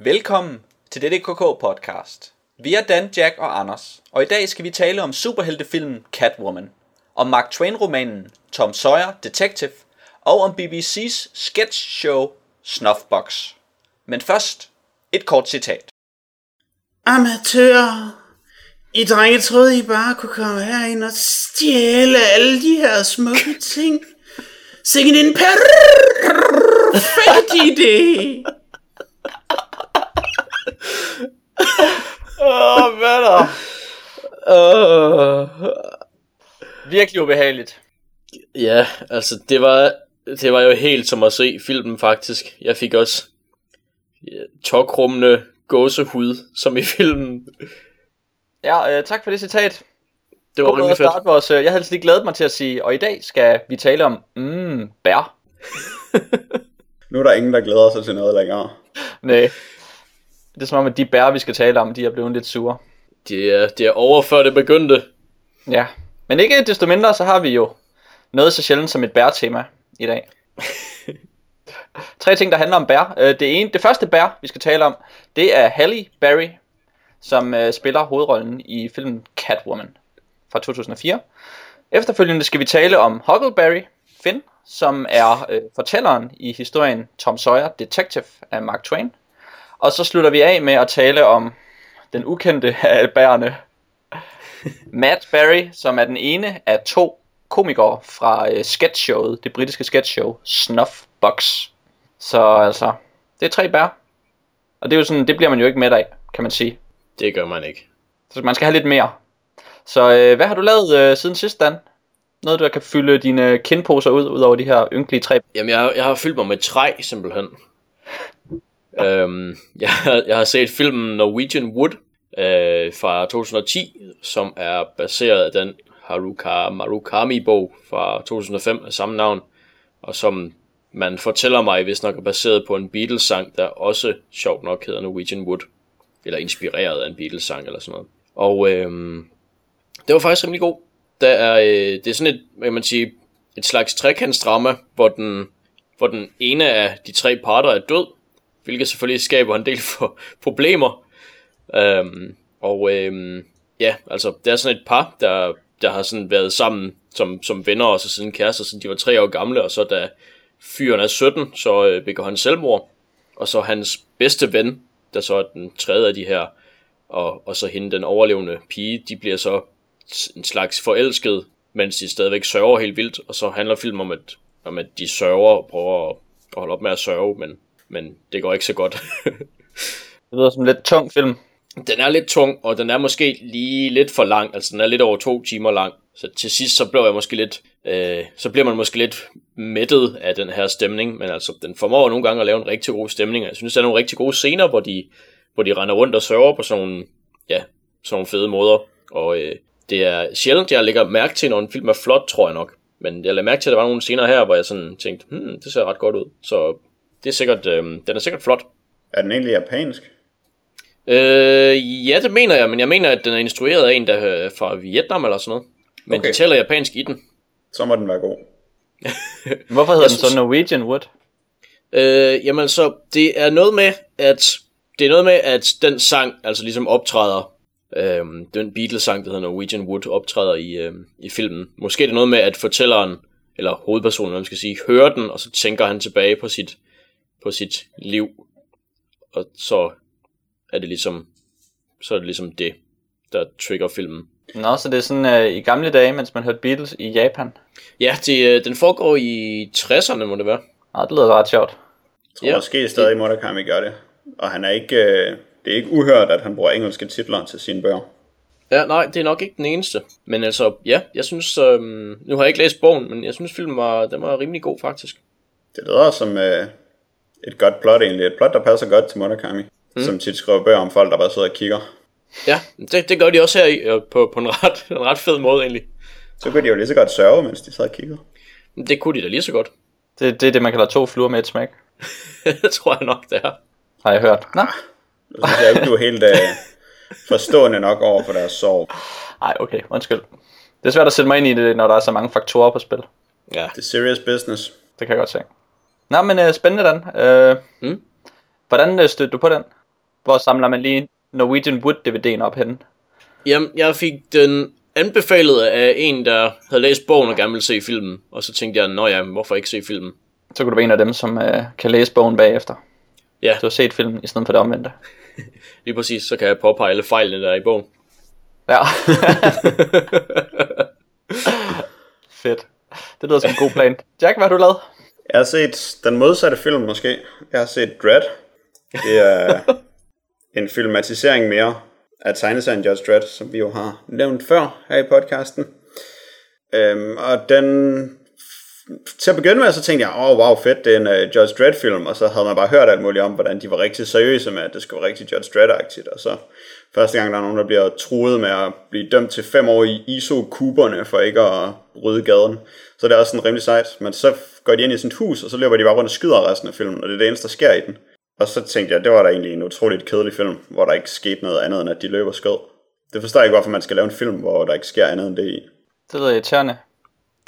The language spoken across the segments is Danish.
Velkommen til DDKK podcast. Vi er Dan, Jack og Anders, og i dag skal vi tale om superheltefilmen Catwoman, om Mark Twain-romanen Tom Sawyer Detective og om BBC's sketch show Snuffbox. Men først et kort citat. Amatører. I drenge troede, I bare kunne komme herind og stjæle alle de her smukke ting. Sikke en perfekt idé. Åh, oh, hvad der? Virkelig ubehageligt. ja, altså det var, det var jo helt som at se filmen faktisk. Jeg fik også ja, tokrummende gåsehud, som i filmen. Ja, øh, tak for det citat. Det var rimelig at fedt. starte vores, øh, jeg havde altså lige glædet mig til at sige, og i dag skal vi tale om, mm, bær. Nu er der ingen, der glæder sig til noget længere. Nej. Det er som om, at de bær, vi skal tale om, de er blevet lidt sure. Det er, det er over før det begyndte. Ja. Men ikke desto mindre, så har vi jo noget så sjældent som et bær-tema i dag. Tre ting, der handler om bær. Øh, Det, ene, det første bær, vi skal tale om, det er Halle Berry, som øh, spiller hovedrollen i filmen Catwoman fra 2004. Efterfølgende skal vi tale om Huckleberry Finn, som er øh, fortælleren i historien Tom Sawyer Detective af Mark Twain. Og så slutter vi af med at tale om den ukendte af bærerne, Matt Berry, som er den ene af to komikere fra øh, sketchshowet, det britiske sketchshow Snuffbox. Så altså, det er tre bær. Og det er jo sådan, det bliver man jo ikke med af, kan man sige. Det gør man ikke. Så man skal have lidt mere. Så øh, hvad har du lavet øh, siden sidst, Dan? Noget, der kan fylde dine kindposer ud, ud over de her ynkelige tre. Jamen, jeg, har- jeg har fyldt mig med træ, simpelthen øhm, jeg, jeg har set filmen Norwegian Wood øh, fra 2010, som er baseret af den Haruka Marukami-bog fra 2005 af samme navn, og som man fortæller mig, hvis nok er baseret på en Beatles-sang, der også sjovt nok hedder Norwegian Wood, eller inspireret af en Beatles-sang eller sådan noget. Og øh, det var faktisk rimelig god. Der er, øh, det er sådan et, kan man sige, et slags trekantsdrama, hvor den, hvor den ene af de tre parter er død, hvilket selvfølgelig skaber en del for problemer. Øhm, og øhm, ja, altså det er sådan et par, der, der har sådan været sammen som, som venner og så siden kærester, siden de var tre år gamle, og så da fyren er 17, så øh, begår han selvmord, og så hans bedste ven, der så er den tredje af de her, og, og så hende, den overlevende pige, de bliver så en slags forelsket, mens de stadigvæk sørger helt vildt, og så handler filmen om, at, om at de sørger og prøver at, at holde op med at sørge, men, men det går ikke så godt. Det lyder som en lidt tung film. den er lidt tung, og den er måske lige lidt for lang, altså den er lidt over to timer lang, så til sidst så blev jeg måske lidt, øh, så bliver man måske lidt mættet af den her stemning, men altså den formår nogle gange at lave en rigtig god stemning, jeg synes der er nogle rigtig gode scener, hvor de, hvor de render rundt og sørger på sådan nogle, ja, sådan nogle fede måder, og øh, det er sjældent, jeg lægger mærke til, når en film er flot, tror jeg nok, men jeg lagde mærke til, at der var nogle scener her, hvor jeg sådan tænkte, hmm, det ser ret godt ud, så det er sikkert, øh, den er sikkert flot. Er den egentlig japansk? Øh, ja, det mener jeg, men jeg mener, at den er instrueret af en, der er fra Vietnam eller sådan noget. Men okay. De taler japansk i den. Så må den være god. Hvorfor hedder den så Norwegian Wood? Øh, jamen så, det er noget med, at det er noget med, at den sang altså ligesom optræder, øh, den Beatles-sang, der hedder Norwegian Wood, optræder i, øh, i filmen. Måske er det noget med, at fortælleren, eller hovedpersonen, man skal sige, hører den, og så tænker han tilbage på sit, på sit liv. Og så er det ligesom, så er det ligesom det, der trigger filmen. Nå, så det er sådan øh, i gamle dage, mens man hørte Beatles i Japan. Ja, det, øh, den foregår i 60'erne, må det være. Nå, det lyder ret sjovt. Jeg tror Ja. måske stadig Murakami gør det. Og han er ikke, øh, det er ikke uhørt, at han bruger engelske titler til sine bøger. Ja, nej, det er nok ikke den eneste. Men altså, ja, jeg synes, øhm, nu har jeg ikke læst bogen, men jeg synes filmen var, den var rimelig god faktisk. Det lyder som øh, et godt plot egentlig. Et plot, der passer godt til Murakami. Mm. Som tit skriver bøger om folk, der bare sidder og kigger. Ja, det, det gør de også her i, og på, på en, ret, en ret fed måde egentlig. Så kunne de jo lige så godt sørge, mens de sad og kiggede. Det kunne de da lige så godt. Det, det er det, man kalder to fluer med et smæk. det tror jeg nok, det er. Har jeg hørt. Nå, Så synes jeg ikke, du er helt øh, forstående nok over for deres sorg. nej, okay, undskyld. Det er svært at sætte mig ind i det, når der er så mange faktorer på spil. Ja, Det er serious business. Det kan jeg godt se. Nå, men øh, spændende, Dan. Øh, Mm. Hvordan øh, stødte du på den? Hvor samler man lige Norwegian Wood DVD'en op henne? Jamen, jeg fik den anbefalet af en, der havde læst bogen og gerne ville se filmen. Og så tænkte jeg, nå ja, hvorfor ikke se filmen? Så kunne du være en af dem, som øh, kan læse bogen bagefter. Ja, Du har set filmen i stedet for det omvendte. lige præcis, så kan jeg påpege alle fejlene, der er i bogen. Ja. Fedt. Det lyder som en god plan. Jack, hvad har du lavet? Jeg har set den modsatte film måske. Jeg har set Dread. Det er en filmatisering mere af tegneserien Judge Dredd, som vi jo har nævnt før her i podcasten. Øhm, og den... Til at begynde med, så tænkte jeg, åh, oh, wow, fedt, det er en uh, Judge Dredd-film, og så havde man bare hørt alt muligt om, hvordan de var rigtig seriøse med, at det skulle være rigtig Judge Dredd-agtigt, og så første gang, der er nogen, der bliver truet med at blive dømt til fem år i ISO-kuberne for ikke at rydde gaden, så det er også sådan rimelig sejt, men så går de ind i sådan et hus, og så løber de bare rundt og skyder resten af filmen, og det er det eneste, der sker i den. Og så tænkte jeg, det var da egentlig en utroligt kedelig film, hvor der ikke skete noget andet, end at de løber skød. Det forstår jeg ikke, hvorfor man skal lave en film, hvor der ikke sker andet end det i. Det lyder irriterende.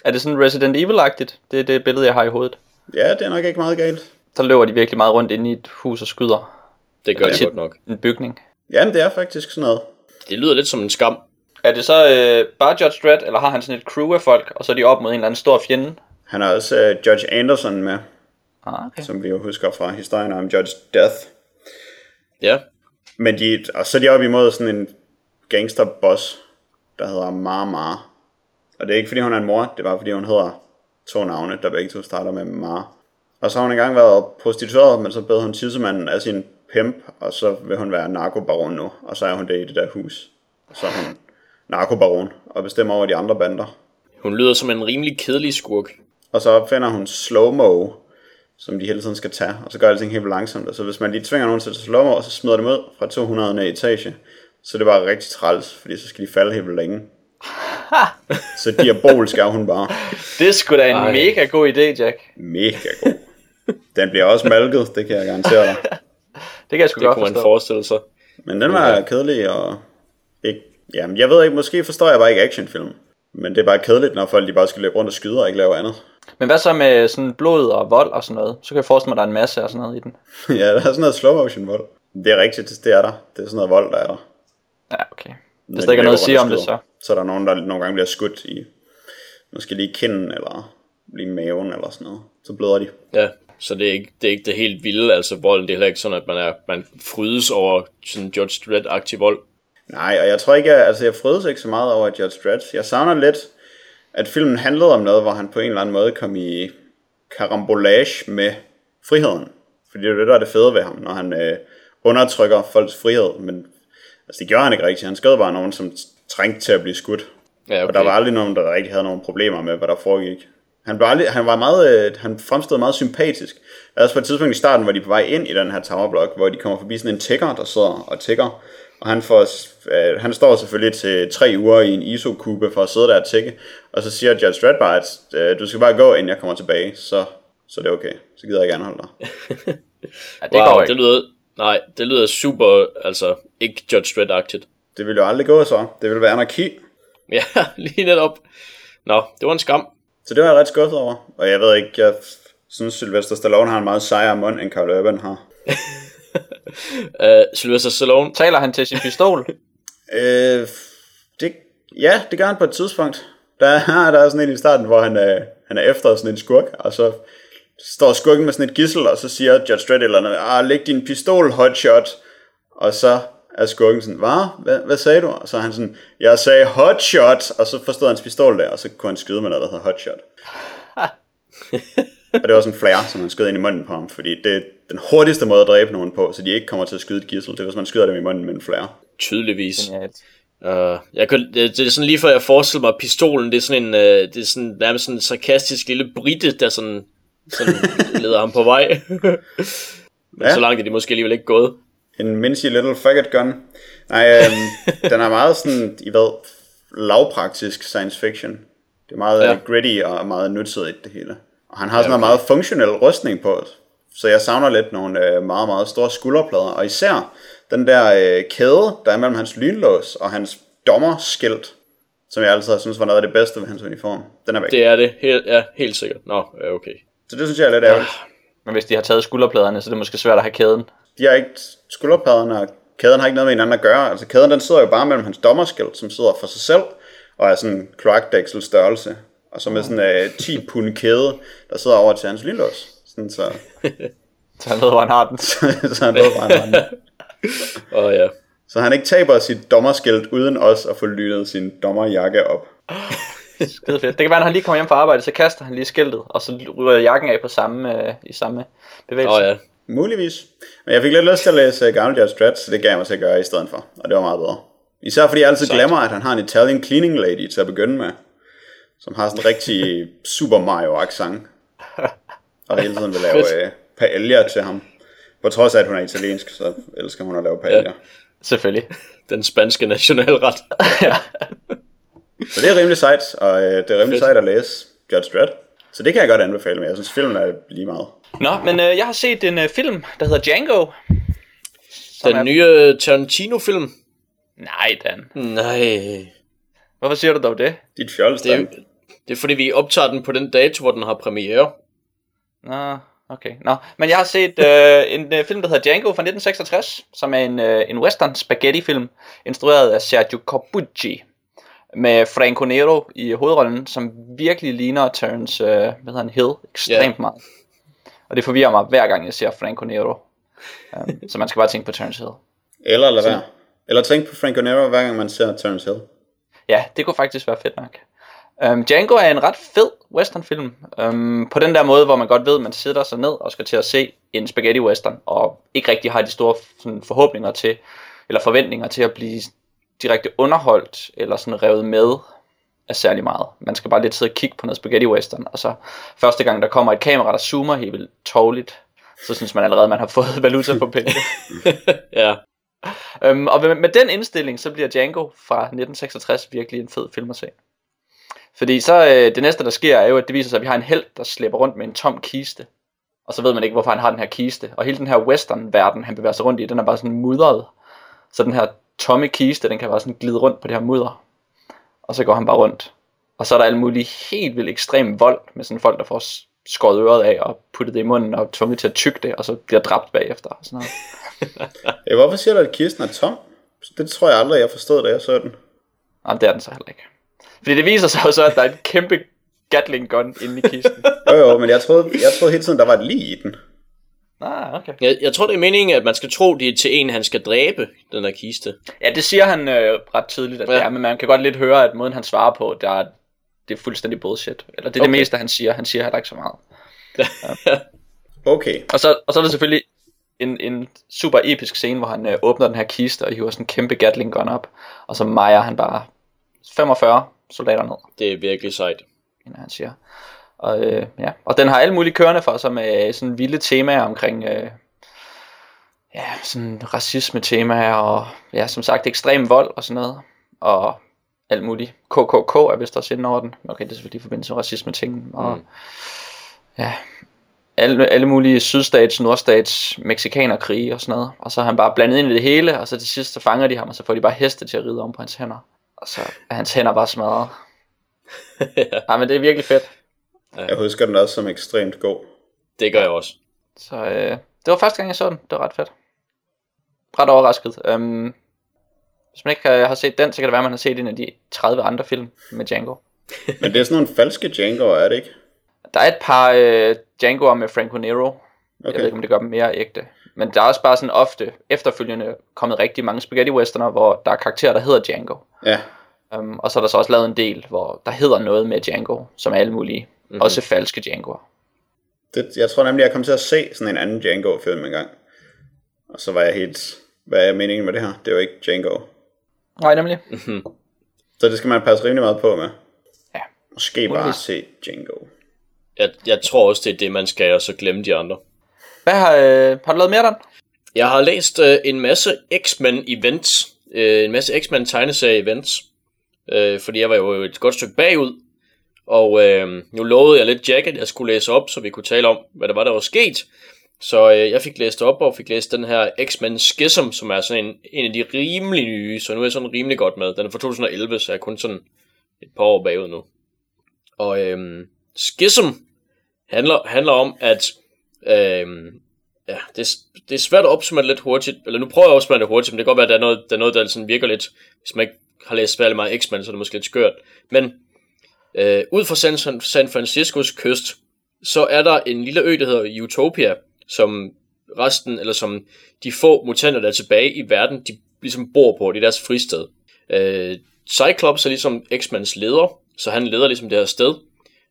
Er det sådan Resident Evil-agtigt? Det er det billede, jeg har i hovedet. Ja, det er nok ikke meget galt. Så løber de virkelig meget rundt inde i et hus og skyder Det gør de godt nok. en bygning. Jamen, det er faktisk sådan noget. Det lyder lidt som en skam. Er det så øh, bare Judge Dredd, eller har han sådan et crew af folk, og så er de op mod en eller anden stor fjende? Han har også uh, Judge Anderson med, Ah, okay. som vi jo husker fra historien om Judge Death. Ja, Men de, og så er de oppe imod sådan en gangsterboss, der hedder Mar Og det er ikke fordi hun er en mor, det er bare fordi hun hedder to navne, der begge to starter med Mar. Og så har hun engang været prostitueret, men så bed hun tissemanden af sin pimp, og så vil hun være narkobaron nu, og så er hun det i det der hus. Og så er hun narkobaron, og bestemmer over de andre bander. hun lyder som en rimelig kedelig skurk. Og så opfinder hun slow-mo, som de hele tiden skal tage, og så gør alting helt langsomt. Og så hvis man lige tvinger nogen til at slow-mo, og så smider dem ud fra 200 etage, så er det bare rigtig træls, fordi så skal de falde helt længe. så diabolsk er hun bare Det er sgu da en Ej. mega god idé, Jack. mega god. Den bliver også malket, det kan jeg garantere dig. Det kan jeg sgu Det godt kunne man forstå. forestille sig. Men den var kedelig, og ikke, jamen, jeg ved ikke, måske forstår jeg bare ikke actionfilm. Men det er bare kedeligt, når folk de bare skal løbe rundt og skyde og ikke lave andet. Men hvad så med sådan blod og vold og sådan noget? Så kan jeg forestille mig, at der er en masse af sådan noget i den. ja, der er sådan noget slow motion vold. Det er rigtigt, det er der. Det er sådan noget vold, der er der. Ja, okay. Hvis de der ikke er noget at sige om og det, så. Så er der nogen, der nogle gange bliver skudt i, måske lige kinden, eller lige maven, eller sådan noget. Så bløder de. Ja, så det er ikke det, er ikke det helt vilde, altså volden, det er heller ikke sådan, at man, er, man frydes over sådan Judge Dredd-aktiv vold. Nej, og jeg tror ikke, jeg, altså jeg frødes ikke så meget over Judge Dredd. Jeg savner lidt, at filmen handlede om noget, hvor han på en eller anden måde kom i karambolage med friheden. Fordi det er det, der er det fede ved ham, når han øh, undertrykker folks frihed. Men altså, det gjorde han ikke rigtigt. Han skød bare nogen, som trængte til at blive skudt. Ja, Okay. Og der var aldrig nogen, der rigtig havde nogen problemer med, hvad der foregik. Han, var aldrig, han, var meget, øh, han fremstod meget sympatisk. Også på et tidspunkt i starten, hvor de er på vej ind i den her towerblok, hvor de kommer forbi sådan en tigger, der sidder og tigger. Og han, får, øh, han står selvfølgelig til tre uger i en ISO-kube for at sidde der og tigge. Og så siger Judge Dredd bare, at øh, du skal bare gå, inden jeg kommer tilbage. Så, så det er okay. Så gider jeg gerne holde dig. Ja, det wow, går det ikke. lyder, nej, det lyder super, altså ikke Judge Dredd-agtigt. Det vil jo aldrig gå så. Det vil være anarki. Ja, lige netop. Nå, det var en skam. Så det var jeg ret skuffet over. Og jeg ved ikke, jeg synes Sylvester Stallone har en meget sejere mund, end Carl Urban har. Uh, Sylvester Stallone, Taler han til sin pistol? Øh, det, ja, det gør han på et tidspunkt. Der er, der er sådan en i starten, hvor han, øh, han er efter sådan en skurk, og så står skurken med sådan et gissel, og så siger Judge Dredd eller andet, ah, læg din pistol, hotshot. Og så er skurken sådan, hvad? hvad? Hvad sagde du? Og så er han sådan, jeg sagde hotshot, og så forstod hans pistol der, og så kunne han skyde med noget, der hedder hotshot. og det var sådan en flare, som han skød ind i munden på ham, fordi det er den hurtigste måde at dræbe nogen på, så de ikke kommer til at skyde et gissel, det er, hvis man skyder dem i munden med en flare. tydeligvis. Uh, jeg kan, det, det er sådan lige før jeg forestiller mig, at pistolen, det er sådan en, uh, det er sådan, nærmest sådan en sarkastisk lille britte, der sådan, sådan leder ham på vej. Men Ja. så langt er de måske alligevel ikke gået. En mincy little faggot gun. Nej, øhm, den er meget sådan, I ved, lavpraktisk science fiction. Det er meget Ja. ja. gritty og meget nutidigt det hele. Og han har sådan noget meget funktionel rustning på. Så jeg savner lidt nogle øh, meget, meget store skulderplader. Og især den der øh, kæde, der er mellem hans lynlås og hans dommerskilt, som jeg altid har synes var noget af det bedste ved hans uniform. Den er væk. Det... Er det, helt, ja, helt sikkert. Nå, ja, okay. Så det synes jeg er lidt ærgerligt. Men hvis de har taget skulderpladerne, så er det måske svært at have kæden. De har ikke skulderpaderne, og kæden har ikke noget med hinanden at gøre. Altså kæden den sidder jo bare mellem hans dommerskilt, som sidder for sig selv, og er sådan en kloakdæksel størrelse. Og så med sådan en uh, 10 pund kæde, der sidder over til hans lynlås. Sådan så, Så han ved, hvor han har den. så han ved, hvor han har den. Og ja, Så han ikke taber sit dommerskilt uden også at få lynet sin dommerjakke op. Skide fedt. Det kan være, når han lige kommer hjem fra arbejde, så kaster han lige skiltet, og så ryger jakken af på samme, øh, i samme bevægelse. og ja. Muligvis. Men jeg fik lidt lyst til at læse uh, Gamle Judge Dredd, så det gav jeg mig til at gøre i stedet for. Og det var meget bedre. Især fordi jeg altid Sejt. glemmer, at han har en Italian cleaning lady til at begynde med. Som har sådan en rigtig Super Mario-accent. Og hele tiden vil lave uh, paella til ham. På trods af, at hun er italiensk, så elsker hun at lave paella. Ja. Selvfølgelig. Den spanske nationalret. Så det er rimelig sejt, og uh, det er rimelig Fedt. sejt at læse Judge Dredd. Så det kan jeg godt anbefale, men jeg synes, filmen er lige meget. Nå, men øh, jeg har set en øh, film, der hedder Django. Som er- Den nye Tarantino-film. Nej, Dan. Nej. Hvorfor siger du dog det? Dit fjols, Det er, det er fordi, vi optager den på den dato, hvor den har premiere. Nå, okay. Nå, men jeg har set øh, en øh, film, der hedder Django fra 1966, som er en, øh, en western spaghetti film, instrueret af Sergio Corbucci, med Franco Nero i hovedrollen, som virkelig ligner Terence, øh, hvad hedder han, Hill, ekstremt Ja. meget. Og det forvirrer mig hver gang, jeg ser Franco Nero. Um, så man skal bare tænke på Terence Hill. Eller lad være. Eller tænk på Franco Nero, hver gang man ser Terence Hill. Ja, det kunne faktisk være fedt nok. Um, Django er en ret fed westernfilm. Um, på den der måde, hvor man godt ved, at man sidder sig ned og skal til at se en spaghetti western, og ikke rigtig har de store sådan, forhåbninger til, eller forventninger til at blive direkte underholdt, eller sådan revet med af særlig meget. Man skal bare lidt sidde og kigge på noget spaghetti western, og så første gang der kommer et kamera, der zoomer helt vildt tårligt, så synes man allerede, at man har fået valuta for penge. Ja. Øhm, og med, med den indstilling, så bliver Django fra 1966 virkelig en fed film at se. Fordi så øh, det næste, der sker, er jo, at det viser sig, at vi har en held, der slæber rundt med en tom kiste. Og så ved man ikke, hvorfor han har den her kiste. Og hele den her western-verden, han bevæger sig rundt i, den er bare sådan mudret. Så den her tomme kiste, den kan bare sådan glide rundt på det her mudder. Og så går han bare rundt. Og så er der alt muligt helt vildt ekstrem vold, med sådan folk, der får skåret øret af og puttet det i munden og tvunget til at tygge det, og så bliver dræbt bagefter. Og sådan noget. Ja, hvorfor siger du, at kisten er tom? Det tror jeg aldrig, jeg forstod, da jeg så den. Jamen, det er den så heller ikke. Fordi det viser sig jo så, at der er et kæmpe Gatling gun inde i kisten. Jo jo, men jeg troede, jeg troede hele tiden, der var et lig i den. Ah, okay. Jeg, jeg tror, det er meningen, at man skal tro, det er til en, han skal dræbe, den der kiste. Ja, det siger han øh, ret tydeligt, at ja. Ja. det er, men man kan godt lidt høre, at måden han svarer på, der er, det er fuldstændig bullshit. Eller det er okay. det meste, han siger. Han siger heller ikke så meget. Okay. Og så, og så er der selvfølgelig en, en super episk scene, hvor han øh, åbner den her kiste og hiver sådan en kæmpe Gatling gun op. Og så mejer han bare 45 soldater ned. Det er virkelig sejt. end han siger. Og, øh, ja. og den har alle mulige kørende for sig med sådan vilde temaer omkring øh, ja, sådan racisme temaer og ja, som sagt ekstrem vold og sådan noget. Og alt muligt. KKK er vist også inde over den. Okay, det er selvfølgelig i forbindelse med racisme ting. Og Mm. ja, alle, alle mulige sydstats, nordstats, mexikanerkrige og sådan noget. Og så er han bare blandet ind i det hele, og så til sidst så fanger de ham, og så får de bare heste til at ride om på hans hænder. Og så er hans hænder bare smadret. ja, men det er virkelig fedt. Jeg husker den også som ekstremt god. Det gør jeg også. Så øh, det var første gang, jeg så den. Det var ret fedt. Ret overrasket. Um, hvis man ikke øh, har set den, så kan det være, at man har set en af de 30 andre film med Django. Men det er sådan nogle falske Django'er, er det ikke? Der er et par øh, Django'er med Franco Nero. Okay. Jeg ved ikke, om det gør dem mere ægte. Men der er også bare sådan ofte efterfølgende kommet rigtig mange spaghetti westerner, hvor der er karakterer, der hedder Django. Ja. Um, og så er der så også lavet en del, hvor der hedder noget med Django, som er alle mulige. Mm-hmm. Også falske Djangoer. Det, jeg tror nemlig, jeg kom til at se sådan en anden Django-film engang. Og så var jeg helt... Hvad er meningen med det her? Det er jo ikke Django. Nej, nemlig. Så det skal man passe rimelig meget på med. Ja. Måske bare Muligvis. se Django. Jeg, jeg tror også, det er det, man skal, og så glemme de andre. Hvad har, øh, har du lavet mere, Dan? Jeg har læst øh, en masse X-Men events, øh, en masse X-Men tegneserie events, øh, fordi jeg var jo et godt stykke bagud, og øh, nu lovede jeg lidt Jack, at jeg skulle læse op, så vi kunne tale om, hvad der var, der var sket. Så øh, jeg fik læst op og fik læst den her X-Men Schism, som er sådan en, en af de rimelig nye, så nu er jeg sådan rimelig godt med. Den er fra 2011, så jeg er kun sådan et par år bagud nu. Og øh, Schism handler, handler om, at øh, ja, det, det er svært at opsummere lidt hurtigt, eller nu prøver jeg at opsummere det hurtigt, men det kan godt være, at der er noget, der, er noget, der sådan virker lidt, hvis man ikke har læst særlig meget X-Men, så er det måske lidt skørt. Men øh, ud fra San, San Franciscos kyst, så er der en lille ø, der hedder Utopia, som resten, eller som de få mutanter, der er tilbage i verden, de ligesom bor på, det er deres fristed. Øh, Cyclops er ligesom X-Mans leder, så han leder ligesom det her sted,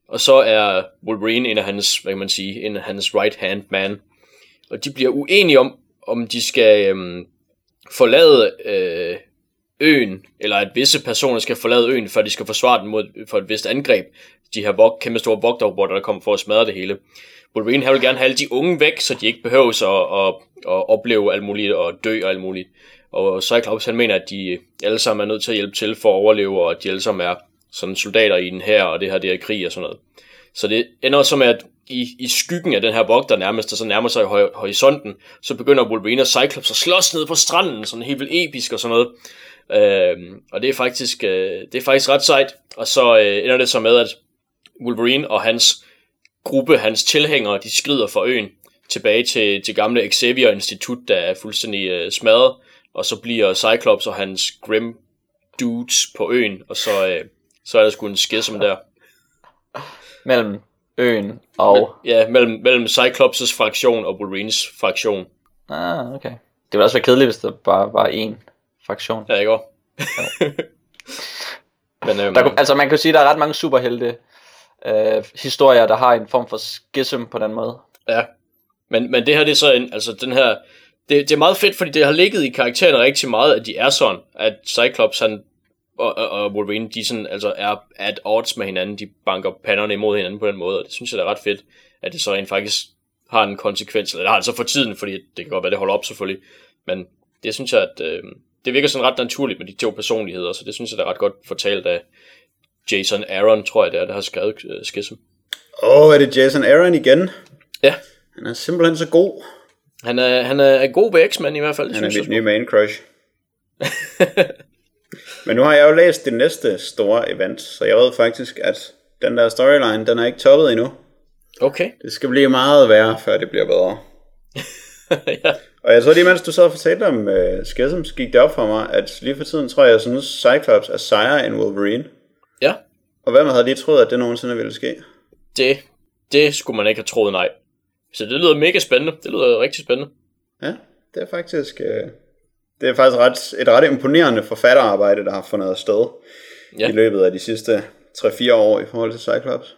og så er Wolverine en af hans, hvad kan man sige, en af hans right hand man. Og de bliver uenige om, om de skal øhm, forlade øh, øen, eller at visse personer skal forlade øen, for de skal forsvare den mod for et vist angreb. De her vog, kæmpe store vogterrobotter, der kommer for at smadre det hele. Wolverine han vil gerne have alle de unge væk, så de ikke behøver at, at, at opleve alt muligt og dø og alt muligt. Og Cyclops han mener, at de alle sammen er nødt til at hjælpe til for at overleve, og at de alle sammen er sådan soldater i den her, og det her det er krig og sådan noget. Så det ender så med, at i, i skyggen af den her vogter nærmest, der så nærmer sig horisonten, så begynder Wolverine og Cyclops at slås ned på stranden, sådan helt vildt episk og sådan noget. Øhm, og det er faktisk øh, det er faktisk ret sejt. Og så øh, ender det så med, at Wolverine og hans gruppe, hans tilhængere, de skrider fra øen tilbage til, til gamle Xavier Institut, der er fuldstændig øh, smadret. Og så bliver Cyclops og hans Grim dudes på øen, og så, øh, så er der sgu en skism der. Mellem øen og... Ja, mellem, mellem Cyclops' fraktion og Wolverines fraktion. Ah, okay. Det ville også være kedeligt, hvis der bare var én fraktion. Ja, ikke? Men øhm, Der, kunne- altså man kan sige, at der er ret mange superhelte øh, historier, der har en form for schism på den måde. Ja, men, men det her det er så en, altså den her, det, det er meget fedt, fordi det har ligget i karaktererne rigtig meget, at de er sådan, at Cyclops han, og, og, og Wolverine, de sådan, altså er at odds med hinanden, de banker panderne imod hinanden på den måde, og det synes jeg det er ret fedt, at det så rent faktisk har en konsekvens, eller det har det så for tiden, fordi det kan godt være, det holder op selvfølgelig, men det synes jeg, at øh, det virker sådan ret naturligt med de to personligheder, så det synes jeg, det er ret godt fortalt af Jason Aaron, tror jeg det er, der har skrevet øh, Schism. Åh, oh, er det Jason Aaron igen? Ja, Han er simpelthen så god. han er, han er god ved X-Men i hvert fald. Han er mit nye main crush. Men nu har jeg jo læst det næste store event, så jeg ved faktisk, at den der storyline, den er ikke toppet endnu. Okay. Det skal blive meget værre, før det bliver bedre. ja. Og jeg tror lige, mens du sad og fortalte om uh, Schism, så gik det op for mig, at lige for tiden tror jeg, jeg synes, Cyclops er sejere end Wolverine. ja, Og hvem havde lige troet, at det nogensinde ville ske? det, det skulle man ikke have troet nej. Så det lyder mega spændende. Det lyder rigtig spændende. Ja, det er faktisk, uh, det er faktisk ret, et ret imponerende forfatterarbejde, der har fundet sted Ja. i løbet af de sidste 3-4 år i forhold til Cyclops.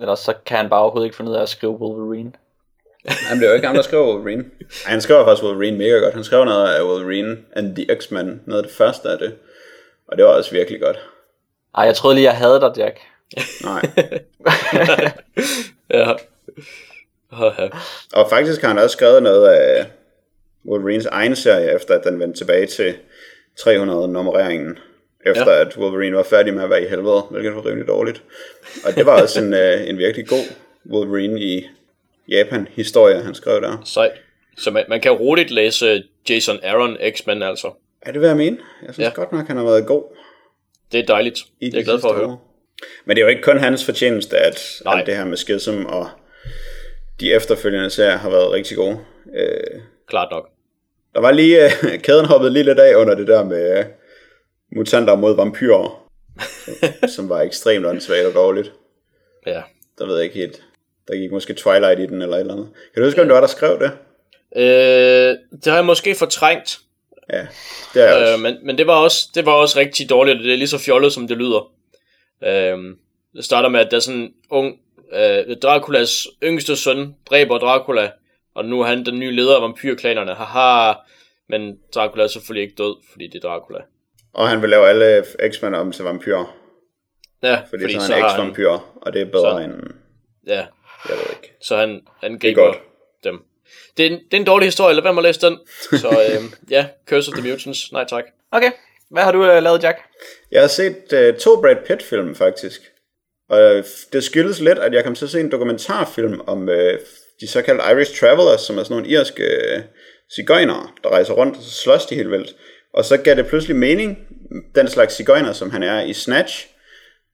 Ellers så kan han bare overhovedet ikke finde ud af at skrive Wolverine. Jamen, det er jo ikke ham, der skriver Wolverine. Ej, han skriver faktisk Wolverine mega godt. Han skrev noget af Wolverine and the X-Men, noget af det første af det. Og det var også virkelig godt. Ej, jeg troede lige, jeg havde dig, Jack. Nej. Ja. Haha. Og faktisk har han også skrevet noget af Wolverines egen serie, efter at den vendte tilbage til 300-nummereringen. Efter Ja. at Wolverine var færdig med at være i helvede, hvilket var rimelig dårligt. Og det var også en, uh, en virkelig god Wolverine i Japan-historie, han skrev der. Sejt. Så man, man kan roligt læse Jason Aaron X-Men altså. Er det, hvad jeg mener? Jeg synes Ja. godt nok, han har været god. Det er dejligt. i Det er jeg glad for at høre. år. Men det er jo ikke kun hans fortjeneste, at Nej. alt det her med Schism og de efterfølgende serier har været rigtig gode. Øh, Klart nok. der var lige, øh, kæden hoppede lige lidt af under det der med øh, mutanter mod vampyrer, som, som var ekstremt åndssvagt og dårligt. Ja. Der ved jeg ikke helt. Der gik måske Twilight i den eller et eller andet. Kan du huske, om det var, der skrev det? Øh, det har jeg måske fortrængt. Ja, det er jeg også. Øh, men, men det var også det var også rigtig dårligt, og det er lige så fjollet, som det lyder. Øh, det starter med, at der er sådan en ung... Øh, Draculas yngste søn dræber Dracula, og nu er han den nye leder af vampyrklanerne. Haha. Men Dracula er selvfølgelig ikke død, fordi det er Dracula. Og han vil lave alle X-Men om til vampyrer. Ja, Fordi, fordi så er har han, X-vampyr, og det er bedre Så- end... ja, Jeg ved ikke. så han, han Det er griber godt. dem. Det er, en, det er en dårlig historie, lad være med at læse den. Så øh, ja, Curse of the Mutants, nej tak. Okay, hvad har du uh, lavet, Jack? Jeg har set uh, to Brad Pitt-film, faktisk. Og øh, det skyldes lidt, at jeg kom til at se en dokumentarfilm om uh, de såkaldte Irish Travelers, som er sådan nogle irske uh, cigøjnere, der rejser rundt, og så slås de helt vildt. Og så gav det pludselig mening, den slags cigøjner, som han er i Snatch,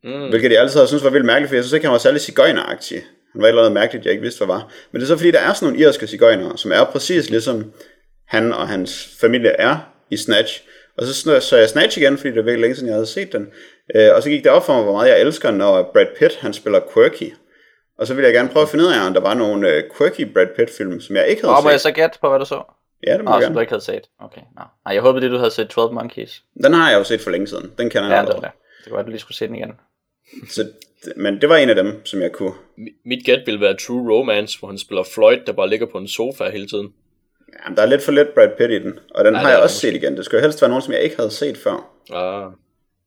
mm. hvilket jeg altid har syntes var vildt mærkeligt, for jeg synes ikke, han var særlig cigøjneragtig. Han var et eller andet mærkeligt, jeg ikke vidste, hvad var. Men det er så fordi, der er sådan nogle irske cigøjnere, som er præcis ligesom han og hans familie er i Snatch. Og så så, jeg Snatch igen, fordi det var længe siden, jeg havde set den. Øh, og så gik det op for mig, hvor meget jeg elsker, når Brad Pitt han spiller quirky. Og så ville jeg gerne prøve at finde ud af, om der var nogle øh, quirky Brad Pitt-film, som jeg ikke havde Og må jeg set. så gætte på, hvad du så? Ja, det må Nå, jeg som du gerne. ikke havde set. Okay, nå. Nej, jeg håbede det, du havde set 12 Monkeys. Den har jeg jo set for længe siden. Den kender jeg Ja, det allerede. var det. Det kunne være, du lige skulle se den igen. Så, men det var en af dem, som jeg kunne. Mi- Mit gæt vil være True Romance, hvor han spiller Floyd, der bare ligger på en sofa hele tiden. Jamen, der er lidt for lidt Brad Pitt i den, og den Ja, har jeg også set igen. Det skulle jo helst være nogen, som jeg ikke havde set før. Ah.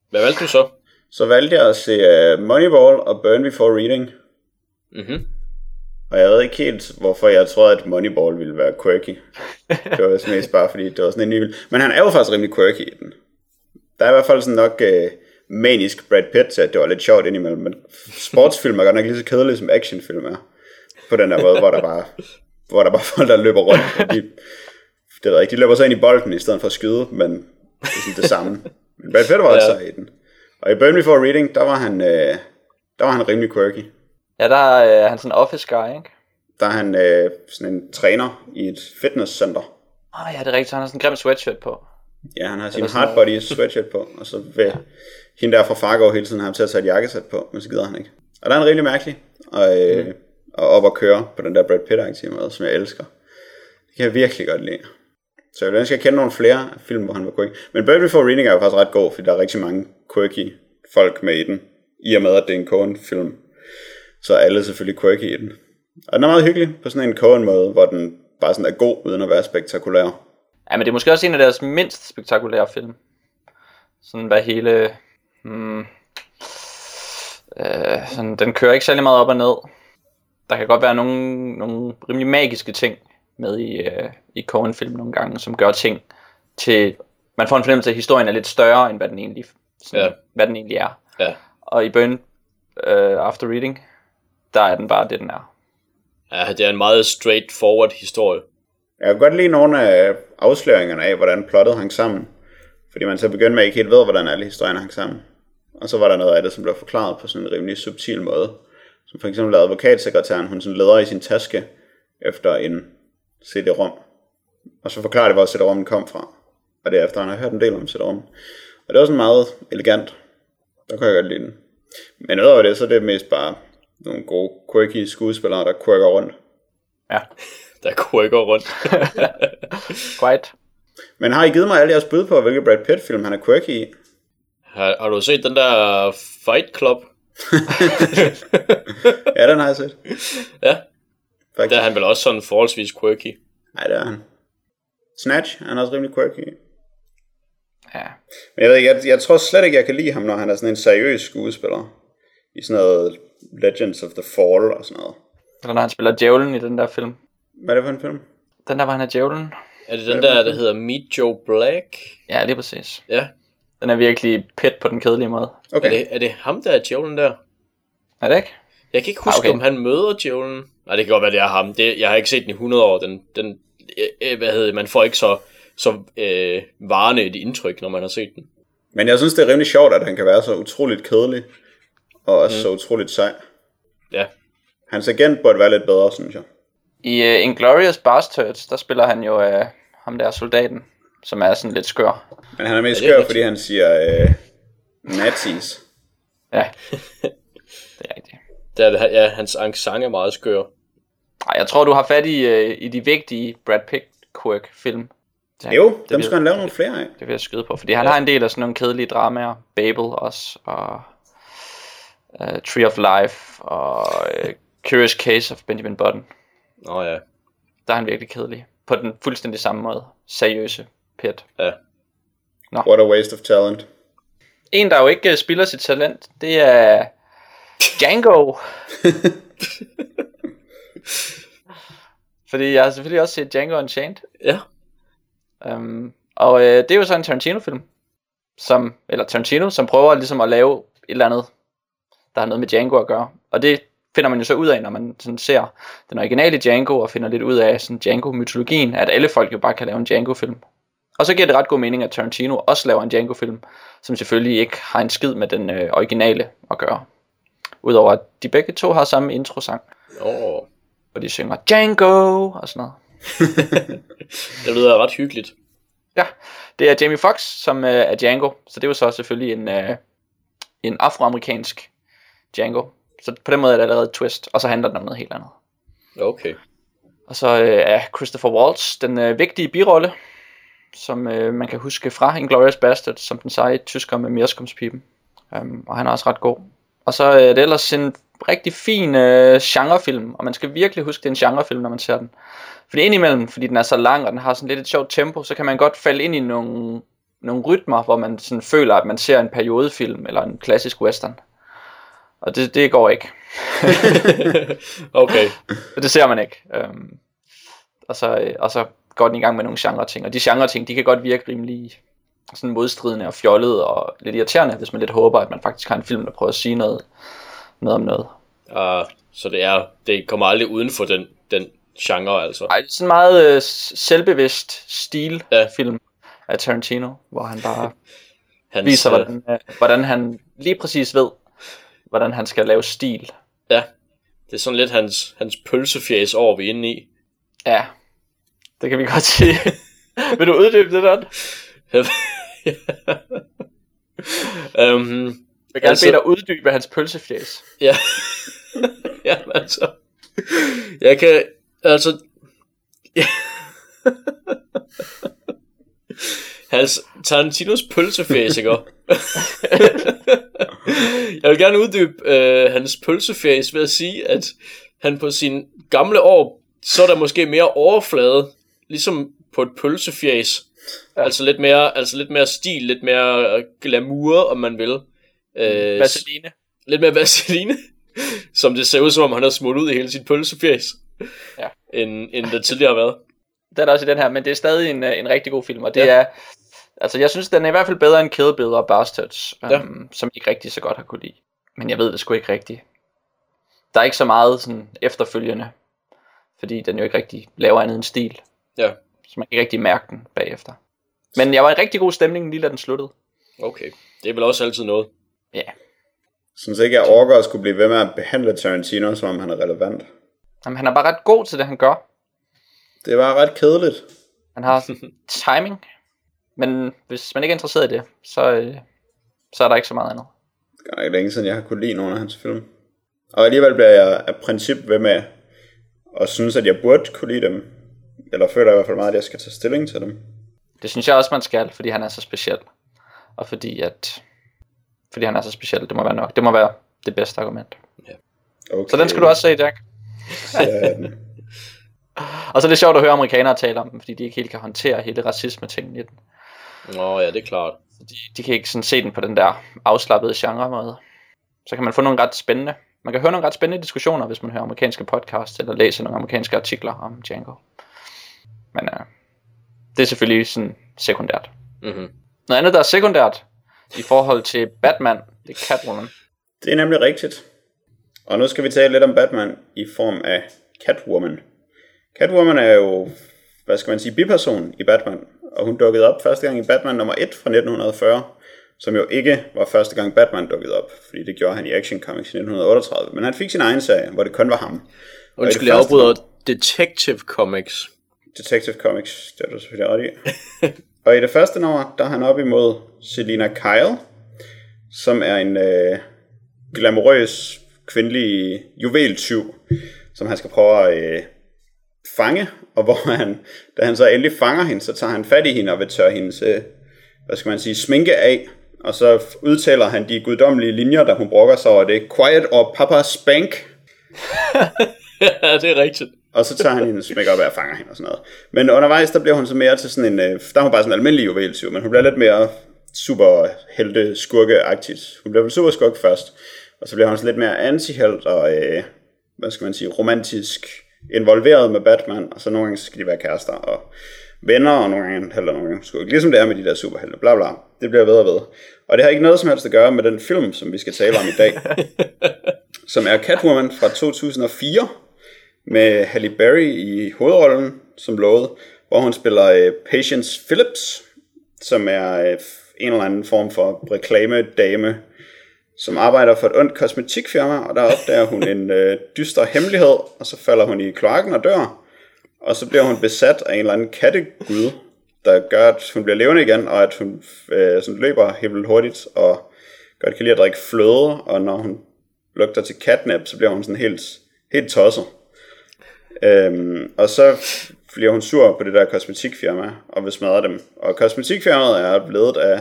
Hvad valgte du så? Så valgte jeg at se uh, Moneyball og Burn Before Reading. Mhm. Og jeg ved ikke helt, hvorfor jeg troede, at Moneyball ville være quirky. Det var mest bare fordi, det var sådan en ny... Men han er jo faktisk rimelig quirky i den. Der er i hvert fald sådan nok uh, manisk Brad Pitt til, at det var lidt sjovt indimellem. Men sportsfilm er godt nok lige så kedelige, som actionfilm er. På den der måde, hvor der bare, hvor der bare folk, der løber rundt. Og de, det ved jeg ikke, de løber så ind i bolden, i stedet for at skyde, men det er sådan det samme. Men Brad Pitt var også Ja. i den. Og i Burn Before Reading, der var han, øh, der var han rimelig quirky. Ja, der er øh, han sådan en office guy, ikke? Der er han øh, sådan en træner i et fitnesscenter. Åh oh, ja, det er rigtigt. Han har sådan en grim sweatshirt på. Ja, han har sin hardbody sweatshirt på, og så vil hende der fra Fargo hele tiden ham til at tage et jakkesæt på, men så gider han ikke. Og der er en rimelig mærkelig, og, øh, Mm. og op og køre på den der Brad Pitt-aktive måde, som jeg elsker. Det kan jeg virkelig godt lide. Så jeg vil ønske, at jeg kende nogle flere film, hvor han var quirky. Men Bird Before Reading er jo faktisk ret god, fordi der er rigtig mange quirky folk med i den, i og med, at det er en Coen-film. Så er alle selvfølgelig quirky i den. Og den er meget hyggelig på sådan en Coen-måde, hvor den bare sådan er god, uden at være spektakulær. Ja, men det er måske også en af deres mindst spektakulære film. Sådan hvad hele... Hmm, øh, sådan, den kører ikke særlig meget op og ned. Der kan godt være nogle, nogle rimelig magiske ting med i, øh, i Coen-film nogle gange, som gør ting til... Man får en fornemmelse af, at historien er lidt større, end hvad den egentlig, sådan, Ja. hvad den egentlig er. Ja. Og i Burn øh, After Reading, der er den bare det, den er. Ja, det er en meget straightforward historie. Jeg kan godt lide nogle af afsløringerne af, hvordan plottet hang sammen. Fordi man så begyndte med at ikke helt ved, hvordan alle historierne hang sammen. Og så var der noget af det, som blev forklaret på sådan en rimelig subtil måde. Som for eksempel at advokatsekretæren, hun sådan leder i sin taske efter en CD-rom. Og så forklarer det, hvor CD-rommen kom fra. Og derefter han har hørt en del om CD-rommen. Og det var sådan meget elegant. Der kunne jeg godt lide den. Men udover det, så er det mest bare nogle gode, quirky skuespillere, der quirker rundt. Ja, Der quirker rundt. quite. Men har I givet mig alle jeres bud på, hvilke Brad Pitt-film han er quirky i? Har, har du set den der Fight Club? Ja, den har jeg set. Ja, Faktisk. der er han vel også sådan forholdsvis quirky. Nej, det er han. Snatch, han er også rimelig quirky. Ja. Men jeg, ved ikke, jeg, jeg tror slet ikke, jeg kan lide ham, når han er sådan en seriøs skuespiller. I sådan noget Legends of the Fall og sådan noget. Eller når han spiller djævlen i den der film. Hvad er det for en film? Den der, hvor han er djævlen. Er det den der, der hedder Meet Joe Black? Ja, lige præcis. Ja. Den er virkelig pet på den kedelige måde. Okay. Er, det, er det ham, der er djævlen der? Er det ikke? Jeg kan ikke huske, Ah, okay. om han møder djævlen. Nej, det kan godt være, det er ham. Det, jeg har ikke set den i 100 år. Den, den, øh, hvad hedder det, man får ikke så, så øh, varende et indtryk, når man har set den. Men jeg synes, det er rimelig sjovt, at han kan være så utroligt kedelig. Og også mm. så utroligt sej. Ja. Hans agent burde være lidt bedre, synes jeg. I uh, Inglourious Basterds, der spiller han jo uh, ham der soldaten, som er sådan lidt skør. Men han er mest Ja, det skør, rigtigt. fordi han siger øh, nazis. Ja, det er rigtigt. Der er det, ja, hans accent er meget skør. Ej, jeg tror, du har fat i, uh, i de vigtige Brad Pitt quirk film. Det, Jo, det dem skal han lave nogle flere af. Det vil jeg skyde på, fordi han har en del af sådan nogle kedelige dramaer. Babel også, og uh, Tree of Life, og uh, Curious Case of Benjamin Button. Nå ja. Der er han virkelig kedelig. På den fuldstændig samme måde. Seriøse Pitt. ja. What a waste of talent. En, der jo ikke uh, spilder sit talent, det er Django. Fordi jeg har selvfølgelig også set Django Unchained. Ja. Um, og øh, det er jo så en Tarantino-film, som, eller Tarantino, som prøver ligesom at lave et eller andet, der har noget med Django at gøre. Og det finder man jo så ud af, når man sådan ser den originale Django, og finder lidt ud af sådan Django-mytologien, at alle folk jo bare kan lave en Django-film. Og så giver det ret god mening, at Tarantino også laver en Django-film, som selvfølgelig ikke har en skid med den øh, originale at gøre. Udover at de begge to har samme intro-sang. Oh, hvor de synger Django og sådan noget. det lyder ret hyggeligt. Ja, det er Jamie Foxx, som øh, er Django, så det er jo så selvfølgelig en, øh, en afroamerikansk Django. Så på den måde er det allerede et twist, og så handler den om noget helt andet. Okay. Og så øh, er Christopher Waltz den øh, vigtige birolle, som øh, man kan huske fra Inglourious Bastard, som den seje tysker med Merskumspipen. Um, og han er også ret god. Og så øh, er det ellers en rigtig fin øh, genrefilm, og man skal virkelig huske, det er en genrefilm, når man ser den. Fordi indimellem, fordi den er så lang, og den har sådan lidt et sjovt tempo, så kan man godt falde ind i nogle, nogle rytmer, hvor man sådan føler, at man ser en periodefilm, eller en klassisk western. Og det, det går ikke. okay. Det ser man ikke. Um, og, så, øh, og så den i gang med nogle genre ting. Og de genre ting, de kan godt virke rimelig sådan modstridende og fjollet og lidt irriterende, hvis man lidt håber, at man faktisk har en film, der prøver at sige noget, noget om noget. Uh, så det er, det kommer aldrig uden for den, den genre, altså. Ej, sådan meget øh, selvbevidst stil Ja. film af Tarantino, hvor han bare Hans, viser, øh, hvordan, øh, hvordan han lige præcis ved, hvordan han skal lave stil. Ja, det er sådan lidt hans, hans pølsefjæs over, vi er inde i. Ja, det kan vi godt sige. Vil du uddybe det der? um, Jeg vil gerne Altså- bede dig uddybe hans pølsefjæs. ja. ja, altså. Jeg kan, altså... Hans Tarantinos pølsefjæs, ikke? Jeg vil gerne uddybe øh, hans pølsefjæs ved at sige, at han på sin gamle år, så er der måske mere overflade, ligesom på et pølsefjæs. Altså lidt mere, altså lidt mere stil, lidt mere øh, glamour, om man vil. Øh, Vaseline. lidt mere vaseline, som det ser ud som om han har smurt ud i hele sit pølsefjæs, Ja. end, end det tidligere har været. Det er der også i den her, men det er stadig en, øh, en rigtig god film, og det Ja. ja. er, altså jeg synes, den er i hvert fald bedre end Kill Bill og Bastards, um, Ja. ja. som jeg ikke rigtig så godt har kunne lide. Men jeg ved det sgu ikke rigtigt. Der er ikke så meget sådan efterfølgende, fordi den jo ikke rigtig laver andet end stil, Ja, så man kan ikke rigtig mærke den bagefter. Men jeg var i rigtig god stemning lige da den sluttede. okay. Det er vel også altid noget. Ja, Synes ikke, jeg overgår at skulle blive ved med at behandle Tarantino, som om han er relevant. Jamen, han er bare ret god til det, han gør. Det var ret kedeligt. Han har timing, men hvis man ikke er interesseret i det, så, øh, så er der ikke så meget andet. Det er ikke længe siden, jeg har kunne lide nogle af hans film. Og alligevel bliver jeg af princip ved med at synes, at jeg burde kunne lide dem. Eller føler i hvert fald meget, at jeg skal tage stilling til dem. Det synes jeg også, man skal, fordi han er så speciel. Og fordi at... Fordi han er så speciel, det må være nok. Det må være det bedste argument. Okay. Så den skal du også se, Jack. Og så er det sjovt at høre amerikanere tale om den, fordi de ikke helt kan håndtere hele racisme-tingen i den. Nå ja, det er klart. De, de kan ikke sådan se den på den der afslappede genre-måde. Så kan man få nogle ret spændende... Man kan høre nogle ret spændende diskussioner, hvis man hører amerikanske podcasts, eller læser nogle amerikanske artikler om Django. Men uh, det er selvfølgelig sådan sekundært. Mm-hmm. Noget andet, der er sekundært i forhold til Batman, det er Catwoman. Det er nemlig rigtigt. Og nu skal vi tale lidt om Batman i form af Catwoman. Catwoman er jo, hvad skal man sige, biperson i Batman. Og hun dukkede op første gang i Batman nummer 1 fra 1940, som jo ikke var første gang Batman dukkede op, fordi det gjorde han i Action Comics i 1938. Men han fik sin egen serie, hvor det kun var ham. Undskyld, jeg afbryder Detective Comics. Detective Comics, det er du selvfølgelig ret i. og i det første nummer, der er han op imod Selina Kyle, som er en øh, glamourøs kvindelig juveltyv, som han skal prøve at øh, fange, og hvor han, da han så endelig fanger hende, så tager han fat i hende og vil tørre hendes, øh, hvad skal man sige, sminke af, og så udtaler han de guddommelige linjer, der hun brokker sig over det. Quiet or Papa Spank. ja, det er rigtigt. Og så tager han hendes make og fanger hende og sådan noget. Men undervejs, der bliver hun så mere til sådan en... øh, Der er hun bare sådan en almindelig juveltyv, men hun bliver lidt mere super helte skurke -agtigt. Hun bliver vel super skurk først, og så bliver hun sådan lidt mere antihelt og, øh, hvad skal man sige, romantisk involveret med Batman, og så nogle gange så skal de være kærester og venner, og nogle gange heller nogle gange skurke. Ligesom det er med de der superhelte, bla bla. Det bliver ved og ved. Og det har ikke noget som helst at gøre med den film, som vi skal tale om i dag, som er Catwoman fra 2004, med Halle Berry i hovedrollen, som lovet, hvor hun spiller øh, Patience Phillips, som er øh, en eller anden form for reklamedame, som arbejder for et ondt kosmetikfirma, og der opdager hun en øh, dyster hemmelighed, og så falder hun i kloakken og dør. Og så bliver hun besat af en eller anden kattegud, der gør, at hun bliver levende igen, og at hun øh, sådan løber helt vildt hurtigt, og godt kan lide at drikke fløde, og når hun lugter til catnap, så bliver hun sådan helt, helt tosset. Øhm, og så bliver hun sur på det der kosmetikfirma, og vil smadre dem. Og kosmetikfirmaet er blevet af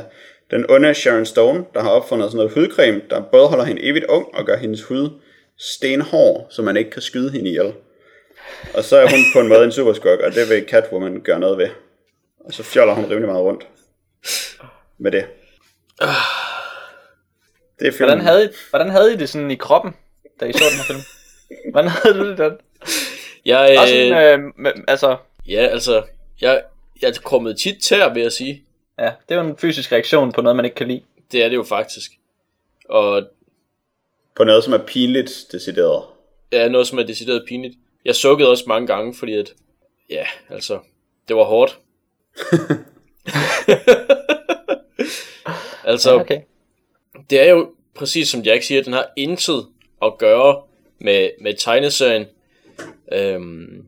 den onde Sharon Stone, der har opfundet sådan noget hudcreme, der både holder hende evigt ung og gør hendes hud stenhård, så man ikke kan skyde hende ihjel. Og så er hun på en måde en superskok, og det vil Catwoman gøre noget ved. Og så fjoller hun rimelig meget rundt med det. Det er filmen. Hvordan havde, I, hvordan havde I det sådan i kroppen, da I så den her film? Hvordan havde du det den? Jeg, Også en, øh, øh, med- altså, ja, altså, jeg, jeg er kommet tit tær, vil jeg sige. ja, det er jo en fysisk reaktion på noget, man ikke kan lide. Det er det jo faktisk. Og På noget, som er pinligt decideret. ja, noget, som er decideret pinligt. Jeg sukkede også mange gange, fordi at, ja, altså, det var hårdt. altså, Ja, okay. det er jo præcis som Jack siger, den har intet at gøre med, med tegneserien. Øhm,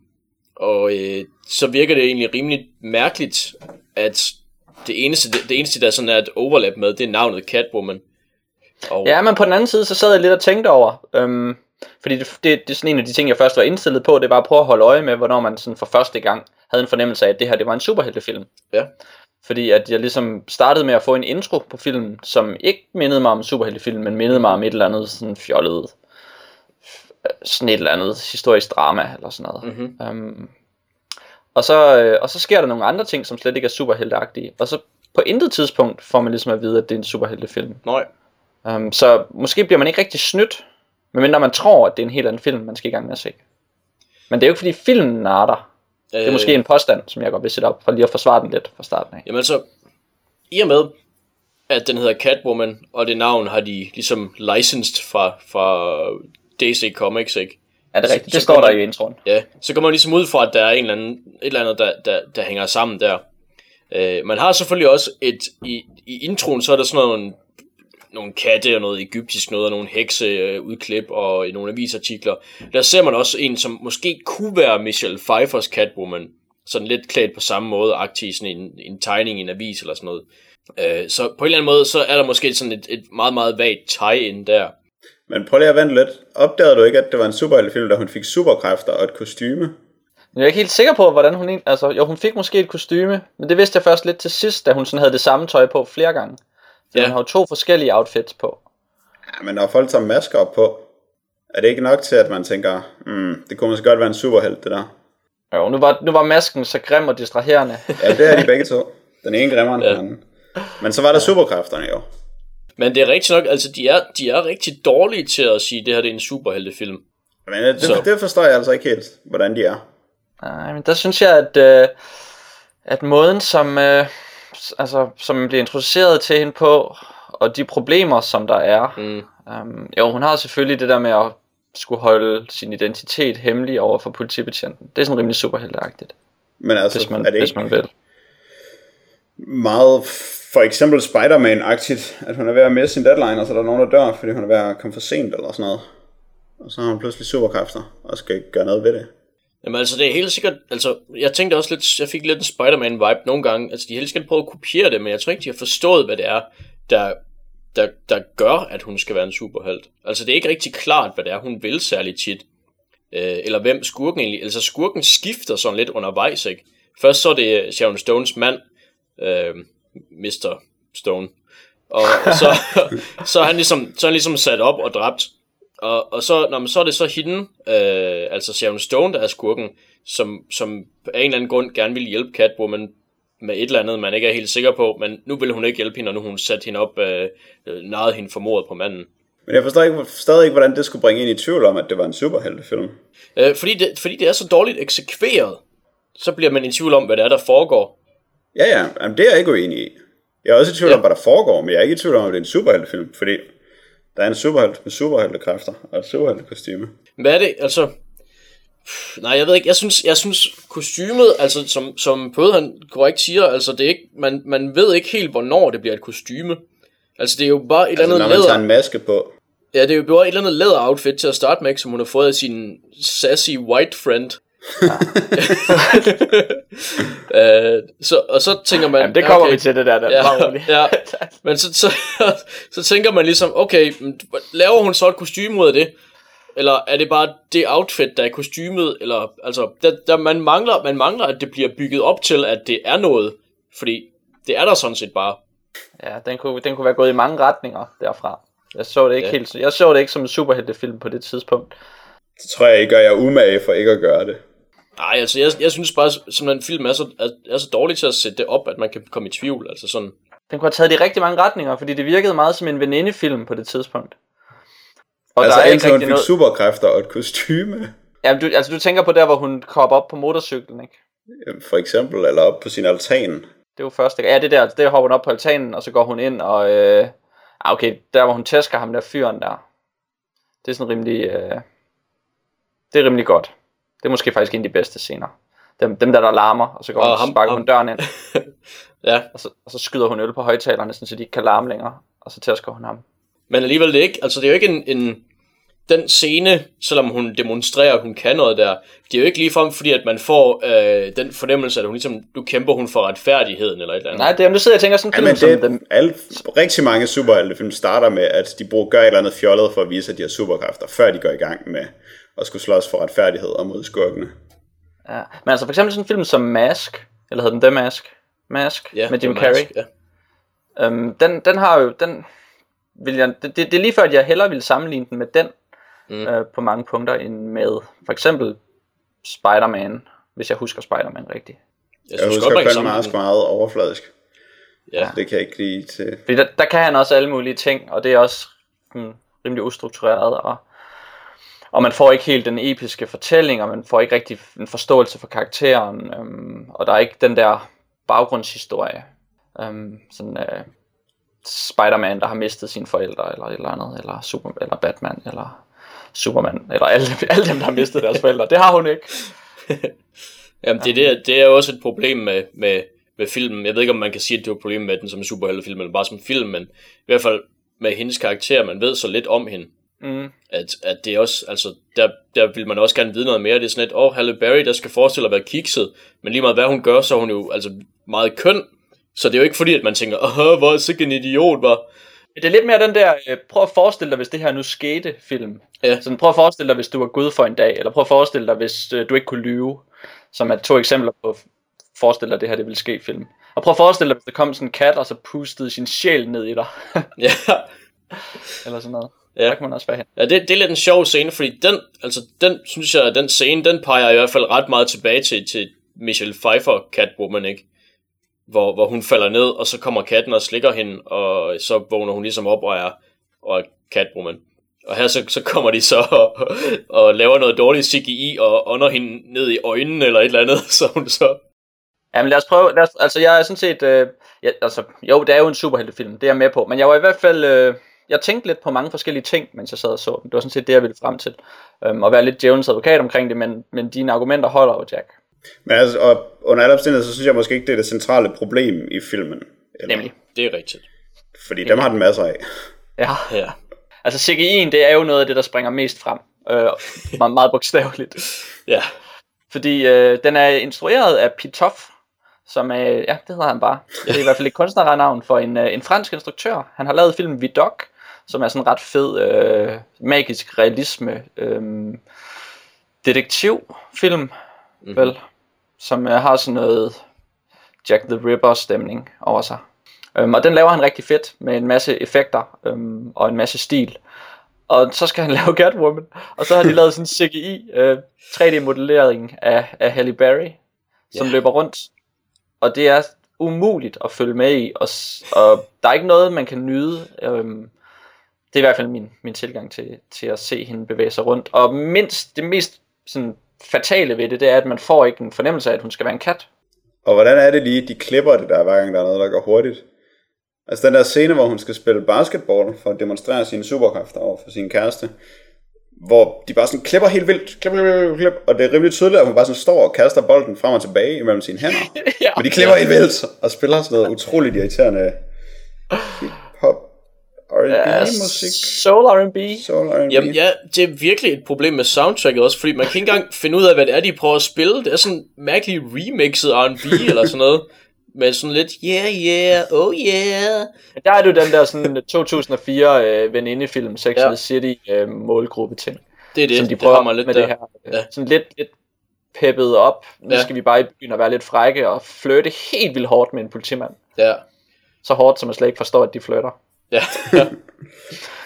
og øh, så virker det egentlig rimelig mærkeligt, at det eneste, det, det eneste der sådan er et overlap med, det er navnet Catwoman. Og, Ja, men på den anden side, så sad jeg lidt og tænkte over, øhm, fordi det, det, det er sådan en af de ting, jeg først var indstillet på, det var at prøve at holde øje med, hvornår man sådan for første gang havde en fornemmelse af, at det her det var en superheltefilm. Ja. Fordi at jeg ligesom startede med at få en intro på filmen, som ikke mindede mig om en superheltefilm, men mindede mig om et eller andet sådan fjollet, sådan et eller andet historisk drama eller sådan noget. Mhm. Um, og, så, øh, og så sker der nogle andre ting, som slet ikke er superhelteagtige. Og så på intet tidspunkt får man ligesom at vide, at det er en superheltefilm. Nej, Um, så måske bliver man ikke rigtig snydt, medmindre man tror, at det er en helt anden film, man skal i gang med at se. Men det er jo ikke fordi filmen narter. Det er måske en påstand, som jeg godt vil sætte op, for lige at forsvare den lidt fra starten af. Jamen altså, i og med, at den hedder Catwoman, og det navn har de ligesom licensed fra, fra DC Comics, ikke? Er det Så- rigtigt? så Det står kommer- der i introen. Ja, så kommer man ligesom ud fra, at der er en eller anden, et eller andet, der, der, der hænger sammen der. Øh, man har selvfølgelig også et, i, i introen, så er der sådan nogle, nogle katte og noget egyptisk noget, og nogle hekse øh, udklip og i nogle avisartikler. Der ser man også en, som måske kunne være Michelle Pfeiffers Catwoman. Sådan lidt klædt på samme måde, aktiv sådan en, en tegning i en avis eller sådan noget. Øh, så på en eller anden måde, så er der måske sådan et, et meget, meget vagt tie-in der. Men prøv lige at vente lidt. Opdagede du ikke, at det var en superheltefilm, da hun fik superkræfter og et kostyme? Jeg er ikke helt sikker på, hvordan hun egentlig... Altså, jo, hun fik måske et kostyme, men det vidste jeg først lidt til sidst, da hun sådan havde det samme tøj på flere gange. For Ja. Hun har jo to forskellige outfits på. Ja, men når folk tager masker op på, er det ikke nok til, at man tænker, mm, det kunne måske godt være en superhelt, det der? Jo, nu var, nu var masken så grim og distraherende. Ja, det er de begge to. Den ene grimmere end Ja. den anden. Men så var der superkræfterne jo. Men det er rigtigt nok, altså de er, de er rigtig dårlige til at sige, at det her det er en superheltefilm. Men det, Så. det forstår jeg altså ikke helt, hvordan de er. Nej, men der synes jeg, at, øh, at måden, som, øh, altså, som man bliver introduceret til hende på, og de problemer, som der er. Mm. Um, jo, hun har selvfølgelig det der med at skulle holde sin identitet hemmelig over for politibetjenten. Det er sådan rimelig superhelteagtigt, Men altså, hvis man, er det hvis ikke man vil. meget for eksempel Spider-Man-agtigt, at hun er ved at miste sin deadline, og så er der nogen, der dør, fordi hun er ved at komme for sent eller sådan noget. Og så har hun pludselig superkræfter, og skal ikke gøre noget ved det. Jamen altså, det er helt sikkert, altså, jeg tænkte også lidt, jeg fik lidt en Spider-Man-vibe nogle gange, altså de helt sikkert prøvet at kopiere det, men jeg tror ikke, de har forstået, hvad det er, der, der, der gør, at hun skal være en superhelt. Altså, det er ikke rigtig klart, hvad det er, hun vil særligt tit. Øh, eller hvem skurken egentlig, altså skurken skifter sådan lidt undervejs, ikke? Først så er det Sharon Stones mand, øh, Mr. Stone, og så, så, er han ligesom, så er han ligesom sat op og dræbt, og, og så, når man, så er det så hende, øh, altså Sharon Stone, der er skurken, som, som af en eller anden grund gerne vil hjælpe Catwoman med et eller andet, man ikke er helt sikker på, men nu vil hun ikke hjælpe hende, og nu hun sat hende op, øh, øh, narret hende for mordet på manden. Men jeg forstår ikke, stadig ikke, hvordan det skulle bringe ind i tvivl om, at det var en superheltefilm. Øh, fordi, det, fordi det er så dårligt eksekveret, så bliver man i tvivl om, hvad det er, der foregår. Ja, ja, jamen, det er jeg ikke uenig i. Jeg er også i tvivl Ja. om, hvad der foregår, men jeg er ikke i tvivl om, at det er en superheltefilm, fordi der er en superhelt med superheltekræfter og et superheltekostyme. Hvad er det? Altså... Pff, Nej, jeg ved ikke. Jeg synes, jeg synes kostymet, altså som, som Pøde han korrekt siger, altså det er ikke, man, man ved ikke helt, hvornår det bliver et kostyme. Altså, det er jo bare et Altså, eller når andet man tager læder. en maske på. Ja, det er jo bare et eller andet læder outfit til at starte med, som hun har fået af sin sassy white friend. øh, så, og så tænker man... Jamen, det kommer okay, vi til det der, der Ja, ja. Men så, så, så tænker man ligesom, okay, laver hun så et kostume ud af det? Eller er det bare det outfit, der er kostymet? Eller, altså, der, der, man, mangler, man mangler, at det bliver bygget op til, at det er noget. Fordi det er der sådan set bare. Ja, den kunne, den kunne være gået i mange retninger derfra. Jeg så det ikke Ja. ja. helt, jeg så det ikke som en superheltefilm på det tidspunkt. Så tror jeg, I gør jer umage for ikke at gøre det. Nej, altså jeg, jeg synes bare, som en film er så, er, er så dårlig til at sætte det op, at man kan komme i tvivl. Altså sådan, Den kunne have taget det i rigtig mange retninger, fordi det virkede meget som en venindefilm på det tidspunkt. Og altså der er ikke hun rigtig fik noget... superkræfter og et kostyme, Ja, du, altså du tænker på der, hvor hun kommer op på motorcyklen, ikke? for eksempel, eller op på sin altan. Det var første Ja, det der, det hopper hun op på altanen, og så går hun ind, og... Øh... Ah, okay, der hvor hun tæsker ham der fyren der. Det er sådan rimelig... Øh... Det er rimelig godt. Det er måske faktisk en af de bedste scener. Dem, dem der, der larmer, og så går Og hun, og ham- sparker ham- hun døren ind, ja. og så, og så skyder hun øl på højtalerne, sådan, så de ikke kan larme længere, og så tæsker hun ham. Men alligevel det ikke, altså det er jo ikke en, en den scene, selvom hun demonstrerer, at hun kan noget der, det er jo ikke ligefrem fordi, at man får øh, den fornemmelse, at hun ligesom, nu kæmper hun for retfærdigheden eller et eller andet. Nej, det er, nu sidder jeg og tænker sådan en Ja, film men som det, dem. alle, rigtig mange superheltefilm starter med, at de bruger, gør et eller andet fjollet for at vise, at de har superkræfter, før de går i gang med at skulle slås for retfærdighed og mod skurkene. Ja. Men altså for eksempel sådan en film som Mask, eller hedder den The Mask? Mask Ja, med Jim Carrey. Mask, Ja. Øhm, den, den har jo, den vil jeg, det, det, er lige før, at jeg hellere ville sammenligne den med den, Mm. øh, på mange punkter, end med for eksempel Spider-Man, hvis jeg husker Spider-Man rigtigt. Jeg Jeg synes husker godt, kan Colin Mask meget overfladisk. Ja. Det kan jeg ikke lide til. Fordi der, der kan han også alle mulige ting, og det er også hmm, rimelig ustruktureret, og, og man får ikke helt den episke fortælling, og man får ikke rigtig en forståelse for karakteren, øhm, og der er ikke den der baggrundshistorie. Øhm, sådan øh, Spider-Man, der har mistet sine forældre, eller et eller andet, eller, Super, eller Batman, eller Superman, eller alle, alle dem, der har mistet deres forældre. Det har hun ikke. Jamen, det, er det, det er også et problem med, med, med filmen. Jeg ved ikke, om man kan sige, at det er et problem med den som superheltefilm, eller bare som film, men i hvert fald med hendes karakter, man ved så lidt om hende, Mm. at, at det også, altså, der, der vil man også gerne vide noget mere. Det er sådan lidt, åh, oh, Halle Berry, der skal forestille at være kikset, men lige meget hvad hun gør, så er hun jo altså meget køn, så det er jo ikke fordi, at man tænker, åh, hvor sikkert en idiot, var. Det er lidt mere den der, øh, prøv at forestille dig, hvis det her nu skete film. Ja. Sådan, prøv at forestille dig, hvis du var Gud for en dag, eller prøv at forestille dig, hvis øh, du ikke kunne lyve, som er to eksempler på, forestil dig, at det her det ville ske film. Og prøv at forestille dig, hvis der kom sådan en kat, og så pustede sin sjæl ned i dig, Ja, eller sådan noget. Ja. Der kan man også være hen. Ja, det, det er lidt en sjov scene, fordi den, altså den, synes jeg, den scene, den peger i hvert fald ret meget tilbage til, til Michelle Pfeiffer, Catwoman, ikke? Hvor, hvor hun falder ned, og så kommer katten og slikker hende, og så vågner hun ligesom op og er, og er Catwoman. Og her så, så kommer de så og, og laver noget dårligt CGI og ånder hende ned i øjnene eller et eller andet, så hun så... Jamen lad os prøve, lad os, altså jeg er sådan set, øh, ja, altså, jo, det er jo en superheltefilm, det er jeg med på, men jeg var i hvert fald, øh, jeg tænkte lidt på mange forskellige ting, mens jeg sad og så den. Det var sådan set det, jeg ville frem til. Øhm, at være lidt djævelens advokat omkring det, men, men dine argumenter holder jo, Jack. Men altså, og under alle omstændigheder, så synes jeg måske ikke, det er det centrale problem i filmen. Eller, Nemlig. Det er rigtigt. Fordi dem har den masser af. Ja. Ja. Altså CGI'en, det er jo noget af det, der springer mest frem. Øh, meget, meget bogstaveligt. Ja. Fordi øh, den er instrueret af Pitoff, som er, ja, det hedder han bare. Det er i hvert fald et kunstnernavn for en, øh, en fransk instruktør. Han har lavet filmen Vidocq, som er sådan en ret fed, øh, magisk realisme, øh, detektivfilm, mm-hmm. vel, som øh, har sådan noget Jack the Ripper stemning over sig. Øhm, og den laver han rigtig fedt med en masse effekter øhm, og en masse stil. Og så skal han lave Catwoman, og så har de lavet sådan en CGI øh, 3D-modellering af, af Halle Berry, som Ja. løber rundt. Og det er umuligt at følge med i, og, og der er ikke noget, man kan nyde. Øhm, det er i hvert fald min, min tilgang til, til at se hende bevæge sig rundt. Og mindst, det mest sådan, fatale ved det, det er, at man får ikke en fornemmelse af, at hun skal være en kat. Og hvordan er det lige, de klipper det der, hver gang der er noget, der går hurtigt? Altså den der scene, hvor hun skal spille basketball for at demonstrere sine superkræfter over for sin kæreste, hvor de bare sådan klipper helt vildt, klip, klip, klip, og det er rimelig tydeligt, at hun bare sådan står og kaster bolden frem og tilbage imellem sine hænder. ja. Men de klipper helt vildt og spiller sådan noget utroligt irriterende hip-hop R&B-musik. Soul R&B. Soul R&B. Jamen ja, det er virkelig et problem med soundtracket også, fordi man kan ikke engang finde ud af, hvad det er, de prøver at spille. Det er sådan mærkeligt remixet R&B eller sådan noget. Med sådan lidt, yeah, yeah, oh yeah. Der er du den der sådan 2004 øh, venindefilm, Sex Ja. and the City øh, målgruppe ting. Det er det, som de det prøver kommer lidt med der. det her. Øh, Ja. Sådan lidt, lidt peppet op. Nu Ja. skal vi bare i byen og være lidt frække og flirte helt vildt hårdt med en politimand. Ja, Så hårdt, som man slet ikke forstår, at de flytter. Ja.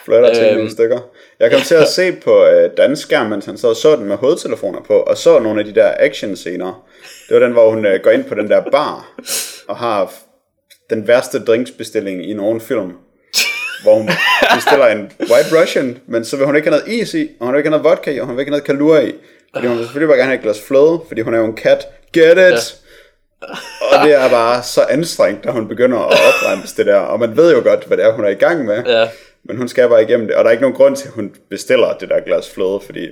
Flytter til Øhm. nogle stykker. Jeg kom til at se på øh, danskskærm, mens han sad og så den med hovedtelefoner på, og så nogle af de der action-scener. Det var den, hvor hun øh, går ind på den der bar, og har den værste drinksbestilling i nogen film. Hvor hun bestiller en White Russian, men så vil hun ikke have noget is i, og hun vil ikke have noget vodka i, og hun vil ikke have noget kalur i. Fordi hun vil selvfølgelig bare gerne have et glas fløde, fordi hun er jo en kat. Get it! Ja. Og det er bare så anstrengt, da hun begynder at opremse det der. Og man ved jo godt, hvad det er, hun er i gang med. ja. Men hun skal bare igennem det, og der er ikke nogen grund til, at hun bestiller det der glas fløde, fordi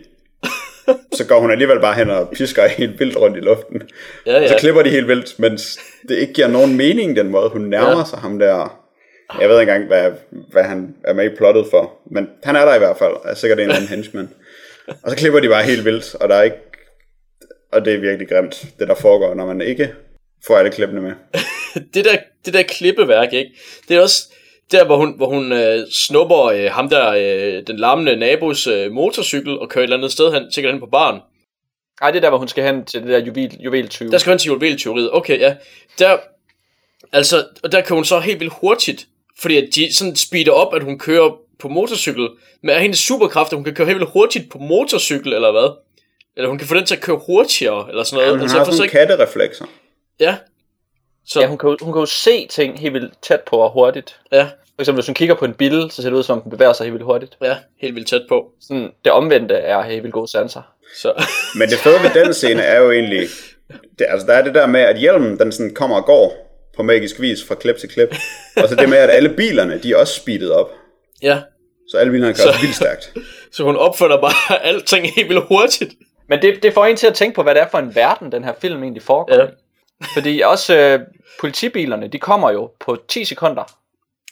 så går hun alligevel bare hen og pisker helt vildt rundt i luften. Ja, Og så ja. klipper de helt vildt, mens det ikke giver nogen mening, den måde hun nærmer Ja. sig ham der. Jeg ved ikke engang, hvad, hvad han er med i plottet for, men han er der i hvert fald, er sikkert en eller anden henchman. Og så klipper de bare helt vildt, og der er ikke, og det er virkelig grimt, det der foregår, når man ikke får alle klippene med. det der, det der klippeværk, ikke? Det er også der, hvor hun, hvor hun øh, snupper øh, ham der, øh, den larmende nabos øh, motorcykel, og kører et eller andet sted hen, sikkert hen på baren. Ej, det er der, hvor hun skal hen til det der juvel, juvel 20. Der skal hun til juvelteoriet. Okay, ja. Der, altså, og der kan hun så helt vildt hurtigt, fordi at de sådan speeder op, at hun kører på motorcykel, med hendes superkraft, at hun kan køre helt vildt hurtigt på motorcykel, eller hvad? Eller hun kan få den til at køre hurtigere, eller sådan noget. Jamen, hun altså, har sådan ikke... kattereflekser. Ja. Så, Ja, hun kan, jo- hun kan jo se ting helt vildt tæt på og hurtigt. ja, For eksempel, hvis hun kigger på en bil, så ser det ud som, om den bevæger sig helt vildt hurtigt. ja, helt vildt tæt på. Sådan, det omvendte er helt vildt gode sanser. Så, Men det fede ved den scene er jo egentlig, det, altså der er det der med, at hjelmen den sådan kommer og går på magisk vis fra klip til klip. Og så det med, at alle bilerne, de er også speedet op. ja. Så alle bilerne kører vildt stærkt. Så hun opfører bare alting helt vildt hurtigt. Men det, det får en til at tænke på, hvad det er for en verden, den her film egentlig foregår Ja. Fordi også øh, politibilerne, de kommer jo på 10 sekunder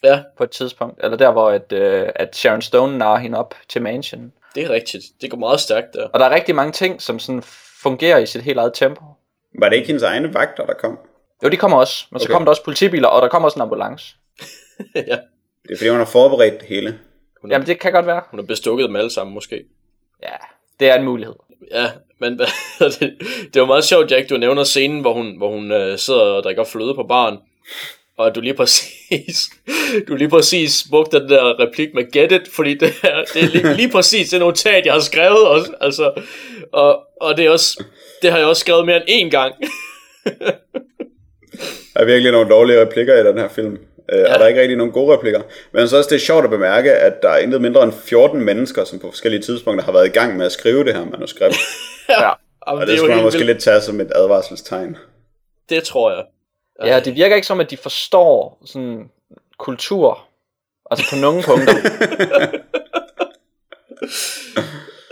Ja, på et tidspunkt. Eller der, hvor at, øh, at Sharon Stone narer hende op til mansion. det er rigtigt. Det går meget stærkt der. Og der er rigtig mange ting, som sådan fungerer i sit helt eget tempo. Var det ikke hendes egne vagter, der kom? Jo, de kommer også. Men så Okay. kommer der også politibiler, og der kommer også en ambulance. ja. Det er fordi, hun har forberedt det hele. Jamen, det kan godt være. Hun har bestukket dem alle sammen måske. Ja, det er en mulighed. Ja, men det, det var meget sjovt, Jack, du nævner scenen, hvor hun, hvor hun øh, sidder og drikker fløde på baren. Og du lige præcis, du lige præcis brugte den der replik med get it, fordi det er, det er lige, lige præcis det notat, jeg har skrevet også. Altså, og, og det er også, det har jeg også skrevet mere end én gang. Der er virkelig nogle dårlige replikker i den her film. Ja. Og der er ikke rigtig nogen gode replikker. Men så også det er sjovt at bemærke, at der er intet mindre end 14 mennesker, som på forskellige tidspunkter har været i gang med at skrive det her manuskript. Ja. Jamen, Og det, det er skulle man måske vildt. lidt tage som et advarselstegn. Det tror jeg. Ja, det virker ikke som, at de forstår sådan kultur. Altså på nogle punkter.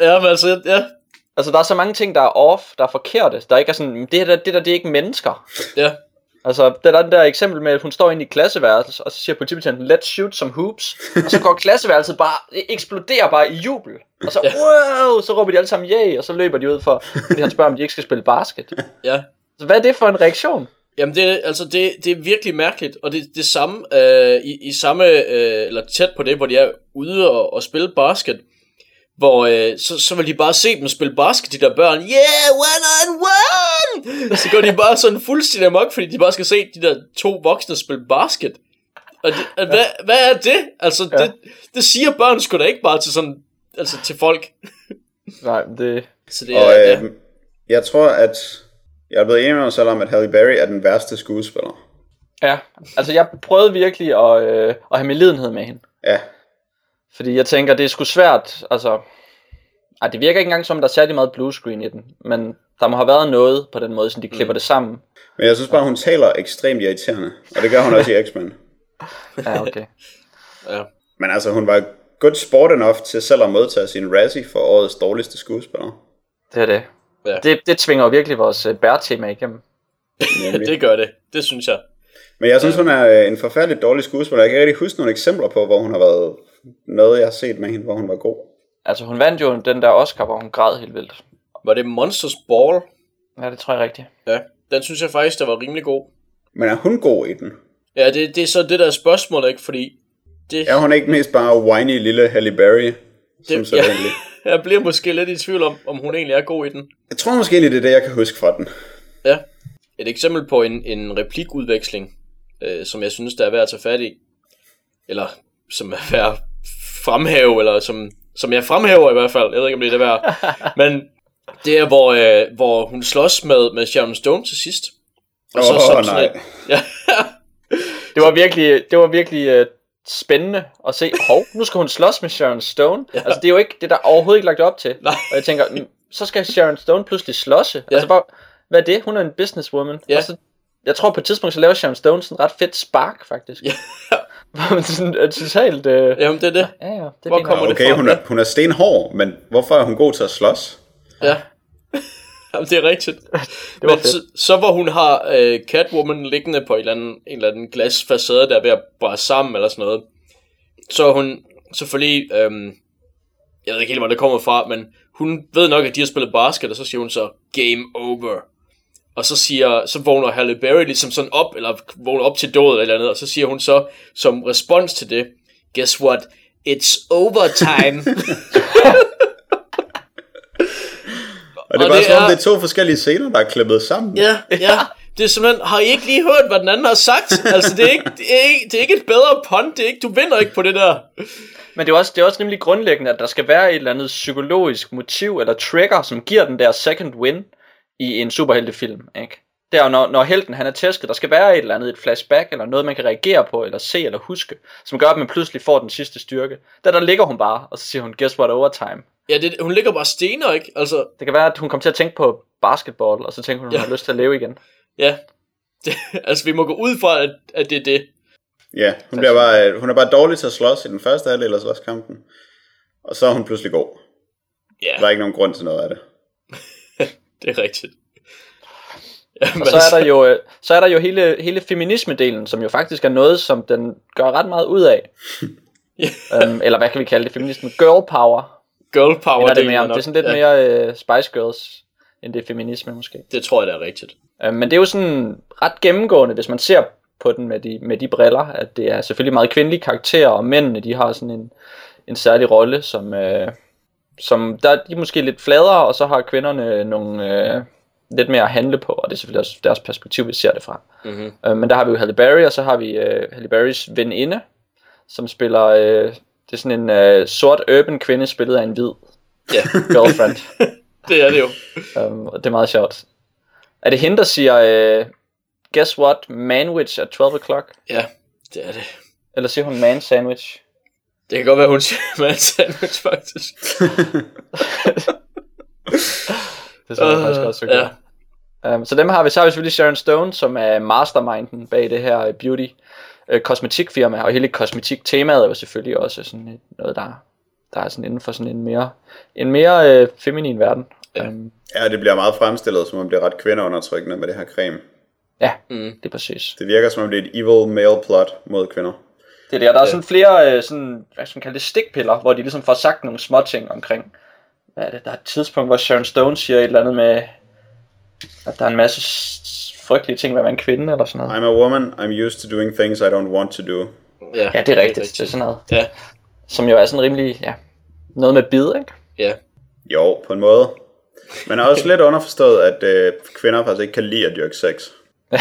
Ja, men altså, ja, Altså der er så mange ting, der er off, der er forkerte. Der ikke er sådan, det der, det der, det er ikke mennesker. ja, Altså, der er den der eksempel med, at hun står inde i klasseværelset, og så siger politibetjenten, let's shoot some hoops. Og så går klasseværelset bare, det eksploderer bare i jubel. Og så, wow, så råber de alle sammen, yay, og så løber de ud for, fordi han spørger, om de ikke skal spille basket. ja. Så hvad er det for en reaktion? Jamen det, altså det, det er virkelig mærkeligt, og det det samme øh, i, i samme øh, eller tæt på det, hvor de er ude og, og spille basket, hvor øh, så, så vil de bare se dem spille basket, de der børn. Yeah, one on one! Så går de bare sådan fuldstændig amok, fordi de bare skal se de der to voksne spille basket. Og det, at, hvad, hvad er det? Altså Ja. det, det siger børn sgu da ikke bare til sådan, altså til folk. Nej, det... Så det er, Og ja. øh, jeg tror, at jeg er blevet enig med mig selv om, at Halle Berry er den værste skuespiller. Ja, altså jeg prøvede virkelig at, øh, at have medlidenhed med hende. Ja, Fordi jeg tænker, det er sgu svært, altså... Ej, det virker ikke engang som, der er særlig meget bluescreen i den. Men der må have været noget på den måde, så de klipper det sammen. men jeg synes bare, hun taler ekstremt irriterende. Og det gør hun også i X-Men. Ja, okay. ja. Men altså, hun var good sport enough til selv at modtage sin Razzie for årets dårligste skuespiller. Det er det. Ja. Det, det tvinger jo virkelig vores øh, bær-tema igennem. Det gør det. Det synes jeg. Men jeg synes, hun er øh, en forfærdelig dårlig skuespiller. Jeg kan ikke rigtig huske nogle eksempler på, hvor hun har været noget, jeg har set med hende, hvor hun var god. Altså hun vandt jo den der Oscar, hvor hun græd helt vildt. Var det Monsters Ball? Ja, det tror jeg rigtigt. Ja, den synes jeg faktisk, der var rimelig god. Men er hun god i den? Ja, det, det er så det der spørgsmål, ikke? Fordi det, Er hun ikke mest bare whiny lille Halle Berry? Som det jeg, egentlig? jeg bliver måske lidt i tvivl om, om hun egentlig er god i den. Jeg tror måske egentlig, det er det, jeg kan huske fra den. Ja. Et eksempel på en, en replikudveksling, øh, som jeg synes, der er værd at tage fat i. Eller som er værd at fremhæve, eller som, som jeg fremhæver i hvert fald. Jeg ved ikke, om det er det værd. Men det er, hvor, øh, hvor hun slås med, med Sharon Stone til sidst. Og Åh, som nej. sådan et, ja, Det var virkelig, det var virkelig uh, spændende at se. Hov, nu skal hun slås med Sharon Stone. Ja. Altså det er jo ikke, det er der overhovedet ikke lagt op til. Nej. Og jeg tænker, mm, så skal Sharon Stone pludselig slåsse. Ja. Altså bare, hvad er det? Hun er en businesswoman. Ja. Og så, jeg tror på et tidspunkt, så laver Sharon Stone sådan en ret fedt spark, faktisk. Ja. Hvor man sådan er totalt... Øh, jamen det er det. ja, ja, det Hvor kommer det Okay, fra? hun er, hun er stenhård, men hvorfor er hun god til at slås? Ja. Jamen, det er rigtigt. var Men fedt. så, så hvor hun har øh, Catwoman liggende på en eller, anden, en eller anden glasfacade, der er ved at bræse sammen eller sådan noget, så hun selvfølgelig, øhm, jeg ved ikke helt, hvor det kommer fra, men hun ved nok, at de har spillet basket, og så siger hun så, game over. Og så siger, så vågner Halle Berry ligesom sådan op, eller vågner op til død eller et eller andet, og så siger hun så, som respons til det, guess what, it's overtime. Og det er Og bare det som om, er- det er to forskellige scener, der er klippet sammen. Ja, ja. Det er simpelthen, har I ikke lige hørt, hvad den anden har sagt? Altså, det er ikke, det er ikke, det er ikke et bedre pun, det er ikke, du vinder ikke på det der. Men det er, også, det er også rimelig grundlæggende, at der skal være et eller andet psykologisk motiv eller trigger, som giver den der second win i en superheltefilm, ikke? Det er jo, når, når helten han er tæsket, der skal være et eller andet, et flashback, eller noget, man kan reagere på, eller se, eller huske, som gør, at man pludselig får den sidste styrke. Der, der ligger hun bare, og så siger hun, guess what, overtime. Ja, det, hun ligger bare stener, ikke? Altså, Det kan være, at hun kommer til at tænke på basketball, og så tænker hun, at hun Ja. har lyst til at leve igen. ja. Det, altså, vi må gå ud fra, at, at det er det. Ja, hun, bliver bare, hun er bare dårlig til at slås i den første halvdel af slåskampen. Og så er hun pludselig god. Ja, Der er ikke nogen grund til noget af det. det er rigtigt. Ja, Og så er der jo, øh, så er der jo hele, hele feminisme-delen, som jo faktisk er noget, som den gør ret meget ud af. um, eller hvad kan vi kalde det? Feminisme. Girl power. girl power. er det, delen mere. er nok- det er sådan lidt ja, mere uh, Spice Girls, end det er feminisme måske. Det tror jeg, det er rigtigt. Um, men det er jo sådan ret gennemgående, hvis man ser på den med de, med de briller, at det er selvfølgelig meget kvindelige karakterer, og mændene, de har sådan en, en særlig rolle, som, uh, som der, de er måske lidt fladere, og så har kvinderne nogle uh, lidt mere at handle på, og det er selvfølgelig også deres perspektiv, vi ser det fra. Mm-hmm. Øh, men der har vi jo Halle Berry, og så har vi øh, Halle Berrys veninde, som spiller, øh, det er sådan en øh, sort urban kvinde, spillet af en hvid Ja, girlfriend. det er det jo. og det er meget sjovt. Er det hende, der siger, øh, guess what, manwich at 12 o'clock? Ja, det er det. Eller siger hun man sandwich? Det kan godt være, hun siger med en sandwich, faktisk. Det tror jeg Øh, faktisk også, ja. ja. um, Så dem har vi, så har vi selvfølgelig Sharon Stone, som er masterminden bag det her øh, beauty øh, kosmetikfirma, og hele kosmetiktemaet er jo selvfølgelig også sådan et- noget, der, der er sådan inden for sådan en mere, en mere øh, feminin verden. Ja. Um, Ja, det bliver meget fremstillet, som om det er ret kvindeundertrykkende med det her creme. ja, Mm. det er præcis. Det virker som om det er et evil male plot mod kvinder. Det er det, og der er sådan flere øh, sådan, hvad skal man kalde det, stikpiller, hvor de ligesom får sagt nogle små ting omkring, hvad er det, der er et tidspunkt, hvor Sharon Stone siger et eller andet med, at der er en masse frygtelige ting ved at være en kvinde, eller sådan noget. I'm a woman, I'm used to doing things I don't want to do. Ja, Ja, det er rigtigt, det er sådan noget. Ja, Som jo er sådan rimelig, ja, noget med bid, ikke? ja. Jo, på en måde. Men er også lidt underforstået, at øh, kvinder faktisk ikke kan lide at dyrke sex.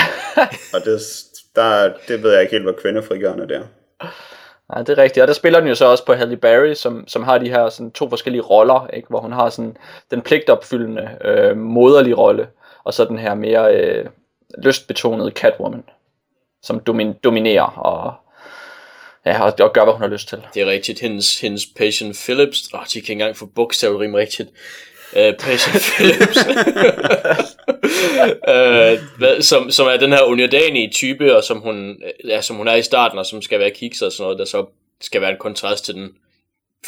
Og det, der, det ved jeg ikke helt, hvor kvindefrigørende det er. Ja, det er rigtigt. Og der spiller den jo så også på Halle Berry, som, som har de her sådan, to forskellige roller, ikke? hvor hun har sådan den pligtopfyldende, øh, moderlige rolle, og så den her mere øh, lystbetonede Catwoman, som domin- dominerer og, ja, og, og gør, hvad hun har lyst til. Det er rigtigt. Hendes, hendes Patient Phillips, åh, oh, de kan ikke engang få bogstavrim rigtigt. Uh, Patient Phillips, uh, hvad, som, som er den her underdanige type, og som hun, ja, som hun er i starten, og som skal være kikser og sådan noget, der så skal være en kontrast til den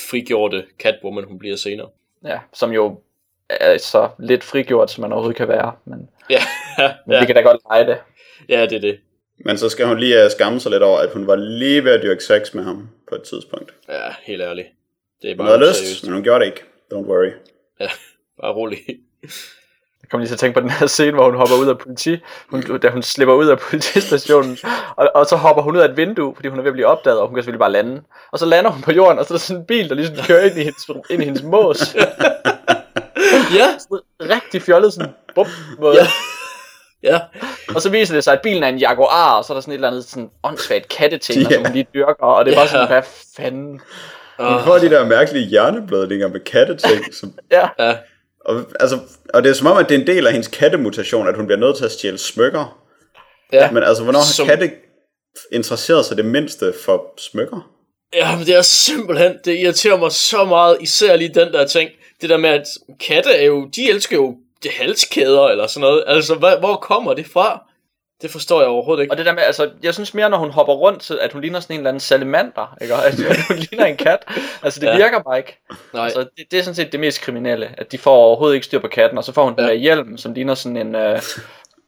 frigjorte Catwoman, hun bliver senere. Ja, som jo er så lidt frigjort, som man overhovedet kan være. Men, Ja, ja, men vi kan da godt lege det. ja det er det. Men så skal hun lige uh, skamme sig lidt over, at hun var lige ved at dyrke sex med ham på et tidspunkt. Ja, helt ærligt. Det er Hun havde bare lyst, seriøst. men hun gjorde det ikke. Don't worry. Ja, bare rolig. Jeg kom lige til at tænke på den her scene, hvor hun hopper ud af politi, hun, da hun slipper ud af politistationen, og, og så hopper hun ud af et vindue, fordi hun er ved at blive opdaget, og hun kan selvfølgelig bare lande. Og så lander hun på jorden, og så er der sådan en bil, der ligesom kører ind i hendes, ind i hendes mås. ja, Rigtig fjollet, sådan bum, måde. Ja. ja. Og så viser det sig, at bilen er en Jaguar, og så er der sådan et eller andet sådan åndssvagt katteting, Ja. som hun lige dyrker, og det er bare Ja. sådan, hvad fanden? Hun får de der mærkelige hjerneblødninger med katteting. Som, Ja, Ja, og, altså, og det er som om, at det er en del af hendes kattemutation, at hun bliver nødt til at stjæle smykker. ja. Men altså, hvornår har Som- katte interesseret sig det mindste for smykker? Ja, men det er simpelthen, det irriterer mig så meget, især lige den der ting. Det der med, at katte er jo, de elsker jo det halskæder eller sådan noget. Altså, hvad, hvor kommer det fra? Det forstår jeg overhovedet ikke. og det der med, altså, jeg synes mere, når hun hopper rundt, så at hun ligner sådan en eller anden salamander, ikke? Og At hun ligner en kat. Altså, det Ja. virker bare ikke. Nej, Altså, det, det er sådan set det mest kriminelle, at de får overhovedet ikke styr på katten, og så får hun den Ja. der hjelm, som ligner sådan en, øh, sådan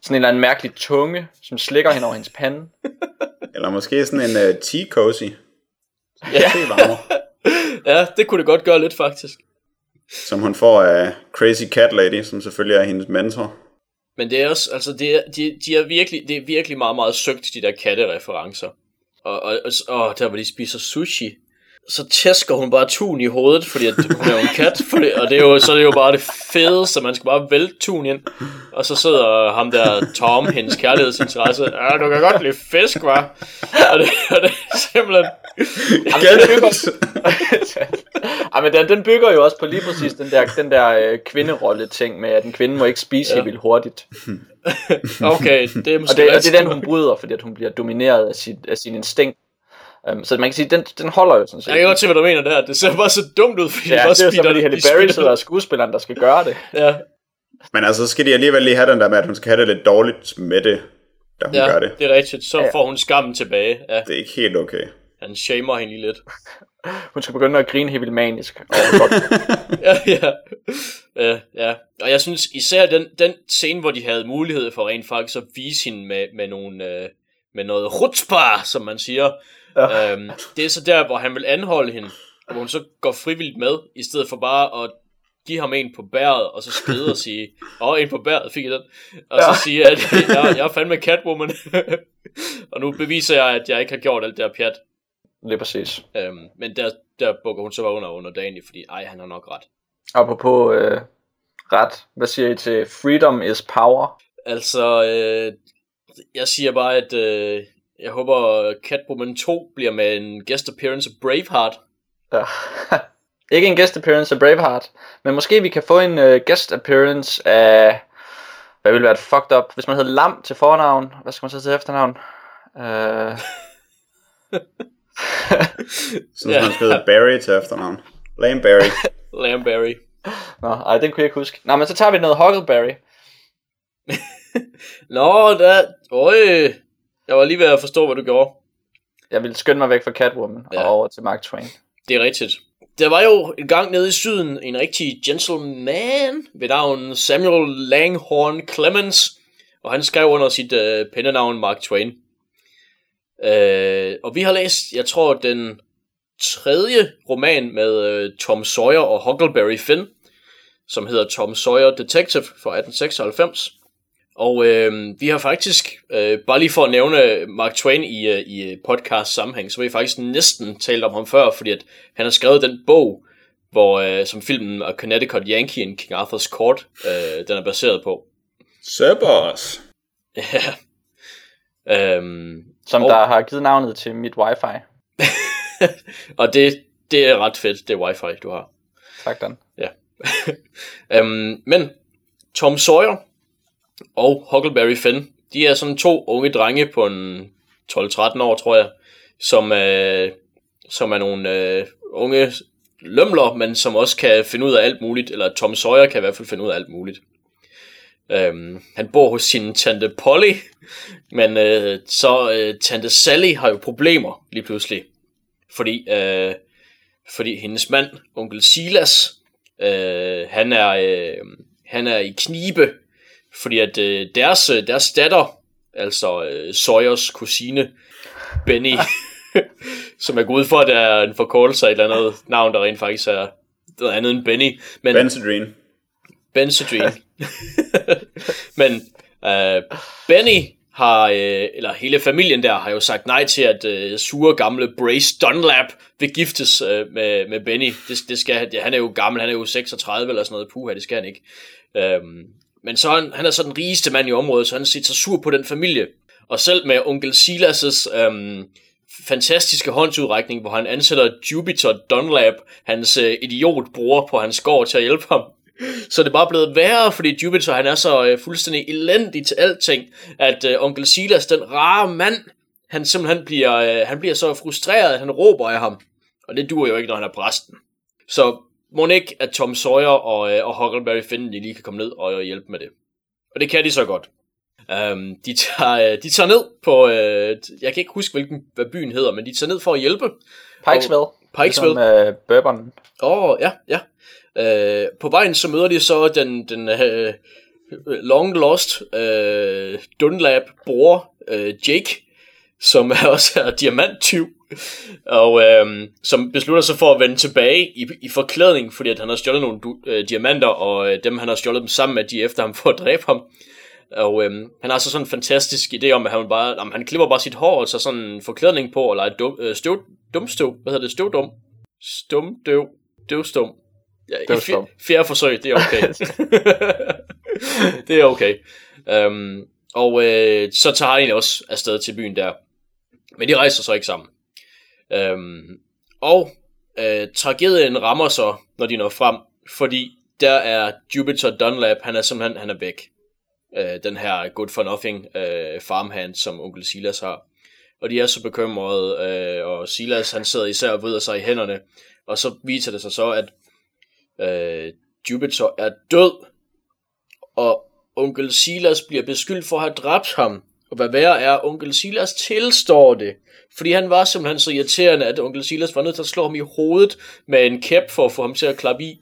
en eller anden mærkelig tunge, som slikker hen over hendes pande. Eller måske sådan en uh, tea cozy. Ja. Ja, det kunne det godt gøre lidt faktisk. som hun får af Crazy Cat Lady, som selvfølgelig er hendes mentor. Men det er også, altså, det er, de, de er virkelig, det er virkelig meget, meget søgt, de der kattereferencer. Og, og, og, og der hvor de spiser sushi, så tæsker hun bare tun i hovedet, fordi at hun er jo en kat, fordi, og det er jo, så er det jo bare det fedeste, man skal bare vælte tun ind, og så sidder ham der Tom, hendes kærlighedsinteresse, ja, du kan godt lide fisk, var. Og det, og det er simpelthen, Ej, men den, den bygger jo også på lige præcis den der, den der øh, kvinderolle ting med, at en kvinde må ikke spise Ja. ja. vildt hurtigt. okay, det er Og måske det, og det er den, hun bryder, fordi at hun bliver domineret af, sit, af sin instinkt. Um, så man kan sige, den, den holder jo sådan set. Jeg kan godt se, hvad du mener der. Det ser bare så dumt ud, fordi Ja, de bare det er så, fordi Halle de Berry sidder og skuespilleren, der skal gøre det. Ja, Men altså, så skal de alligevel lige have den der med, at hun skal have det lidt dårligt med det, da hun ja gør det. det er rigtigt. Så Ja. får hun skammen tilbage. Ja, Det er ikke helt okay. han shamer hende lige lidt. Hun skal begynde at grine helt vildt manisk. Ja, ja. Uh, ja. Og jeg synes især den, den scene, hvor de havde mulighed for rent faktisk at vise hende med, med, nogle, uh, med noget rutsbar, som man siger. Ja. Um, det er så der, hvor han vil anholde hende, hvor hun så går frivilligt med, i stedet for bare at give ham en på bæret, og så skride og sige, åh, oh, en på bæret, fik jeg den, og ja. Så sige, at jeg, jeg er fandme Catwoman, og nu beviser jeg, at jeg ikke har gjort alt det der pjat. Lige præcis. Um, men der, der bukker hun så bare under under dagen, fordi ej, han har nok ret. Apropos øh, ret. Hvad siger I til freedom is power? Altså, øh, jeg siger bare, at øh, jeg håber Catwoman 2 bliver med en guest appearance af Braveheart. Ja. Ikke en guest appearance af Braveheart, men måske vi kan få en uh, guest appearance af... Hvad vil være et fucked up? Hvis man hedder Lam til fornavn, hvad skal man så til efternavn? Uh, Sådan Ja. man skal hedde Barry til efternavn. Lame Barry. Lamberry. nå, ej, den kunne jeg ikke huske. Nå, men så tager vi noget Huckleberry. Nå, der... Øj, jeg var lige ved at forstå, hvad du gjorde. Jeg vil skynde mig væk fra Catwoman Ja. og over til Mark Twain. Det er rigtigt. Der var jo en gang nede i syden en rigtig gentleman ved navn Samuel Langhorne Clemens, og han skrev under sit øh, pendenavn Mark Twain. Øh, og vi har læst, jeg tror, den tredje roman med øh, Tom Sawyer og Huckleberry Finn, som hedder Tom Sawyer Detective fra 1896. Og øh, vi har faktisk, øh, bare lige for at nævne Mark Twain i, øh, i podcast sammenhæng, så har vi faktisk næsten talt om ham før, fordi at han har skrevet den bog, hvor, øh, som filmen A Connecticut Yankee in King Arthur's Court, øh, den er baseret på. Søbers. Ja. øhm, Som Og- der har givet navnet til mit wifi. og det, det er ret fedt, det wifi, du har. Tak, Dan. øhm, men Tom Sawyer og Huckleberry Finn, de er sådan to unge drenge på en 12-13 år, tror jeg, som, øh, som er nogle øh, unge lømler, men som også kan finde ud af alt muligt, eller Tom Sawyer kan i hvert fald finde ud af alt muligt. Øhm, han bor hos sin tante Polly, men øh, så øh, tante Sally har jo problemer lige pludselig, fordi, øh, fordi hendes mand, onkel Silas, øh, han, er, øh, han er i knibe, fordi at øh, deres, øh, deres datter altså øh, Sawyers kusine, Benny, som er gået for, at der er en forkortelse af et eller andet navn, der rent faktisk er noget andet end Benny. Men Benzedrine. Benzedrine. Men øh, Benny har, øh, eller hele familien der, har jo sagt nej til, at øh, sure gamle Brace Dunlap vil giftes øh, med, med Benny. Det, det skal, ja, han er jo gammel, han er jo 36 eller sådan noget. Puha, det skal han ikke. Øhm, men så er han, han er så den rigeste mand i området, så han set sig sur på den familie. Og selv med onkel Silas' øhm, fantastiske håndsudrækning, hvor han ansætter Jupiter Dunlap, hans øh, idiotbror på hans gård til at hjælpe ham. Så det er bare blevet værre, fordi Jupiter han er så øh, fuldstændig elendig til alting, at øh, onkel Silas, den rare mand, han simpelthen bliver, øh, han bliver så frustreret, at han råber af ham. Og det duer jo ikke, når han er præsten. Så må ikke, at Tom Sawyer og, øh, og Huckleberry Finn de lige kan komme ned og hjælpe med det. Og det kan de så godt. Um, de, tager, øh, de tager ned på, øh, jeg kan ikke huske, hvilken hvad byen hedder, men de tager ned for at hjælpe. Pikesville. Pikesville. Ligesom, uh, Bourbon. Åh, oh, ja, ja. Uh, på vejen så møder de så den, den uh, long lost uh, Dunlap bror uh, Jake, som er også er diamanttyv, og uh, som beslutter sig for at vende tilbage i, i forklædning, fordi at han har stjålet nogle du, uh, diamanter, og uh, dem han har stjålet dem sammen med, de er efter ham for at dræbe ham. Og øhm, han har så sådan en fantastisk idé om, at han bare, jamen, han klipper bare sit hår og så sådan en forklædning på, og leger dum, øh, støv, dumstøv, hvad hedder det, støvdum? Stumdøv, døvstum. Ja, Døvstum. fj- fjerde forsøg, det er okay. det er okay. Um, og øh, så tager han også afsted til byen der. Men de rejser så ikke sammen. Øhm, og øh, tragedien rammer så, når de når frem, fordi der er Jupiter Dunlap, han er simpelthen han er væk øh, den her good for nothing øh, farmhand, som onkel Silas har. Og de er så bekymrede, øh, og Silas han sidder især og vrider sig i hænderne, og så viser det sig så, at øh, Jupiter er død, og onkel Silas bliver beskyldt for at have dræbt ham. Og hvad værre er, onkel Silas tilstår det. Fordi han var simpelthen så irriterende, at onkel Silas var nødt til at slå ham i hovedet med en kæp for at få ham til at klappe i.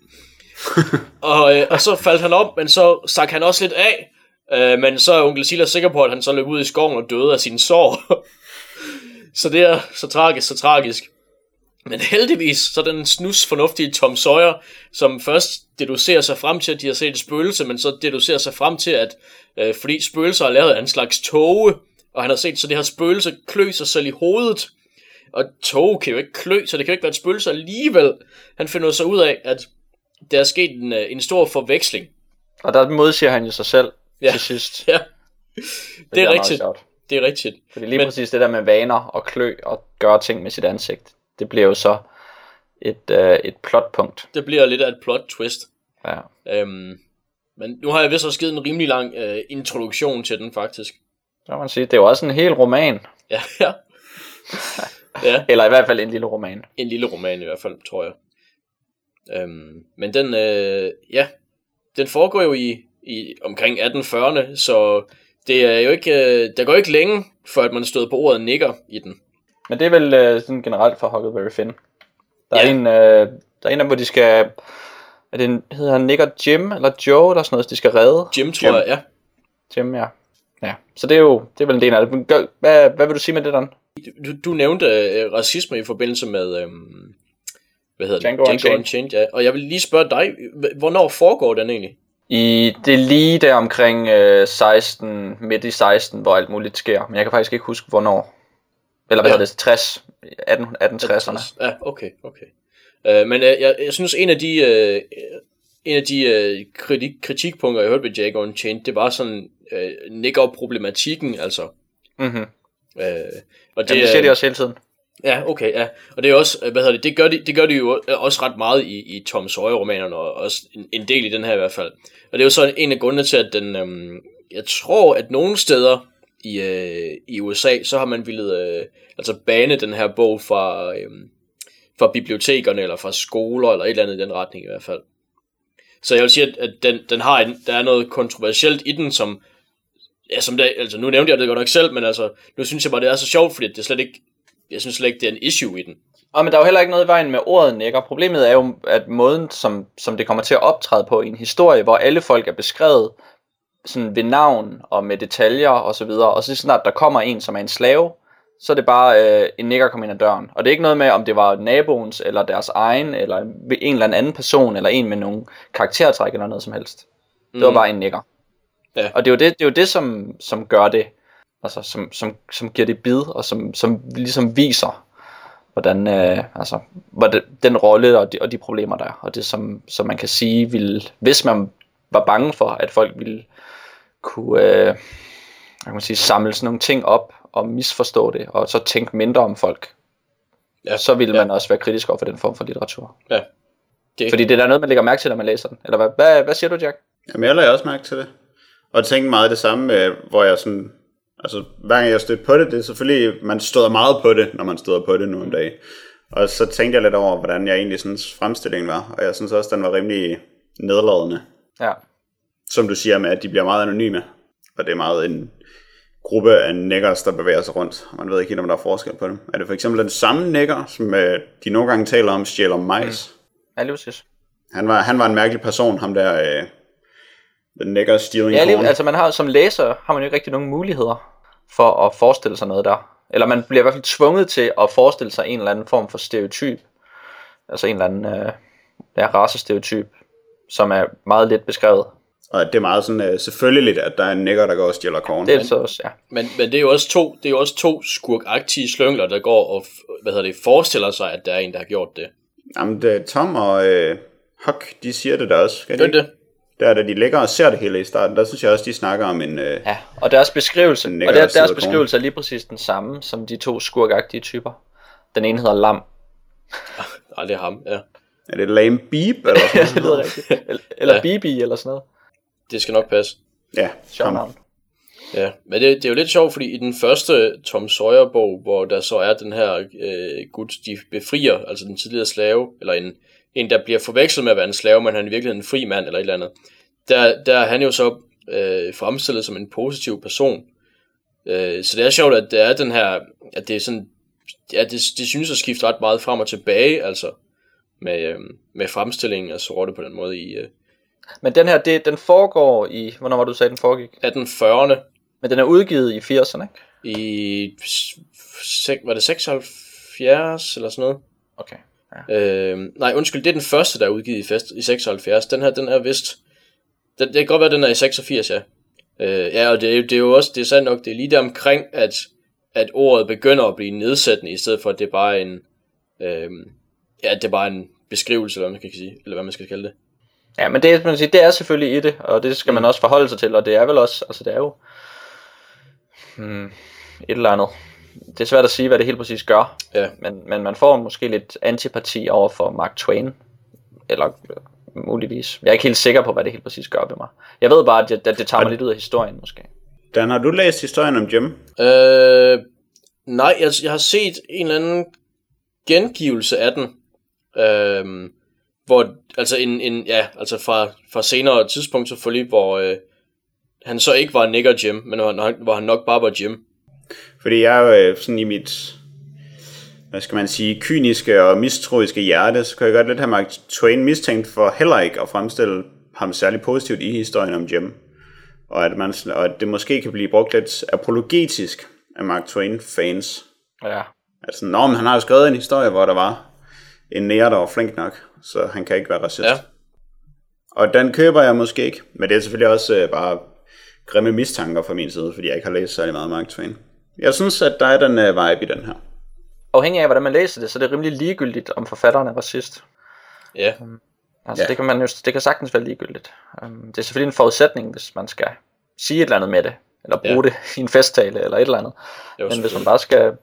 og, øh, og så faldt han op, men så stak han også lidt af, Øh, men så er onkel Silas sikker på, at han så løb ud i skoven og døde af sine sår. så det er så tragisk, så tragisk. Men heldigvis, så er den snus fornuftige Tom Sawyer, som først deducerer sig frem til, at de har set et spøgelse, men så deducerer sig frem til, at øh, fordi spøgelser er lavet en slags toge, og han har set, så det her spøgelse klø sig selv i hovedet. Og toge kan jo ikke klø, så det kan jo ikke være et spøgelse alligevel. Han finder så ud af, at der er sket en, øh, en stor forveksling. Og der modsiger han jo sig selv Ja. til sidst. Ja, det er meget rigtigt. Det er rigtigt. Fordi lige Men... præcis det der med vaner og klø og gøre ting med sit ansigt, det bliver jo så et, øh, et plotpunkt. Det bliver lidt af et plot twist. Ja. Øhm, men nu har jeg vist også givet en rimelig lang øh, introduktion til den, faktisk. Så man sige, det er jo også en hel roman. Ja, ja. ja, Eller i hvert fald en lille roman. en lille roman i hvert fald, tror jeg. Øhm, men den, øh, ja, den foregår jo i, i omkring 1840'erne, så det er jo ikke, øh, der går ikke længe, før at man støder på ordet nigger i den. Men det er vel øh, sådan generelt for Huckleberry Finn. Der er, Ja. en, øh, der er en af dem, hvor de skal... Er det en, hedder han Nick og Jim, eller Joe, eller sådan noget, de skal redde? Jim, tror Jim. jeg, ja. Jim, ja. Ja, så det er jo det er vel en del af det. Hvad, hvad vil du sige med det, Dan? Du, du nævnte øh, racisme i forbindelse med, øh, hvad hedder Django det? Unchained. Unchained, ja. Og jeg vil lige spørge dig, hvornår foregår den egentlig? I, det er lige der omkring øh, 16, midt i 16, hvor alt muligt sker. Men jeg kan faktisk ikke huske, hvornår. Eller hvad Ja. hedder det? 60? 18, 1860'erne. Ja, okay, okay. Øh, men øh, jeg, jeg synes, en af de, øh, en af de øh, kritik, kritikpunkter, jeg hørte ved Jack Unchained, det var sådan øh, nigger-problematikken, altså. Mm-hmm. Øh, og Det, Jamen, det siger de også hele tiden. Ja, okay, ja. Og det er også, øh, hvad hedder det, det gør de, det gør de jo også ret meget i, i Tom Sawyer-romanerne, og også en, en del i den her i hvert fald. Og det er jo så en af grundene til, at den, øhm, jeg tror, at nogle steder i, øh, i USA, så har man ville øh, altså bane den her bog fra, øh, fra bibliotekerne, eller fra skoler, eller et eller andet i den retning i hvert fald. Så jeg vil sige, at, at den, den har en, der er noget kontroversielt i den, som, ja, som det, altså nu nævnte jeg det godt nok selv, men altså, nu synes jeg bare, det er så sjovt, fordi det er slet ikke, jeg synes slet ikke, det er en issue i den. Og men der er jo heller ikke noget i vejen med ordet nækker. Problemet er jo, at måden, som, som det kommer til at optræde på i en historie, hvor alle folk er beskrevet sådan ved navn og med detaljer og så videre. Og så snart der kommer en, som er en slave, så er det bare øh, en nigger kom ind ad døren. Og det er ikke noget med, om det var naboens, eller deres egen, eller en eller anden person, eller en med nogle karaktertræk, eller noget som helst. Det var Mm. bare en nigger. Ja. Og det er jo det, det, er jo det som, som gør det, altså som, som, som giver det bid, og som, som ligesom viser, hvordan, øh, altså, hvordan, den rolle og de, og de problemer der er, og det som, som man kan sige, ville, hvis man var bange for, at folk ville kunne øh, kan man sige, samle sådan nogle ting op og misforstå det, og så tænke mindre om folk, Ja. så ville Ja. man også være kritisk over for den form for litteratur. Ja. Det, Fordi det er da noget, man lægger mærke til, når man læser den. Eller hvad, hvad, hvad siger du, Jack? Jamen, jeg lagde også mærke til det. Og tænkte meget det samme, øh, hvor jeg sådan... Altså, hver gang jeg stødte på det, det er selvfølgelig... Man støder meget på det, når man støder på det nu om dagen. Og så tænkte jeg lidt over, hvordan jeg egentlig synes fremstillingen var. Og jeg synes også, den var rimelig nedladende. Ja. Som du siger med, at de bliver meget anonyme. Og det er meget en gruppe af niggers, der bevæger sig rundt. Man ved ikke helt, om der er forskel på dem. Er det for eksempel den samme nigger, som øh, de nogle gange taler om, stjæler majs? Ja, lige præcis. Han, var, han var en mærkelig person, ham der... Øh, den nigger stealing Ja, lige, altså man har som læser, har man jo ikke rigtig nogen muligheder for at forestille sig noget der. Eller man bliver i hvert fald tvunget til at forestille sig en eller anden form for stereotyp. Altså en eller anden øh, ja, racestereotyp, som er meget lidt beskrevet. Og det er meget sådan uh, selvfølgeligt, at der er en nigger, der går og stjæler korn. Det er så også, ja. Men, men det er jo også to, det er jo også to skurkagtige slyngler, der går og hvad hedder det, forestiller sig, at der er en, der har gjort det. Jamen, det, Tom og uh, Huck, de siger det der også. Skal de ikke? det? Der, da de ligger og ser det hele i starten, der synes jeg også, de snakker om en... Uh, Ja, og deres beskrivelse, Den og der, deres krogen. beskrivelse er lige præcis den samme som de to skurkagtige typer. Den ene hedder Lam. Nej, det er ham, ja. er det lame beep? Eller sådan det lyder rigtigt. Eller, eller Ja. Bibi eller sådan noget. Det skal nok passe. Ja, Sjov ham. navn. Ja, men det, det er jo lidt sjovt, fordi i den første Tom Sawyer-bog, hvor der så er den her øh, gut, de befrier, altså den tidligere slave, eller en, en, der bliver forvekslet med at være en slave, men han er i virkeligheden en fri mand, eller et eller andet, der, der er han jo så øh, fremstillet som en positiv person. Øh, så det er sjovt, at det er den her, at det er sådan, ja, det, det synes at skifte ret meget frem og tilbage, altså, med, øh, med fremstillingen af sorte på den måde i øh, Men den her, det, den foregår i, hvornår var du sagde, den foregik? 1840'erne, Men den er udgivet i 80'erne, ikke? i, var det 76 eller sådan noget? Okay. Øh, nej, undskyld, det er den første, der er udgivet i, fest, i 76. Den her, den er vist... Den, det kan godt være, den er i 86, ja. Øh, ja, og det, er- det er jo også, det er sandt nok, det er lige der omkring, at, at ordet begynder at blive nedsættende, i stedet for, at det er bare en... Øh, ja, det er bare en beskrivelse, eller hvad man skal sige, eller hvad man skal kalde det. Ja, men det, man siger, det er selvfølgelig i det, og det skal man også forholde sig til, og det er vel også, altså det er jo hmm, et eller andet. Det er svært at sige, hvad det helt præcis gør, Ja. men, men man får måske lidt antipati over for Mark Twain, eller øh, muligvis. Jeg er ikke helt sikker på, hvad det helt præcis gør ved mig. Jeg ved bare, at det, at det tager mig lidt ud af historien, måske. Dan, har du læst historien om Jim? Øh, nej, jeg, jeg har set en eller anden gengivelse af den, øh, hvor, altså en, en ja, altså fra, fra senere tidspunkt selvfølgelig, hvor øh, han så ikke var nigger Jim, men hvor han, hvor han nok bare var Jim. Fordi jeg er jo øh, sådan i mit, hvad skal man sige, kyniske og mistroiske hjerte, så kan jeg godt lidt have Mark Twain mistænkt for heller ikke at fremstille ham særlig positivt i historien om Jim. Og at, man, og at det måske kan blive brugt lidt apologetisk af Mark Twain-fans. Ja. Altså, nå, men han har jo skrevet en historie, hvor der var en nære, der var flink nok, så han kan ikke være racist. Ja. Og den køber jeg måske ikke, men det er selvfølgelig også øh, bare grimme mistanker fra min side, fordi jeg ikke har læst særlig meget Mark Twain. Jeg synes, at der er den øh, vibe i den her. Afhængig af, hvordan man læser det, så er det rimelig ligegyldigt, om forfatteren er racist. Ja, Altså, Ja. det, kan man jo, det kan sagtens være ligegyldigt. Um, det er selvfølgelig en forudsætning, hvis man skal sige et eller andet med det, eller bruge Ja. det i en festtale, eller et eller andet. det Men hvis man bare skal,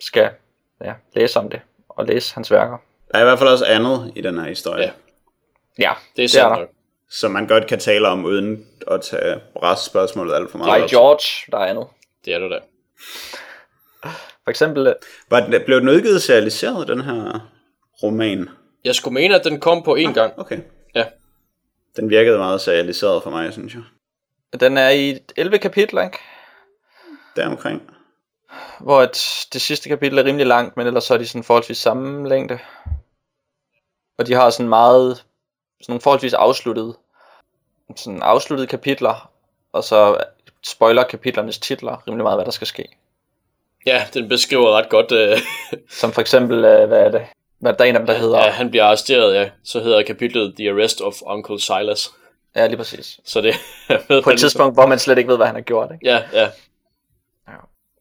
skal ja, læse om det, og læse hans værker. Der er i hvert fald også andet i den her historie, Ja. Ja, det er sandt nok. som man godt kan tale om, uden at tage spørgsmålet alt for meget. Op. George, der er andet. Det er det da. For eksempel, øh, Var den, blev den udgivet serialiseret, den her roman? Jeg skulle mene, at den kom på én gang. Okay. Ja. Den virkede meget serialiseret for mig, synes jeg. den er i 11 kapitler, ikke? Deromkring. hvor et, det sidste kapitel er rimelig langt, men ellers så er de sådan forholdsvis samme længde. Og de har sådan meget, sådan nogle forholdsvis afsluttede, sådan afsluttede kapitler, og så spoiler kapitlernes titler rimelig meget, hvad der skal ske. Ja, den beskriver ret godt... Øh, Som for eksempel, øh, hvad er det? Hvad der er en af dem, der hedder... ja, han bliver arresteret, ja. Så hedder kapitlet The Arrest of Uncle Silas. Ja, lige præcis. Så det ved, På et tidspunkt, hvor man slet ikke ved, hvad han har gjort. Ikke? Ja, ja.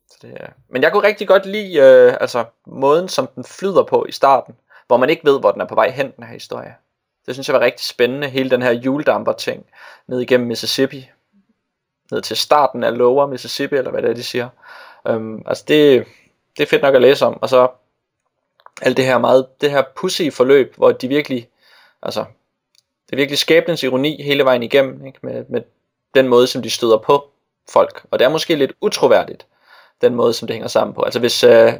Så det er... Men jeg kunne rigtig godt lide øh, altså, måden, som den flyder på i starten, hvor man ikke ved, hvor den er på vej hen, den her historie. Det synes jeg var rigtig spændende, hele den her juledamper-ting, ned igennem Mississippi, ned til starten af Lower Mississippi, eller hvad det er, de siger. Øhm, altså det, det er fedt nok at læse om, og så alt det her meget, det her pussy forløb, hvor de virkelig, altså, det er virkelig skæbnens ironi hele vejen igennem, ikke? Med, med den måde, som de støder på folk. Og det er måske lidt utroværdigt, den måde, som det hænger sammen på. Altså hvis, øh,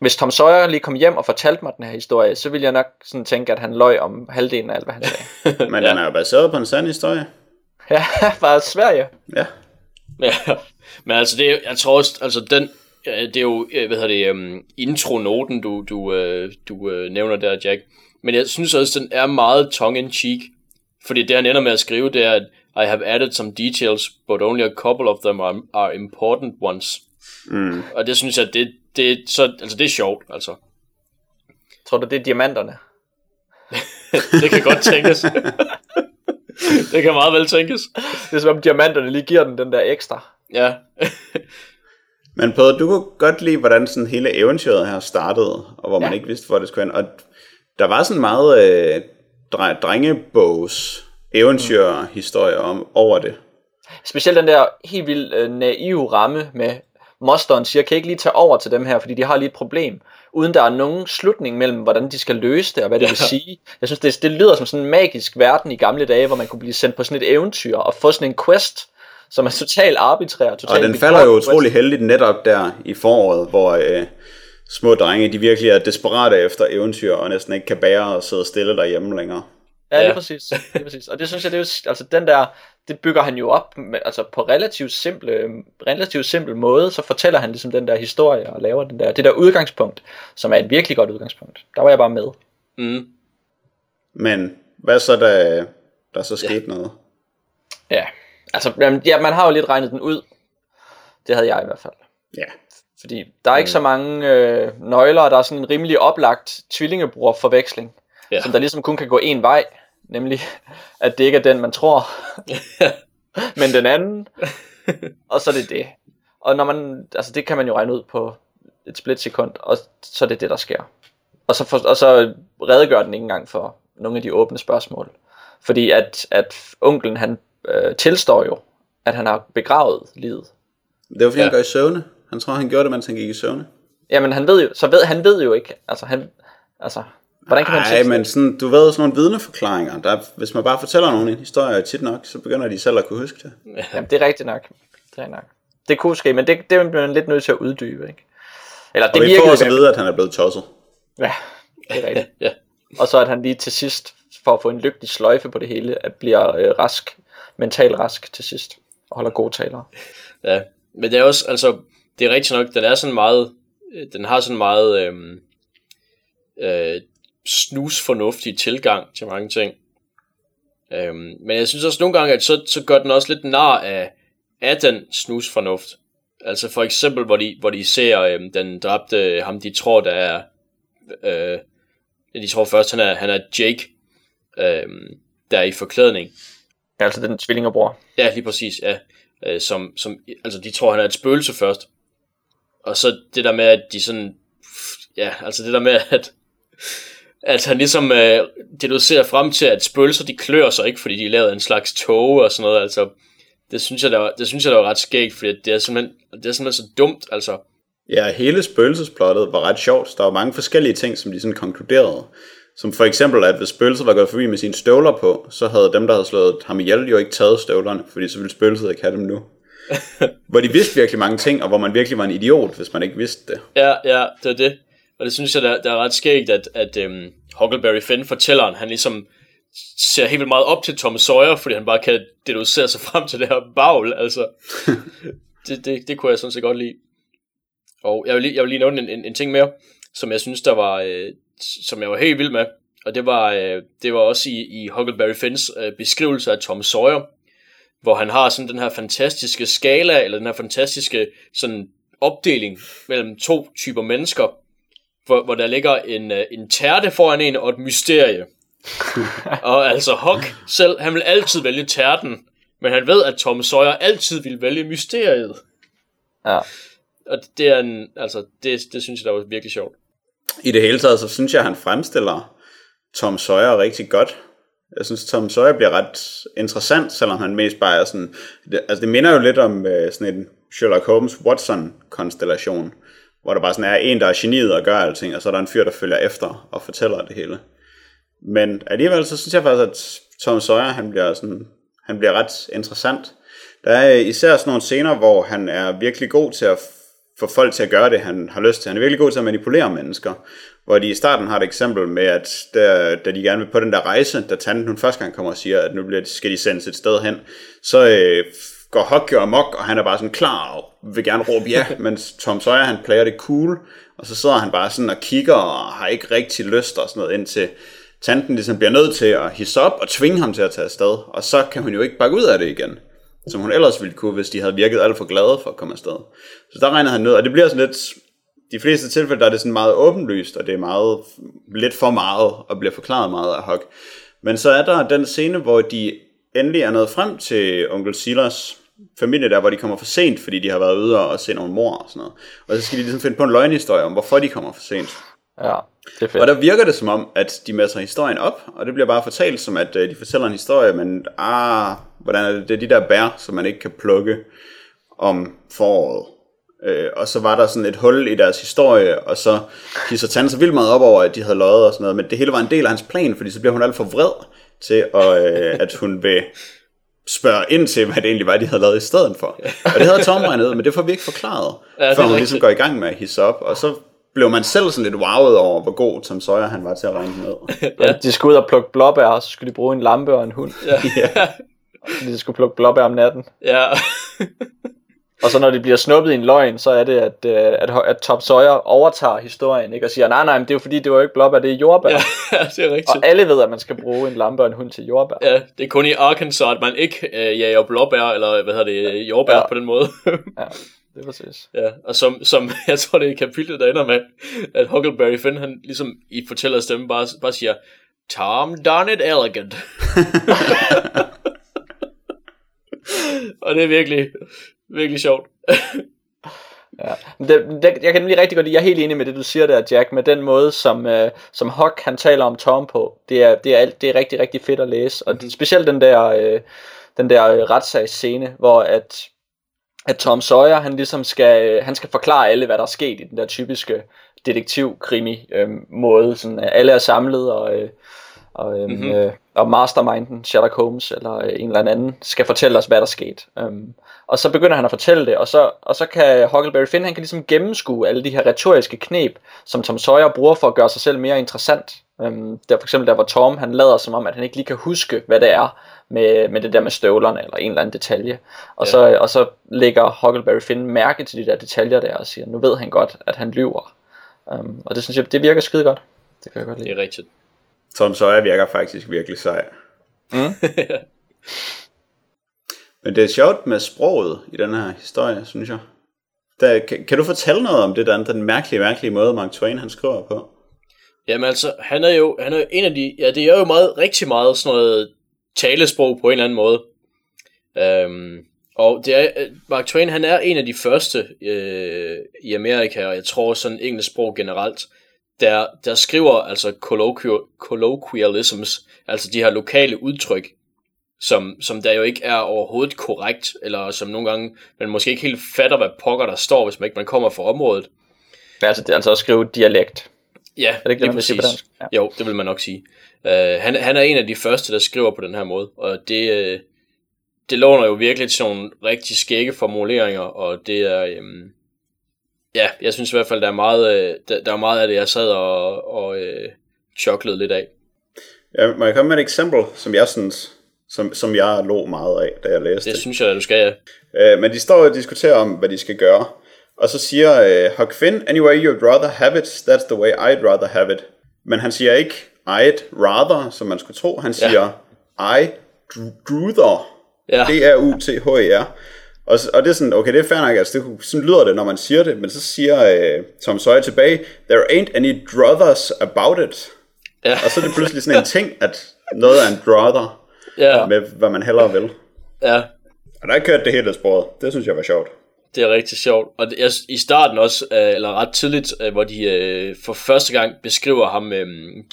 hvis Tom Sawyer lige kom hjem og fortalte mig den her historie, så ville jeg nok sådan tænke, at han løj om halvdelen af alt, hvad han sagde. Men ja. den er jo baseret på en sand historie. ja, bare Sverige. Ja. Ja, men altså det, jeg tror også, altså den, det er jo, hvad hedder det, um, intronoten, du, du, uh, du uh, nævner der, Jack. Men jeg synes også, den er meget tongue-in-cheek. Fordi det, han ender med at skrive, det er, at I have added some details, but only a couple of them are, are important ones. Mm. Og det synes jeg, det, det, så, altså det er sjovt, altså. Tror du, det er diamanterne? Det kan godt tænkes. det kan meget vel tænkes. Det er som om diamanterne lige giver den den der ekstra. Ja. Men Peder, du kunne godt lide, hvordan sådan hele eventyret her startede, og hvor man Ja. ikke vidste, hvor det skulle hen. Og der var sådan meget øh, dre- drengebogs eventyrhistorie om over det. Specielt den der helt vildt øh, naive ramme med mosteren siger, kan I ikke lige tage over til dem her, fordi de har lige et problem, uden der er nogen slutning mellem, hvordan de skal løse det, og hvad det Ja. vil sige. Jeg synes, det, det lyder som sådan en magisk verden i gamle dage, hvor man kunne blive sendt på sådan et eventyr, og få sådan en quest, som er totalt arbitrær. Totalt Og den falder jo quest. utrolig heldigt netop der i foråret, hvor øh, små drenge, de virkelig er desperate efter eventyr, og næsten ikke kan bære at sidde stille derhjemme længere. Ja, lige Ja. præcis. Lige præcis. Og det synes jeg, det er jo, altså den der, det bygger han jo op med, altså på relativt simple, relativt simpel måde, så fortæller han ligesom den der historie og laver den der, det der udgangspunkt, som er et virkelig godt udgangspunkt. Der var jeg bare med. Mm. Men hvad så, da der så skete ja. noget? Ja, altså jamen, ja, man har jo lidt regnet den ud. Det havde jeg i hvert fald. Ja. Fordi der er ikke så mange øh, nøgler, og der er sådan en rimelig oplagt tvillingebror forveksling, Ja. som der ligesom kun kan gå en vej, nemlig at det ikke er den, man tror, men den anden, og så er det det. Og når man, altså det kan man jo regne ud på et splitsekund, og så er det det, der sker. Og så, for, og så redegør den ikke engang for nogle af de åbne spørgsmål. Fordi at, at onklen, han øh, tilstår jo, at han har begravet livet. Det var fordi, ja. han går i søvne. Han tror, han gjorde det, mens han gik i søvne. Jamen han ved jo, så ved, han ved jo ikke, altså han, altså, hvordan kan man Nej, men sådan, du ved, sådan nogle vidneforklaringer. Der, hvis man bare fortæller nogen en historie tit nok, så begynder de selv at kunne huske det. Jamen, det er rigtigt nok. Det er nok. Det kunne ske, men det, det er man lidt nødt til at uddybe, ikke? Eller Og det vi får også at vide, at han er blevet tosset. Ja, det er rigtigt. Ja. Og så at han lige til sidst, for at få en lykkelig sløjfe på det hele, at bliver øh, rask, mentalt rask til sidst, og holder gode taler. Ja, men det er også, altså, det er rigtigt nok, den er sådan meget, øh, den har sådan meget øhm, øh, snusfornuftig tilgang til mange ting. Øhm, men jeg synes også nogle gange, at så, så gør den også lidt nar af, af den snusfornuft. Altså for eksempel, hvor de, hvor de ser øhm, den dræbte, ham de tror, der er, øh, de tror først, han er, han er Jake, øhm, der er i forklædning. Ja, altså den tvillingebror. Ja, lige præcis, ja. Øh, som, som, altså, de tror, han er et spøgelse først. Og så det der med, at de sådan... Ja, altså det der med, at, at han ligesom øh, deducerer frem til, at spøgelser, de klør sig ikke, fordi de er lavet af en slags tåge og sådan noget. Altså, det synes jeg, der var, det synes jeg, der var ret skægt, fordi det er simpelthen, det er simpelthen så dumt, altså. Ja, hele spøgelsesplottet var ret sjovt. Der var mange forskellige ting, som de sådan konkluderede. Som for eksempel, at hvis spøgelset var gået forbi med sine støvler på, så havde dem, der havde slået ham ihjel, jo ikke taget støvlerne, fordi så ville spøgelset ikke have dem nu. hvor de vidste virkelig mange ting, og hvor man virkelig var en idiot, hvis man ikke vidste det. Ja, ja, det er det. Og det synes jeg, der, der er ret skægt, at, at øhm, Huckleberry Finn, fortælleren, han ligesom ser helt vildt meget op til Tom Sawyer, fordi han bare kan deducere sig frem til det her bagl, altså. det, det, det kunne jeg sådan set godt lide. Og jeg vil lige, jeg vil lige nævne en, en, en ting mere, som jeg synes, der var, øh, som jeg var helt vild med, og det var, øh, det var også i, i Huckleberry Finns øh, beskrivelse af Tom Sawyer, hvor han har sådan den her fantastiske skala, eller den her fantastiske sådan opdeling mellem to typer mennesker, hvor, hvor der ligger en, øh, en tærte foran en og et mysterie. og altså Huck selv, han vil altid vælge tærten, men han ved, at Tom Sawyer altid vil vælge mysteriet. Ja. Og det er en, altså, det, det synes jeg, der var virkelig sjovt. I det hele taget, så synes jeg, at han fremstiller Tom Sawyer rigtig godt. Jeg synes, Tom Sawyer bliver ret interessant, selvom han mest bare er sådan... Det, altså, det minder jo lidt om øh, sådan en Sherlock Holmes-Watson-konstellation, hvor der bare sådan er en, der er geniet og gør alting, og så er der en fyr, der følger efter og fortæller det hele. Men alligevel, så synes jeg faktisk, at Tom Sawyer, han bliver, sådan, han bliver ret interessant. Der er især sådan nogle scener, hvor han er virkelig god til at få folk til at gøre det, han har lyst til. Han er virkelig god til at manipulere mennesker. Hvor de i starten har et eksempel med, at der, da de gerne vil på den der rejse, da tanten hun første gang kommer og siger, at nu bliver, skal de sendes et sted hen, så øh, går Huck jo amok, og han er bare sådan klar og vil gerne råbe ja, mens Tom Sawyer han player det cool, og så sidder han bare sådan og kigger og har ikke rigtig lyst og sådan noget, indtil tanten ligesom bliver nødt til at hisse op og tvinge ham til at tage afsted, og så kan hun jo ikke bakke ud af det igen, som hun ellers ville kunne, hvis de havde virket alt for glade for at komme afsted. Så der regner han ned, og det bliver sådan lidt, de fleste tilfælde, der er det sådan meget åbenlyst, og det er meget, lidt for meget, og bliver forklaret meget af Huck. Men så er der den scene, hvor de endelig er nået frem til onkel Silas familie der, hvor de kommer for sent, fordi de har været ude og se nogle mor og sådan noget. Og så skal de ligesom finde på en løgnhistorie om, hvorfor de kommer for sent. Ja, det er fedt. Og der virker det som om, at de masser historien op, og det bliver bare fortalt som, at øh, de fortæller en historie, men ah, hvordan er det, det er de der bær, som man ikke kan plukke om foråret. Øh, og så var der sådan et hul i deres historie, og så hisser Tante så vildt meget op over, at de havde løjet og sådan noget, men det hele var en del af hans plan, fordi så bliver hun alt for vred til, at, øh, at hun vil spørge ind til, hvad det egentlig var, de havde lavet i stedet for. Og det havde Tom regnet, men det får vi ikke forklaret, Ja, før hun rigtigt. ligesom går i gang med at hisse op, og så blev man selv sådan lidt wowet over, hvor god Tom Sawyer han var til at regne ned. Ja. De skulle ud og plukke blåbær, og så skulle de bruge en lampe og en hund. Ja. ja. Fordi de skulle plukke blåbær om natten. ja. Og så når de bliver snuppet i en løgn, så er det, at, øh, at, at Tom Sawyer overtager historien, ikke? Og siger, nej, nej, men det er jo fordi, det var jo ikke blåbær, det er jordbær. ja, det er rigtigt. Og alle ved, at man skal bruge en lampe og en hund til jordbær. Ja, det er kun i Arkansas, at man ikke øh, jager blåbær, eller hvad hedder det, jordbær ja. På den måde. Ja, det er præcis. ja, og som, som, jeg tror det er kapitlet, der ender med, at Huckleberry Finn, han ligesom i fortællerstemme bare, bare siger, Tom done it elegant. og det er virkelig, virkelig sjovt. Ja. Det, det, jeg kan nemlig rigtig godt lide, jeg er helt enig med det, du siger der, Jack, med den måde, som, øh, som Huck han taler om Tom på. Det er, det er, alt, det er rigtig, rigtig fedt at læse. Og Mhm. det, specielt den der, øh, den der øh, retssagsscene, hvor at, at Tom Sawyer, han ligesom skal, øh, han skal forklare alle, hvad der er sket i den der typiske detektivkrimi øh, måde. Sådan, at alle er samlet, og, øh, og, øh, Mhm. mm-hmm. øh, og masterminden, Sherlock Holmes, eller øh, en eller anden, skal fortælle os, hvad der er sket. Um, og så begynder han at fortælle det, og så, og så kan Huckleberry Finn, han kan ligesom gennemskue alle de her retoriske knep, som Tom Sawyer bruger for at gøre sig selv mere interessant. Um, der for eksempel der, hvor Tom, han lader som om, at han ikke lige kan huske, hvad det er med, med det der med støvlerne, eller en eller anden detalje. Og, Ja. ja. så, og så lægger Huckleberry Finn mærke til de der detaljer der, og siger, nu ved han godt, at han lyver. Um, og det synes jeg, det virker skide godt. Det kan jeg godt lide. Det er rigtigt. Tom Sawyer virker faktisk virkelig sej. Mm. Men det er sjovt med sproget i den her historie, synes jeg. Der, kan, kan du fortælle noget om det der, den mærkelige, mærkelige måde, Mark Twain han skriver på? Jamen altså, han er jo han er jo en af de, ja det er jo meget, rigtig meget sådan noget talesprog på en eller anden måde. Øhm, og det er, øh, Mark Twain han er en af de første øh, i Amerika, og jeg tror sådan engelsk sprog generelt, der, der skriver altså colloquial, colloquialisms, altså de her lokale udtryk, som, som der jo ikke er overhovedet korrekt, eller som nogle gange, man måske ikke helt fatter, hvad pokker der står, hvis man ikke man kommer fra området. Men altså, det er altså at skrive dialekt. Ja, Er det ikke det, lige man præcis. dansk? Ja. Jo, det vil man nok sige. Uh, han, han er en af de første, der skriver på den her måde, og det, uh, det låner jo virkelig til nogle rigtig skægge formuleringer, og det er, um, ja, jeg synes i hvert fald, der er meget, uh, der, der er meget af det, jeg sad og, og uh, choklede lidt af. Ja, må jeg komme med et eksempel, som jeg synes, som, som jeg lå meget af, da jeg læste Det det? synes jeg, at du skal, ja. Øh, men de står og diskuterer om, hvad de skal gøre. Og så siger øh, Huck Finn, anyway you'd rather have it, that's the way I'd rather have it. Men han siger ikke I'd rather, som man skulle tro. Han siger I druther. Ja. D-R-U-T-H-E-R. Og, og det er sådan, okay, det er fair nok, altså det, sådan lyder det, når man siger det, men så siger øh, Tom Sawyer tilbage, there ain't any druthers about it. Ja. Og så er det pludselig sådan en ting, at noget er en druther, Ja, med hvad man hellere vil. ja. Og der kørte det helt af sporet. Det synes jeg var sjovt. Det er rigtig sjovt. Og det, jeg, i starten også, øh, eller ret tidligt, øh, hvor de øh, for første gang beskriver ham, øh,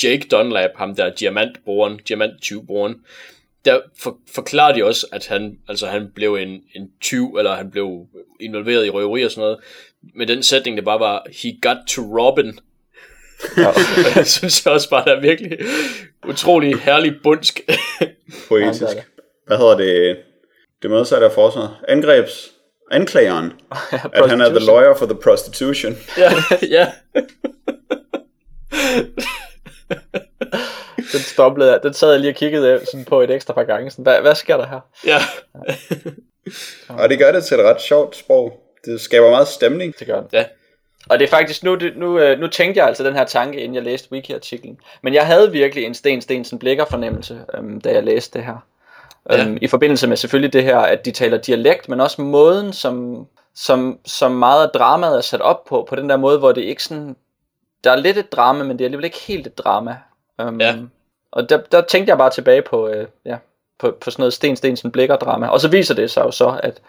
Jake Dunlap, ham der diamantbroren, diamanttyvbroren, der for, forklarer de også, at han, altså han blev en, en tyv, eller han blev involveret i røveri og sådan noget, med den sætning, det bare var, he got to Robin. Ja. jeg synes også bare, der er virkelig utrolig herlig bundsk. Poetisk. Ja, det er det. Hvad hedder det? Det modsatte af forsvaret. Angrebs. Anklageren. at han er the lawyer for the prostitution. ja, ja. Den stoppede jeg. Den sad jeg lige og kiggede sådan på et ekstra par gange. Sådan, hvad, hvad sker der her? ja. Og det gør det til et ret sjovt sprog. Det skaber meget stemning. Det gør den. Ja. Og det er faktisk, nu, det- nu, øh, nu tænkte jeg altså den her tanke, inden jeg læste wiki-artiklen. Men jeg havde virkelig en Sten Stensen Blikker fornemmelse, øhm, da jeg læste det her. Ja. Øhm, I forbindelse med selvfølgelig det her, at de taler dialekt, men også måden, som, som, som meget af dramaet er sat op på, på den der måde, hvor det ikke sådan, der er lidt et drama, men det er alligevel ikke helt et drama. Øhm, Ja. Og der, der tænkte jeg bare tilbage på, øh, ja, på, på sådan noget Sten Stensen Blikker drama. Og så viser det sig jo så, at,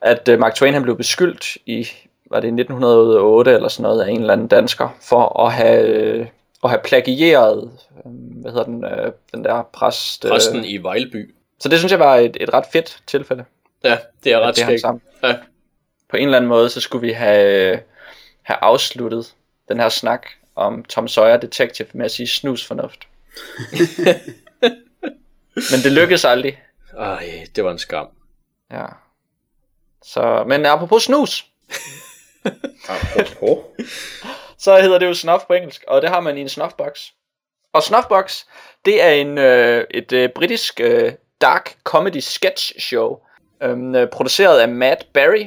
at øh, Mark Twain han blev beskyldt i, var det i 1908 eller sådan noget, af en eller anden dansker, for at have, øh, at have plagieret, øh, hvad hedder den, øh, den der præst. Øh, Præsten i Vejlby. så det synes jeg var et, et ret fedt tilfælde. Ja, det er ret skægt. Ja. På en eller anden måde, så skulle vi have, have afsluttet den her snak om Tom Sawyer Detective med at sige snusfornuft. Men det lykkedes aldrig. Ej, det var en skam. Ja. Så, men apropos snus, Apropos. så hedder det jo snuff på engelsk, og det har man i en snuffbox. Og snuffbox, det er en, øh, et øh, britisk øh, dark comedy sketch show, øh, øh, produceret af Matt Berry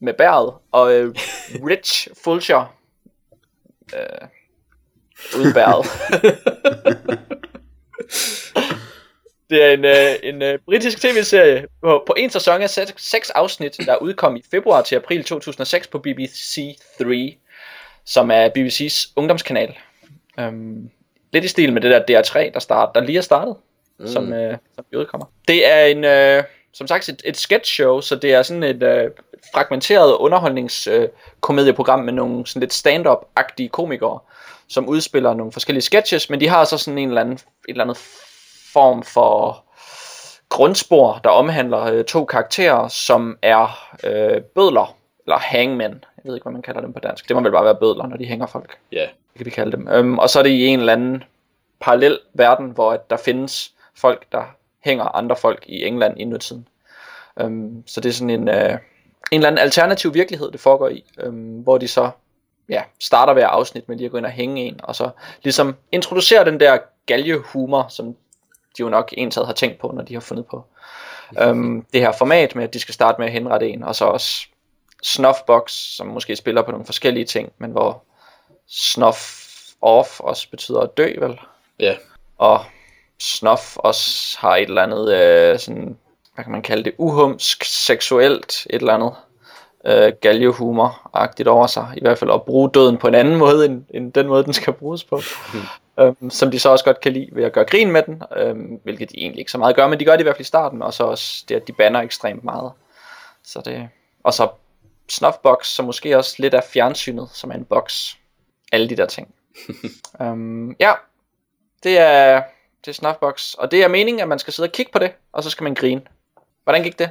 med bæret, og øh, Rich Fulcher øh, udbæret. Det er en, øh, en øh, britisk tv-serie på, på en sæson af seks, seks afsnit, der udkom i februar til april 2006 på BBC 3, som er BBC's ungdomskanal. Um, lidt i stil med det der DR3, der, start, der lige er startet, mm. som, øh, som udkommer. Det er en, øh, som sagt et, et sketch show, så det er sådan et øh, fragmenteret underholdningskomedieprogram med nogle sådan lidt stand-up-agtige komikere, som udspiller nogle forskellige sketches, men de har så sådan en eller anden, et eller andet form for grundspor, der omhandler øh, to karakterer, som er øh, bødler, eller hangmen. Jeg ved ikke, hvad man kalder dem på dansk. Det må vel bare være bødler, når de hænger folk. Ja. Det kan vi kalde dem. Øhm, og så er det i en eller anden parallel verden, hvor at der findes folk, der hænger andre folk i England i nutiden. Øhm, så det er sådan en, øh, en eller anden alternativ virkelighed, det foregår i, øhm, hvor de så ja, starter hver afsnit med lige at gå ind og hænge en, og så ligesom introducerer den der galgehumor, som de jo nok ensat har tænkt på, når de har fundet på øhm, det her format med, at de skal starte med at henrette en, og så også Snuffbox, som måske spiller på nogle forskellige ting, men hvor Snuff off også betyder at dø, vel? Ja. Og Snuff også har et eller andet, øh, sådan, hvad kan man kalde det, uhumsk, seksuelt, et eller andet øh, galgehumor-agtigt over sig. I hvert fald at bruge døden på en anden måde, end, end den måde, den skal bruges på. øhm, som de så også godt kan lide ved at gøre grin med den, øhm, hvilket de egentlig ikke så meget gør, men de gør det i hvert fald i starten, og så også det, at de banner ekstremt meget. Så det, og så Snuffbox, som måske også lidt af fjernsynet, som er en boks. Alle de der ting. øhm, ja, det er, det er Snuffbox, og det er meningen, at man skal sidde og kigge på det, og så skal man grine. Hvordan gik det?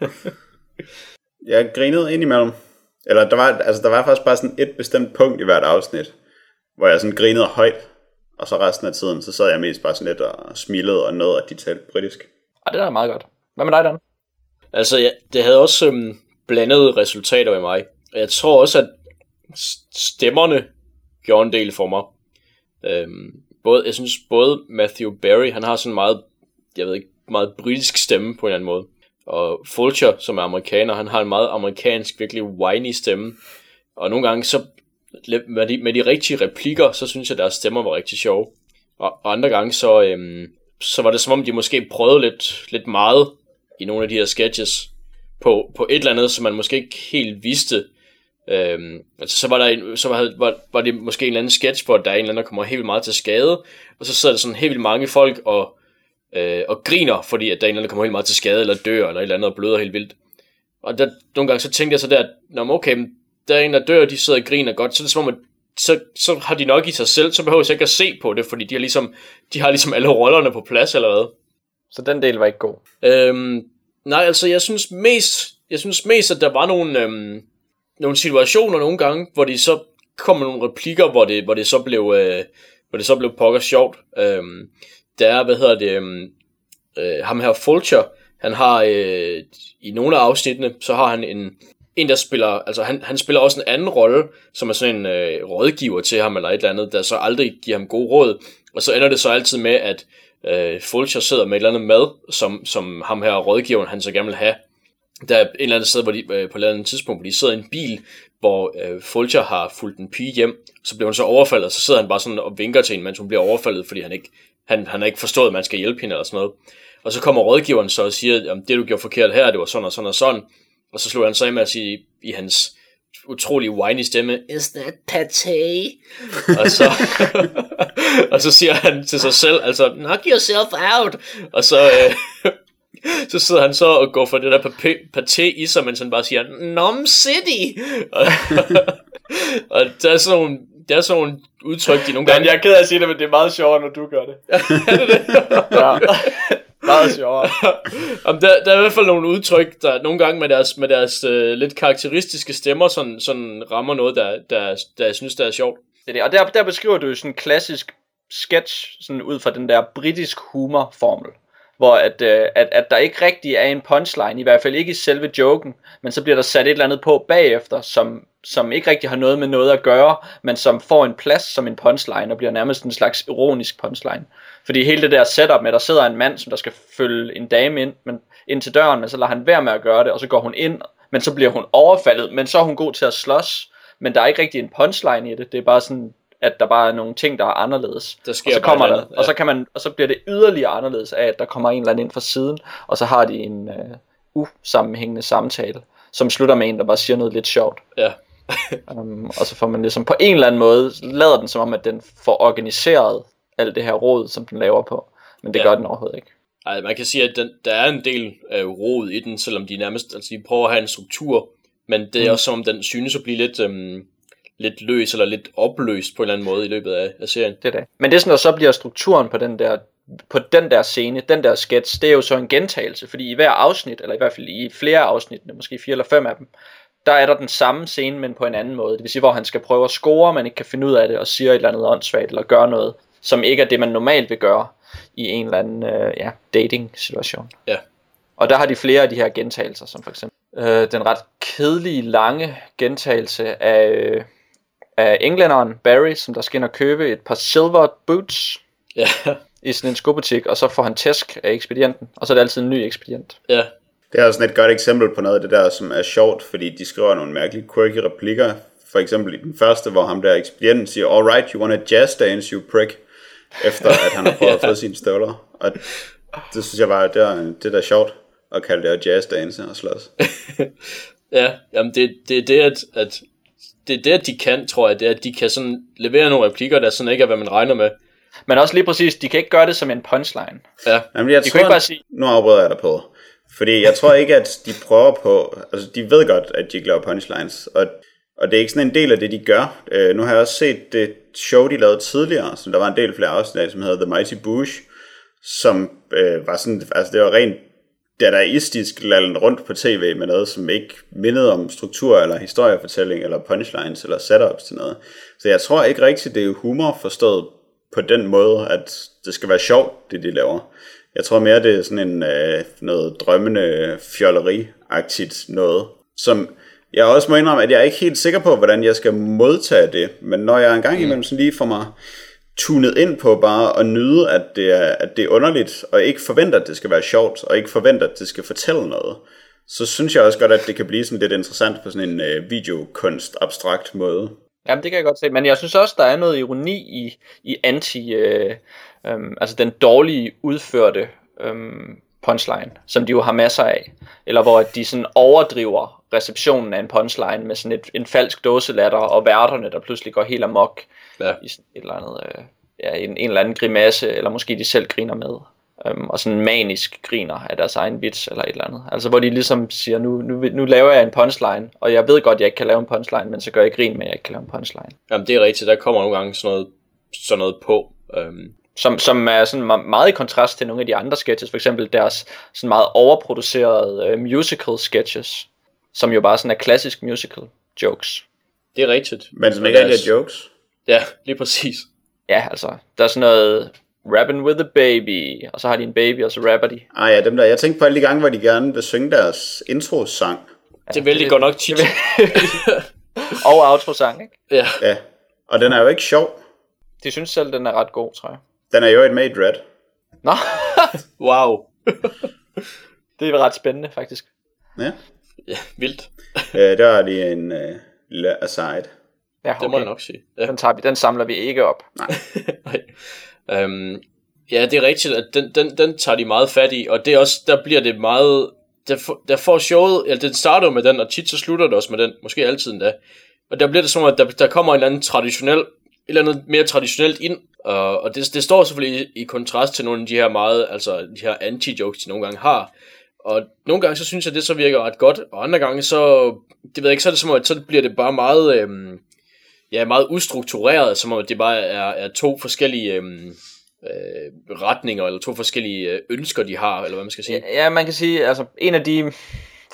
Jeg grinede indimellem. Eller der var, altså, der var faktisk bare sådan et bestemt punkt i hvert afsnit, hvor jeg sådan grinede højt. Og så resten af tiden, så sad jeg mest bare sådan lidt og smilede og nåede, at de talte britisk. Og det er da meget godt. Hvad med dig, Dan? Altså, ja, det havde også øhm, blandede resultater med mig. Og jeg tror også, at stemmerne gjorde en del for mig. Øhm, både, jeg synes både Matthew Berry, han har sådan meget, jeg ved ikke, meget britisk stemme på en eller anden måde. Og Fulcher, som er amerikaner, han har en meget amerikansk, virkelig whiny stemme. Og nogle gange så, med de, med de rigtige replikker, så synes jeg, at deres stemmer var rigtig sjove. Og, og andre gange så, øhm, så var det som om, de måske prøvede lidt, lidt meget i nogle af de her sketches på, på et eller andet, som man måske ikke helt vidste. Øhm, altså, så var der en, så var, var, var det måske en eller anden sketch, hvor der er en eller anden, der kommer helt vildt meget til skade, og så sidder der sådan helt vildt mange folk og, øh, og griner, fordi at der er en eller anden, der kommer helt meget til skade, eller dør, eller et eller andet, og bløder helt vildt. Og der, nogle gange så tænkte jeg så der, at Nå, okay, der er en, der dør, og de sidder og griner godt, så er det som om, at så, så har de nok i sig selv, så behøver jeg ikke at se på det, fordi de har ligesom, de har ligesom alle rollerne på plads, eller hvad. Så den del var ikke god. Øhm, nej, altså jeg synes mest, jeg synes mest, at der var nogle, øhm, nogle situationer nogle gange, hvor de så kom med nogle replikker, hvor det, hvor det så blev, øh, hvor det så blev pokker sjovt. Øhm, der er, hvad hedder det, øhm, øh, ham her Fulcher, han har øh, i nogle af afsnittene, så har han en, en der spiller, altså han, han spiller også en anden rolle, som er sådan en øh, rådgiver til ham, eller et eller andet, der så aldrig giver ham god råd, og så ender det så altid med, at øh, Fulcher sidder med et eller andet mad, som, som ham her rådgiveren, han så gerne vil have. Der er en eller anden sted, hvor de, øh, på et eller andet tidspunkt, hvor de sidder i en bil, hvor øh, Fulcher har fulgt en pige hjem, så bliver hun så overfaldet, og så sidder han bare sådan og vinker til hende, mens hun bliver overfaldet, fordi han ikke, han, han har ikke forstået, at man skal hjælpe hende eller sådan noget. Og så kommer rådgiveren så og siger, at det du gjorde forkert her, det var sådan og sådan og sådan. Og så slog han så med at sige i hans utrolig whiny stemme, Is that pate? og, så, og så siger han til sig selv, altså, knock yourself out. Og så, øh, så sidder han så og går for det der paté i sig, mens han bare siger, Nom City! og, og der er sådan nogle, der er sådan nogle udtryk, de nogle gange... Men jeg er ked af at sige det, men det er meget sjovere, når du gør det. er det det? ja. Meget sjovere. Jamen, der, der er i hvert fald nogle udtryk, der nogle gange med deres, med deres øh, lidt karakteristiske stemmer, sådan, sådan rammer noget, der, der, der jeg synes, der er sjovt. Det er det. Og der, der beskriver du jo sådan en klassisk sketch, sådan ud fra den der britisk humorformel hvor at, øh, at, at der ikke rigtig er en punchline, i hvert fald ikke i selve joken, men så bliver der sat et eller andet på bagefter, som, som ikke rigtig har noget med noget at gøre, men som får en plads som en punchline, og bliver nærmest en slags ironisk punchline. Fordi hele det der setup med, at der sidder en mand, som der skal følge en dame ind, men, ind til døren, men så lader han være med at gøre det, og så går hun ind, men så bliver hun overfaldet, men så er hun god til at slås, men der er ikke rigtig en punchline i det, det er bare sådan, at der bare er nogle ting, der er anderledes. Der sker og så kommer der, og så kan man, og så bliver det yderligere anderledes af, at der kommer en eller anden ind fra siden, og så har de en uh, usammenhængende samtale, som slutter med en, der bare siger noget lidt sjovt. Ja. um, og så får man ligesom på en eller anden måde, lader den som om, at den får organiseret alt det her råd, som den laver på. Men det ja. gør den overhovedet ikke. Ej, man kan sige, at den, der er en del af råd i den, selvom de nærmest, altså de prøver at have en struktur, men det er mm. også som om, den synes at blive lidt, øhm, lidt løs, eller lidt opløst på en eller anden måde i løbet af, af serien. Det er det. Men det er sådan, at så bliver strukturen på den der på den der scene, den der sketch, det er jo så en gentagelse, fordi i hver afsnit, eller i hvert fald i flere afsnit, måske fire eller fem af dem, der er der den samme scene, men på en anden måde. Det vil sige, hvor han skal prøve at score, men ikke kan finde ud af det, og siger et eller andet åndssvagt, eller gør noget, som ikke er det, man normalt vil gøre i en eller anden øh, ja, dating-situation. Ja. Og der har de flere af de her gentagelser, som for eksempel øh, den ret kedelige, lange gentagelse af, øh, af englænderen Barry, som der skal ind og købe et par silver boots Ja. i sådan en skobutik, og så får han tæsk af ekspedienten, og så er det altid en ny ekspedient. Ja. Det er sådan et godt eksempel på noget af det der, som er sjovt, fordi de skriver nogle mærkelige quirky replikker. For eksempel i den første, hvor ham der ekspedienten siger, Alright, you want a jazz dance, you prick, efter at han har prøvet at få sine støvler. Og det synes jeg bare, det er, det der er sjovt at kalde det at jazz dance og slås. ja, jamen det, det er det, at, at det er det, at de kan, tror jeg, det er, at de kan sådan levere nogle replikker, der sådan ikke er, hvad man regner med. Men også lige præcis, de kan ikke gøre det som en punchline. Ja. Jamen, jeg De tror, ikke bare sige, Nu afbryder jeg dig på. Fordi jeg tror ikke, at de prøver på... Altså, de ved godt, at de ikke laver punchlines. Og, og det er ikke sådan en del af det, de gør. Uh, nu har jeg også set det show, de lavede tidligere, som der var en del flere afsnit af, som hedder The Mighty Bush, som uh, var sådan... Altså, det var rent dadaistisk lallen rundt på tv med noget, som ikke mindede om struktur, eller historiefortælling, eller punchlines, eller setups til noget. Så jeg tror ikke rigtigt, det er humor forstået på den måde, at det skal være sjovt, det de laver. Jeg tror mere, det er sådan en øh, noget drømmende fjolleri-agtigt noget, som jeg også må indrømme, at jeg er ikke helt sikker på, hvordan jeg skal modtage det, men når jeg engang imellem sådan lige får mig tunet ind på bare at nyde, at det, er, at det er underligt, og ikke forventer, at det skal være sjovt, og ikke forventer, at det skal fortælle noget, så synes jeg også godt, at det kan blive sådan lidt interessant på sådan en øh, videokunst abstrakt måde. Jamen, det kan jeg godt se. Men jeg synes også, der er noget ironi i, i anti... Øh, øh, altså den dårlige udførte øh, punchline, som de jo har masser af. Eller hvor de sådan overdriver receptionen af en punchline med sådan et, en falsk dåselatter, og værterne, der pludselig går helt amok Ja. i sådan et eller andet... Øh, ja, en, en eller anden grimasse, eller måske de selv griner med. Øhm, og sådan manisk griner af deres egen vits eller et eller andet. Altså hvor de ligesom siger, nu, nu, nu laver jeg en punchline, og jeg ved godt, jeg ikke kan lave en punchline, men så gør jeg grin med, at jeg ikke kan lave en punchline. Jamen, det er rigtigt. Der kommer nogle gange sådan noget, sådan noget på. Øhm, Som, som er sådan me- meget i kontrast til nogle af de andre sketches, for eksempel deres sådan meget overproducerede øh, musical sketches, som jo bare sådan er klassisk musical jokes. det er rigtigt. Men som ikke er jokes. Ja, lige præcis. Ja, altså, der er sådan noget rapping with a baby, og så har de en baby, og så rapper de. Ah ja, dem der. Jeg tænkte på alle de gange, hvor de gerne vil synge deres intro-sang. Det vælger de godt nok tit. Og outro-sang, ikke? ja. Ja. Og den er jo ikke sjov. De synes selv, den er ret god, tror jeg. Den er jo et med i Dread. Nå, Wow. det er ret spændende, faktisk. Ja. Ja, vildt. Øh, der er lige en øh, lille aside. Ja, Det må jeg okay. nok sige. Ja. Den, tager vi, den samler vi ikke op. Nej. Øhm, ja, det er rigtigt, at den, den, den tager de meget fat i, og det er også, der bliver det meget, der, får- der får showet, ja, den starter med den, og tit så slutter det også med den, måske altid endda. Og der bliver det som, om, at der, der kommer en eller anden traditionel, et eller andet mere traditionelt ind, og, og det, det står selvfølgelig i, i kontrast til nogle af de her meget, altså de her anti-jokes, de nogle gange har. Og nogle gange så synes jeg, det så virker ret godt, og andre gange så, det ved jeg ikke, så er det som om, at så bliver det bare meget, øhm, ja, meget ustruktureret, som om det bare er, er to forskellige øhm, øh, retninger, eller to forskellige øh, ønsker, de har, eller hvad man skal sige. Ja, man kan sige, altså en af de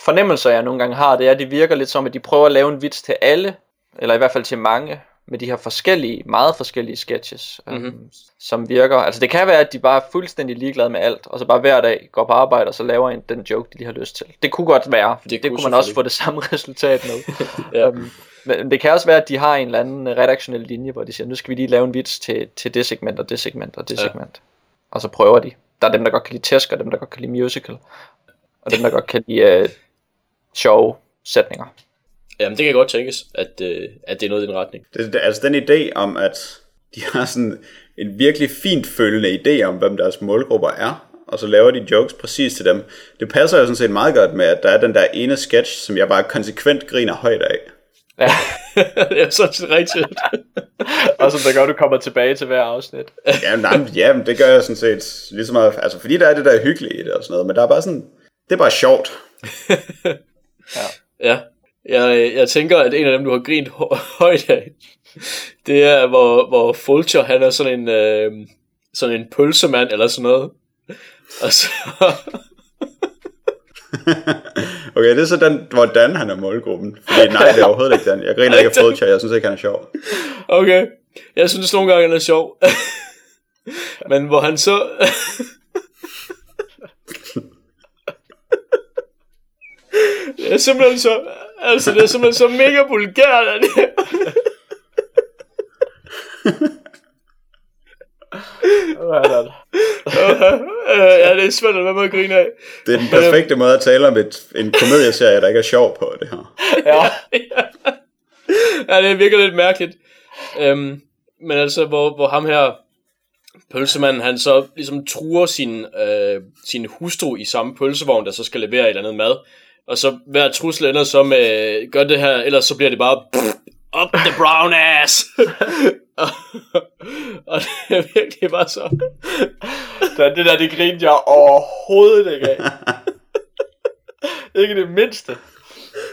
fornemmelser, jeg nogle gange har, det er, at det virker lidt som, at de prøver at lave en vits til alle, eller i hvert fald til mange, med de her forskellige, meget forskellige sketches, mm-hmm. um, som virker. Altså det kan være, at de bare er fuldstændig ligeglade med alt, og så bare hver dag går på arbejde, og så laver en den joke, de lige har lyst til. Det kunne godt være, for det, Det det kunne man også få det samme resultat med. Ja. um, men det kan også være, at de har en eller anden redaktionel linje, hvor de siger, nu skal vi lige lave en vits til, til det segment, og det segment, og det Ja. segment. Og så prøver de. Der er dem, der godt kan lide tæsk, og dem, der godt kan lide musical. Og dem, der godt kan lide uh, sjove sætninger. Jamen, det kan godt tænkes, at, øh, at det er noget i den retning. Det, det, altså den idé om, at de har sådan en virkelig fint følende idé om, hvem deres målgrupper er, og så laver de jokes præcis til dem. Det passer jo sådan set meget godt med, at der er den der ene sketch, som jeg bare konsekvent griner højt af. Ja. det er sådan set rigtigt. og som der gør, du kommer tilbage til hver afsnit. Ja, nej, men- ja, men det gør jeg sådan set lige så meget, altså fordi der er det der hyggelige i det og sådan noget, men der er bare sådan, det er bare sjovt. Jeg, jeg tænker, at en af dem, du har grint hø- højt af, det er, hvor, hvor Fulcher, han er sådan en, øh, sådan en pølsemand eller sådan noget. Og så, Okay, det er så den, hvordan han er målgruppen. Fordi nej, det er overhovedet ikke den. Jeg griner ikke af Fulcher, jeg synes ikke, han er sjov. okay, jeg synes nogle gange, han er sjov. Men hvor han så... det er simpelthen så... Altså, det er simpelthen så mega vulgært, at det... Øh, ja, det er svært at være med at grine af. Det er den perfekte måde at tale om et, en komedieserie, der ikke er sjov på det her. Ja. ja, det virker lidt mærkeligt. Øhm, men altså, hvor, hvor ham her, pølsemanden, han så ligesom truer sin, øh, sin hustru i samme pølsevogn, der så skal levere et eller andet mad. Og så hver trussel ender så med, gør det her, ellers så bliver det bare, up the brown ass. og, og det er virkelig bare så. Så det der, det grinede jeg overhovedet ikke af. ikke det mindste.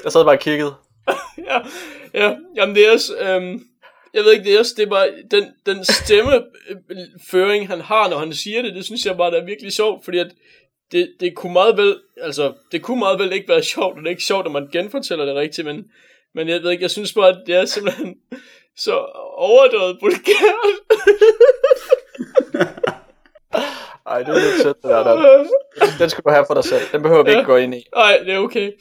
Jeg sad bare og kiggede. ja, ja, jamen det er også, øhm, jeg ved ikke, det er også, det er bare, den, den stemmeføring, han har, når han siger det, det synes jeg bare, der er virkelig sjovt, fordi at det, det kunne meget vel, altså, det kunne meget vel ikke være sjovt, og det er ikke sjovt, når man genfortæller det rigtigt, men, men jeg ved ikke, jeg synes bare, at det er simpelthen så overdrevet vulgært. Ej, det er lidt sødt, det der. der. Den skal du have for dig selv. Den behøver vi ikke gå ind i. Nej, det er okay.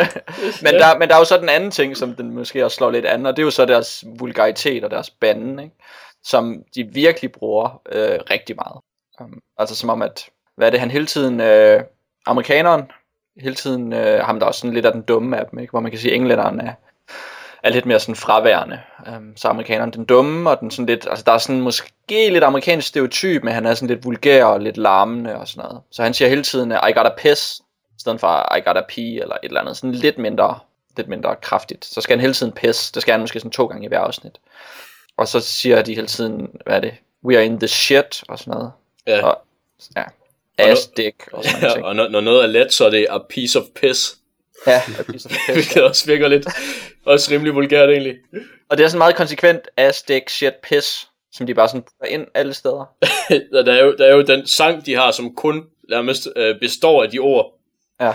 Men der, men der er jo så den anden ting, som den måske også slår lidt an, og det er jo så deres vulgaritet og deres banden, ikke? som de virkelig bruger øh, rigtig meget. Um, altså som om, at, hvad er det, han hele tiden, øh, amerikaneren, hele tiden, øh, ham der er også sådan lidt af den dumme af dem, ikke? hvor man kan sige, at englænderen er, er lidt mere sådan fraværende. Um, så er amerikaneren den dumme, og den sådan lidt, altså der er sådan måske lidt amerikansk stereotyp, men han er sådan lidt vulgær og lidt larmende og sådan noget. Så han siger hele tiden, I got a piss, i stedet for I got a pee, eller et eller andet, sådan lidt mindre, lidt mindre kraftigt. Så skal han hele tiden piss, det skal han måske sådan to gange i hver afsnit. Og så siger de hele tiden, hvad er det, we are in the shit, og sådan noget. Ja. Og, ja, ass dick, og sådan noget. Ja, og når, når noget er let, så er det a piece of piss. Ja, a piece of piss. Hvilket også virker lidt, også rimelig vulgært egentlig. Og det er sådan meget konsekvent ass, dick, shit, piss, som de bare sådan putter ind alle steder. der, er jo, der er jo den sang, de har, som kun nærmest øh, består af de ord, Ja,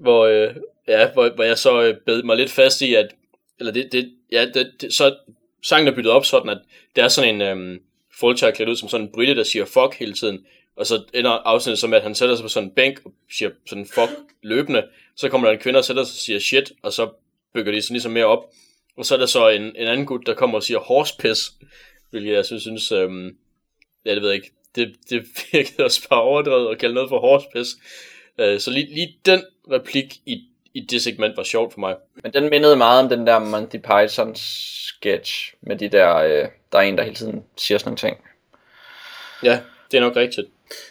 hvor, øh, ja, hvor, hvor jeg så øh, bed mig lidt fast i, at, eller det, det, ja, det, det, så sangen er byttet op sådan, at det er sådan en øh, Fulcher klædt ud som sådan en brite, der siger fuck hele tiden, og så ender afsnittet som, at han sætter sig på sådan en bænk og siger sådan fuck løbende, så kommer der en kvinde og sætter sig og siger shit, og så bygger de sådan ligesom mere op, og så er der så en, en anden gut, der kommer og siger horse piss, hvilket jeg synes, synes øhm, ja, det ved jeg ikke, det, det virkede også bare overdrevet at kalde noget for horse piss. Øh, så lige, lige den replik i, i det segment var sjovt for mig. men den mindede meget om den der Monty Python sketch, med de der, øh, der er en, der hele tiden siger sådan nogle ting. Ja, det er nok rigtigt.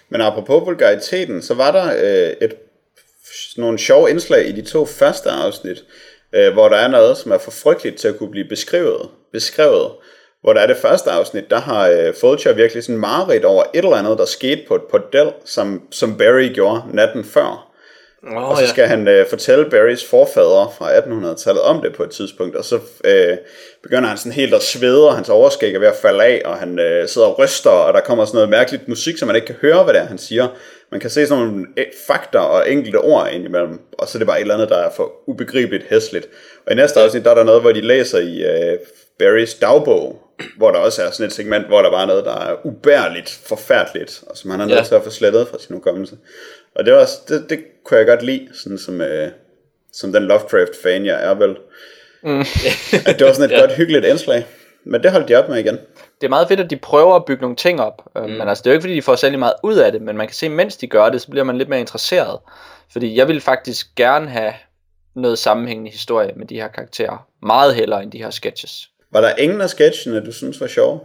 Men apropos vulgariteten, så var der øh, et, nogle sjove indslag i de to første afsnit, øh, hvor der er noget, som er for frygteligt til at kunne blive beskrevet. beskrevet. Hvor der er det første afsnit, der har øh, Fulcher virkelig sådan mareridt over et eller andet, der skete på et bordel, som, som Barry gjorde natten før. Oh, Og så skal han øh, fortælle Barrys forfædre fra 1800-tallet om det på et tidspunkt, og så øh, begynder han sådan helt at svede, og hans overskæg er ved at falde af, og han øh, sidder og ryster, og der kommer sådan noget mærkeligt musik, så man ikke kan høre, hvad det er, han siger. Man kan se sådan nogle øh, fakter og enkelte ord indimellem, og så er det bare et eller andet, der er for ubegribeligt hæsligt. Og i næste afsnit, der er der noget, hvor de læser i øh, Barrys dagbog, hvor der også er sådan et segment, hvor der bare er noget, der er ubærligt, forfærdeligt, og som han er nødt Ja. til at få slettet fra sin hukommelse. Og det, var, det, det kunne jeg godt lide, sådan som, øh, som den Lovecraft-fan, jeg er vel. Mm. at det var sådan et Ja. godt, hyggeligt indslag. Men det holdt de op med igen. Det er meget fedt, at de prøver at bygge nogle ting op, mm. men altså det er jo ikke fordi, de får særlig meget ud af det, men man kan se, mens de gør det, så bliver man lidt mere interesseret. Fordi jeg vil faktisk gerne have noget sammenhængende historie med de her karakterer, meget hellere end de her sketches. Var der ingen af sketchene, du synes var sjove?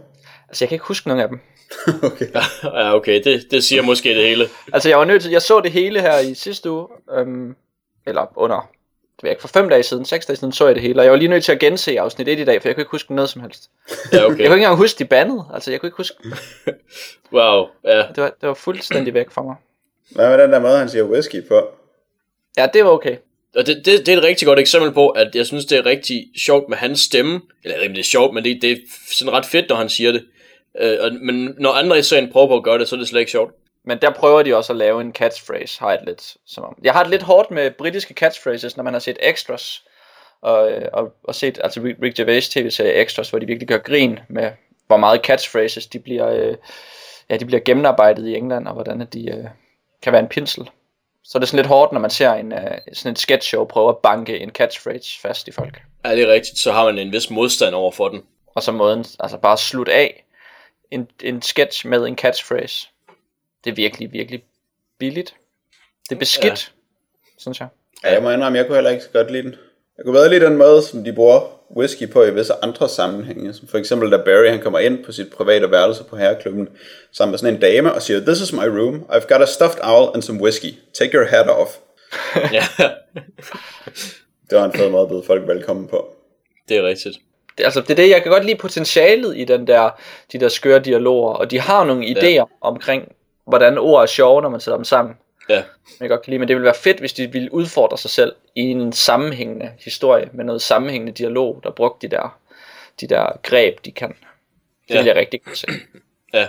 Altså jeg kan ikke huske nogen af dem. okay. ja, okay, det, det siger måske det hele. Altså jeg var nødt til, jeg så det hele her i sidste uge, øhm, eller under, det ved jeg ikke, for fem dage siden, seks dage siden så jeg det hele, og jeg var lige nødt til at gense afsnit 1 i dag, for jeg kunne ikke huske noget som helst. Ja, okay. Jeg kunne ikke engang huske de bandede, altså jeg kunne ikke huske, Wow, ja. det var, det var fuldstændig væk fra mig. Hvad med den der måde, han siger whisky på? Ja, det var okay. Og det, det, det er et rigtig godt eksempel på, at jeg synes, det er rigtig sjovt med hans stemme. Eller jeg ved det er sjovt, men det, det er sådan ret fedt, når han siger det. Øh, og, men når andre i serien prøver på at gøre det, så er det slet ikke sjovt. Men der prøver de også at lave en catchphrase, har jeg det lidt som om. Jeg har det lidt hårdt med britiske catchphrases, når man har set extras, og, øh, og, og set altså Rick Gervais tv-serie extras, hvor de virkelig gør grin med, hvor meget catchphrases de bliver, øh, ja, de bliver gennemarbejdet i England, og hvordan de øh, kan være en pinsel. Så det er sådan lidt hårdt, når man ser en, sådan et sketch show prøve at banke en catchphrase fast i folk. Er det rigtigt, så har man en vis modstand over for den. Og så måden, altså bare slut af en, en sketch med en catchphrase. Det er virkelig, virkelig billigt. Det er beskidt, ja. synes jeg. Ja, jeg må indrømme, jeg kunne heller ikke så godt lide den. Jeg kunne bedre lide den måde, som de bruger whisky på i visse andre sammenhænge. Som for eksempel, da Barry han kommer ind på sit private værelse på herreklubben, sammen med sådan en dame, og siger, This is my room, I've got a stuffed owl and some whisky. Take your hat off. Ja, Det var en fed måde at byde folk velkommen på. det er rigtigt. Det, altså, det er det, jeg kan godt lide potentialet i den der, de der skøre dialoger, og de har nogle idéer ja. omkring, hvordan ord er sjove, når man sætter dem sammen. Ja, Jeg godt kan lide, men det ville være fedt, hvis de ville udfordre sig selv i en sammenhængende historie, med noget sammenhængende dialog, der brugte de der, de der greb, de kan. Det Ja. vil jeg rigtig godt se. ja.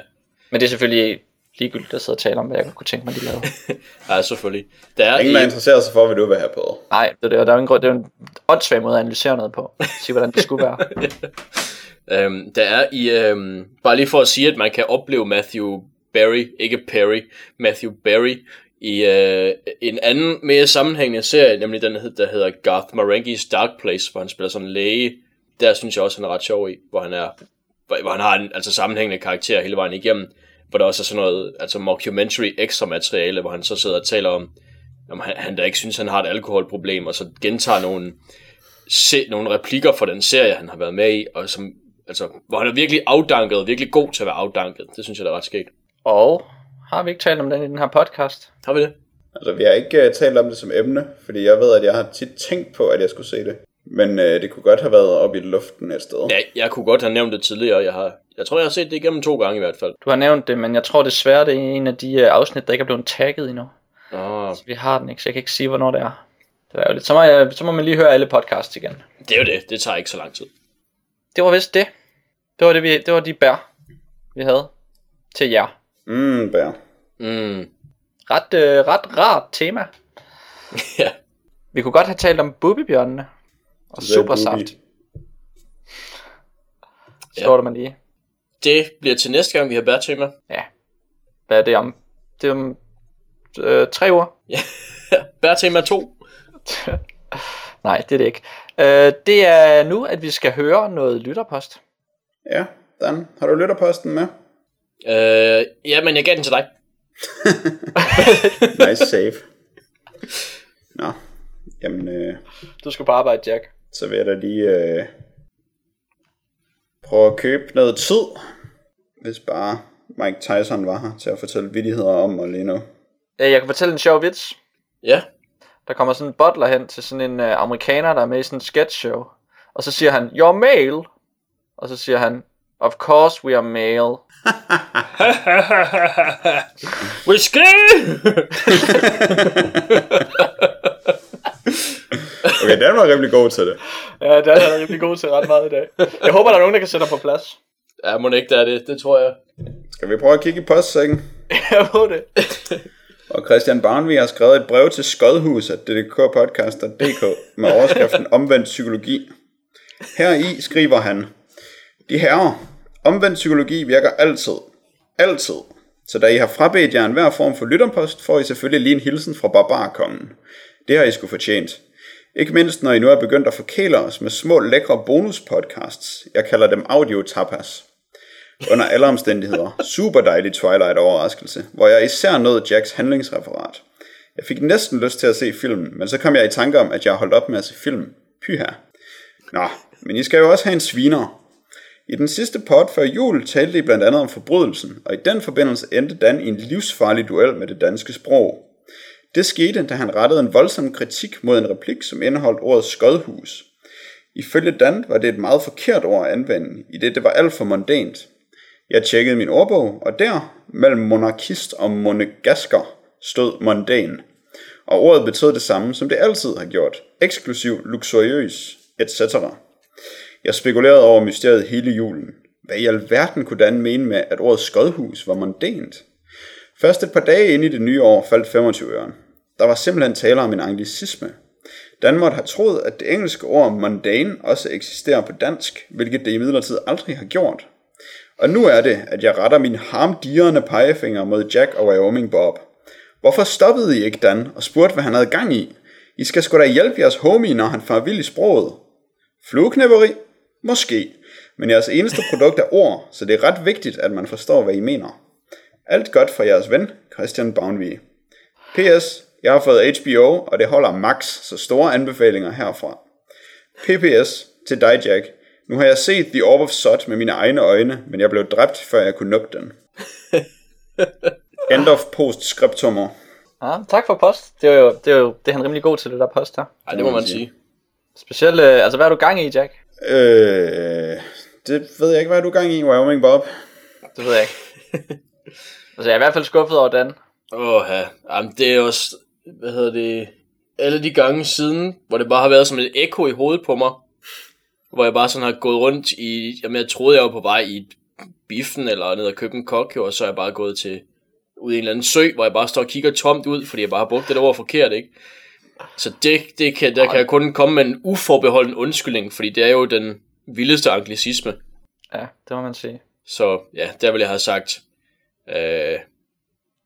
Men det er selvfølgelig ligegyldigt at sidde og tale om, hvad jeg kunne tænke mig, de lavede. Ja, selvfølgelig. Der er Ingen, der interesserer sig for, hvad du vil have på. Nej, det er, det, der er en, grund- det er en åndssvag måde at analysere noget på. Sige, hvordan det skulle være. øhm, der er i, øhm, bare lige for at sige, at man kan opleve Matthew Barry, ikke Perry, Matthew Barry, i øh, en anden mere sammenhængende serie, nemlig den, der hedder Garth Marenghi's Dark Place, hvor han spiller sådan en læge. Der synes jeg også, han er ret sjov i, hvor han er, hvor hvor han har en altså sammenhængende karakter hele vejen igennem, hvor der også er sådan noget, altså mockumentary ekstra materiale, hvor han så sidder og taler om, om han, han der ikke synes, han har et alkoholproblem, og så gentager nogle se nogle replikker fra den serie, han har været med i, og som, altså, hvor han er virkelig afdanket, virkelig god til at være afdanket. Det synes jeg, der er ret skægt. Og har vi ikke talt om den i den her podcast? Har vi det? Altså, vi har ikke uh, talt om det som emne, fordi jeg ved, at jeg har tit tænkt på, at jeg skulle se det. Men uh, det kunne godt have været op i luften et sted. Ja, jeg kunne godt have nævnt det tidligere. Jeg, har, jeg tror, jeg har set det igennem to gange i hvert fald. Du har nævnt det, men jeg tror desværre, det er en af de øh, afsnit, der ikke er blevet tagget endnu. Oh, Så vi har den ikke, så jeg kan ikke sige, hvornår det er. Det er jo lidt. Så, må jeg, så må man lige høre alle podcasts igen. det er jo det. Det tager ikke så lang tid. Det var vist det. Det var, det, vi, det var de bær, vi havde til jer. Mm, bær. Mm. Ret, øh, ret rart tema. ja. Vi kunne godt have talt om bubibjørnene. Og er supersaft. bubi? Står der man lige. Det bliver til næste gang, vi har bærtema. Ja. Hvad er det om? Det er om øh, tre uger. bærtema 2. Nej, det er det ikke. Øh, det er nu, at vi skal høre noget lytterpost. Ja, Dan, har du lytterposten med? Øh, ja, men jeg gav den til dig. Nice save. Nå, jamen, øh, Du skal på arbejde, Jack. så vil jeg da lige øh, prøve at købe noget tid, hvis bare Mike Tyson var her til at fortælle vittigheder om mig lige nu. Øh, Jeg kan fortælle en sjov vits. Ja. Der kommer sådan en butler hen til sådan en uh, amerikaner, der er med i sådan en sketch show. Og så siger han, you're male. Og så siger han, of course we are male. Whisky! Okay, den var rimelig god til det. Ja, det er jeg rigtig god til ret meget i dag. Jeg håber, der er nogen, der kan sætte dig på plads. ja, må ikke, der er det. Det tror jeg. Skal vi prøve at kigge i postsækken? Jeg må det. Og Christian Barnvi har skrevet et brev til skodhuset.dkpodcast.dk med overskriften Omvendt Psykologi. Her i skriver han, De herrer, omvendt psykologi virker altid. Altid. Så da I har frabedt jer enhver form for lytterpost, får I selvfølgelig lige en hilsen fra barbarkongen. Det har I sgu fortjent. Ikke mindst når I nu er begyndt at forkæle os med små lækre bonuspodcasts. Jeg kalder dem audio tapas under alle omstændigheder. Super dejlig Twilight overraskelse, hvor jeg især nåede Jacks handlingsreferat. Jeg fik næsten lyst til at se filmen, men så kom jeg i tanke om, at jeg har holdt op med at se film. Pyha. Nå, men I skal jo også have en sviner. I den sidste pod før jul talte I blandt andet om forbrydelsen, og i den forbindelse endte Dan i en livsfarlig duel med det danske sprog. Det skete, da han rettede en voldsom kritik mod en replik, som indeholdt ordet skodhus. Ifølge Dan var det et meget forkert ord at anvende, i det det var alt for mondant. Jeg tjekkede min ordbog, og der, mellem monarkist og monegasker, stod mondan. Og ordet betød det samme, som det altid har gjort. Eksklusiv, luksuriøs, etc. Jeg spekulerede over mysteriet hele julen. Hvad i alverden kunne Dan mene med, at ordet skodhus var mondant? Først et par dage inde i det nye år faldt 25 øren. Der var simpelthen tale om en anglicisme. Dan måtte have troet, at det engelske ord mundane også eksisterer på dansk, hvilket det imidlertid aldrig har gjort. Og nu er det, at jeg retter min harmdirrende pegefinger mod Jack og Wyoming Bob. Hvorfor stoppede I ikke Dan og spurgte, hvad han havde gang i? I skal sgu da hjælpe jeres homie, når han far vild i sproget. Flueknæpperi? Måske. Men jeres eneste produkt er ord, så det er ret vigtigt, at man forstår, hvad I mener. Alt godt for jeres ven, Christian Baunvi. P.S. Jeg har fået HBO, og det holder max, så store anbefalinger herfra. PPS til dig, Jack. Nu har jeg set The Orb of Sod med mine egne øjne, men jeg blev dræbt, før jeg kunne nuppe den. End of postscriptummer. Ja, tak for post. Det er jo, det er jo det er han rimelig god til, det der post her. Ej, det må man sige. Specielt, øh, altså hvad er du gang i, Jack? Øh, det ved jeg ikke, hvad er du gang i, Wyoming Bob? Det ved jeg ikke. altså jeg er i hvert fald skuffet over Dan. Åh, ja. Jamen, det er også, hvad hedder det, alle de gange siden, hvor det bare har været som et ekko i hovedet på mig. Hvor jeg bare sådan har gået rundt i, jamen jeg troede jeg var på vej i biffen eller ned og købe en kok, og så er jeg bare gået til ud i en eller anden sø, hvor jeg bare står og kigger tomt ud, fordi jeg bare har brugt det ord forkert, ikke? Så det, det kan, der kan jeg kun komme med en uforbeholden undskyldning, fordi det er jo den vildeste anglicisme. Ja, det må man sige. Så ja, der vil jeg have sagt, øh,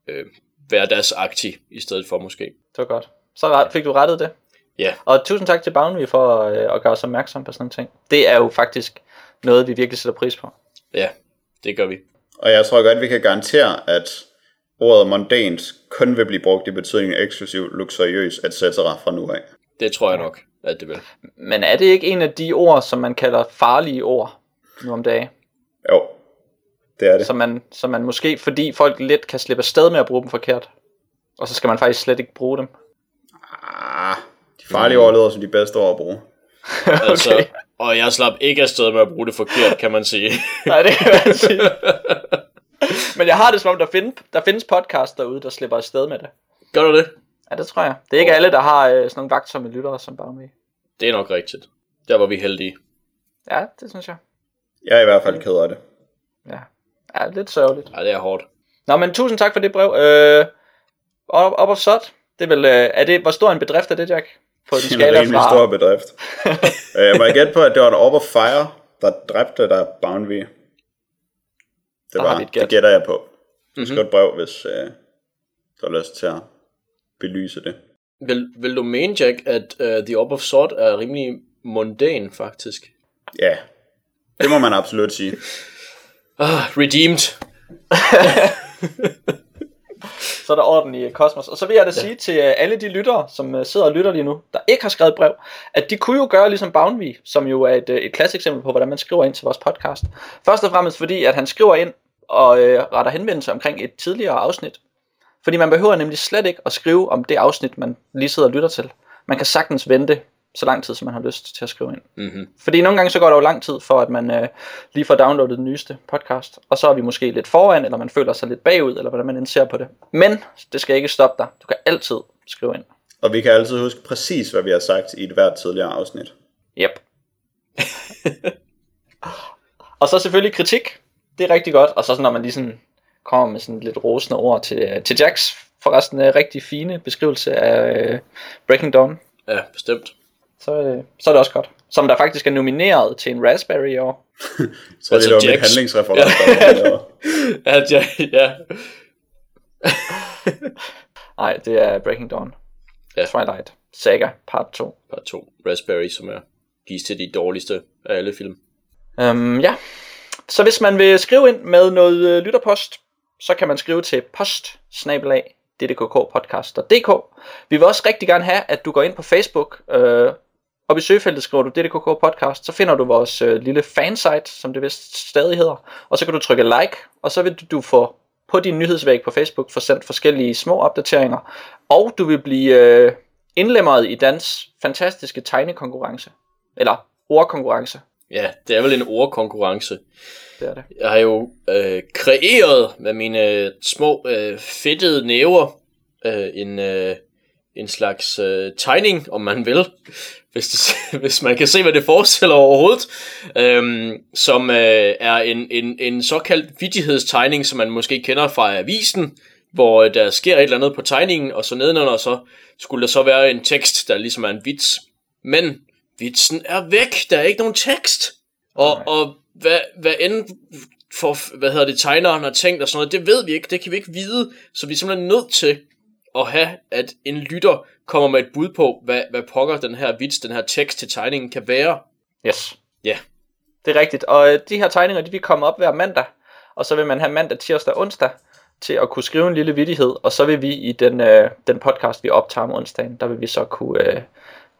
øh, hverdagsagtig i stedet for måske. Det var godt. Så fik du rettet det. Ja, Og tusind tak til Bounty for øh, at gøre os opmærksom på sådan nogle ting. Det er jo faktisk noget, vi virkelig sætter pris på. ja, det gør vi. Og jeg tror godt, vi kan garantere, at ordet mondant kun vil blive brugt i betydningen eksklusiv, luksuriøs, etc. fra nu af. Det tror jeg nok, at det vil. Men er det ikke en af de ord, som man kalder farlige ord nu om dagen? Jo, det er det. Som man, som man måske, fordi folk let kan slippe afsted med at bruge dem forkert. Og så skal man faktisk slet ikke bruge dem. Ah, de farlige ord lyder som de bedste ord at bruge. Altså, Okay. Og jeg slap ikke afsted med at bruge det forkert, kan man sige. Nej, det kan man sige. Men jeg har det som om, der, find, der findes podcast derude, der slipper afsted med det. Gør du det? Ja, det tror jeg. Det er ikke alle, der har øh, sådan nogle vagtsomme lyttere som bare med. Det er nok rigtigt. Der var vi heldige. Ja, det synes jeg. Jeg er i hvert fald ked af det. Ja, ja lidt sørgeligt. Ja, det er hårdt. Nå, men tusind tak for det brev. Øh, op, op og sot. Det er vel, øh, er det, hvor stor en bedrift er det, Jack? På en Det er en skala rimelig fra... stor bedrift. øh, må jeg gætte på, at det var Orb of Fire, der dræbte der Boundary? Det, Der var, det gætter jeg på. Mhm. skal et brev, hvis øh, du har lyst til at belyse det. Vil, vil du mene, Jack, at uh, The Orb of Sword er rimelig mundane, faktisk? Ja, det må man absolut sige. Ah, redeemed. Så er der orden i kosmos. Og så vil jeg da ja. sige til øh, alle de lyttere, som øh, sidder og lytter lige nu, der ikke har skrevet brev, at de kunne jo gøre ligesom Boundary, som jo er et, øh, et klasseksempel på, hvordan man skriver ind til vores podcast. Først og fremmest fordi, at han skriver ind og øh, retter henvendelse omkring et tidligere afsnit. Fordi man behøver nemlig slet ikke at skrive om det afsnit, man lige sidder og lytter til. Man kan sagtens vente så lang tid, som man har lyst til at skrive ind. Mm-hmm. Fordi nogle gange så går der jo lang tid for, at man øh, lige får downloadet den nyeste podcast. Og så er vi måske lidt foran, eller man føler sig lidt bagud, eller hvordan man end ser på det. Men det skal ikke stoppe dig. Du kan altid skrive ind. Og vi kan altid huske præcis, hvad vi har sagt i et hvert tidligere afsnit. Yep. og så selvfølgelig kritik. Det er rigtig godt. Og så sådan, når man lige sådan kommer med sådan lidt rosende ord til, til Jacks forresten øh, rigtig fine beskrivelse af øh, Breaking Dawn. Ja, bestemt. Så, øh, så er det også godt. Som der faktisk er nomineret til en Raspberry i år. Jeg tror, Altså, det var mit Jax. handlingsreferat. Ja, ja, ja. Nej, det er Breaking Dawn. Ja. Twilight Saga part 2. Par to. Raspberry, som er gives til de dårligste af alle film. Um, ja, så hvis man vil skrive ind med noget øh, lytterpost, så kan man skrive til post ddkkpodcast.dk. Vi vil også rigtig gerne have, at du går ind på Facebook, øh, og i søgefeltet skriver du DDKK Podcast, så finder du vores øh, lille fansite, som det vist stadig hedder, og så kan du trykke like, og så vil du- du få på din nyhedsvæg på Facebook få sendt forskellige små opdateringer, og du vil blive øh, indlemmet i dans fantastiske tegnekonkurrence, eller ordkonkurrence, Ja, det er vel en ordkonkurrence. det er det. Jeg har jo øh, kreeret med mine små øh, fedtede næver øh, en, øh, en slags øh, tegning, om man vil, hvis, det, hvis man kan se, hvad det forestiller overhovedet, øhm, som øh, er en, en, en såkaldt vittighedstegning, som man måske kender fra avisen, hvor øh, der sker et eller andet på tegningen, og så nedenunder så skulle der så være en tekst, der ligesom er en vits. Men vitsen er væk, der er ikke nogen tekst. Og, og hvad, hvad end for, hvad hedder det, tegneren har tænkt og sådan noget, det ved vi ikke, det kan vi ikke vide, så vi er simpelthen nødt til at have, at en lytter kommer med et bud på, hvad, hvad pokker den her vits, den her tekst til tegningen kan være. Yes. Ja. Det er rigtigt. Og øh, de her tegninger, de vil komme op hver mandag. Og så vil man have mandag, tirsdag og onsdag til at kunne skrive en lille vittighed. Og så vil vi i den, øh, den podcast, vi optager om onsdagen, der vil vi så kunne, øh,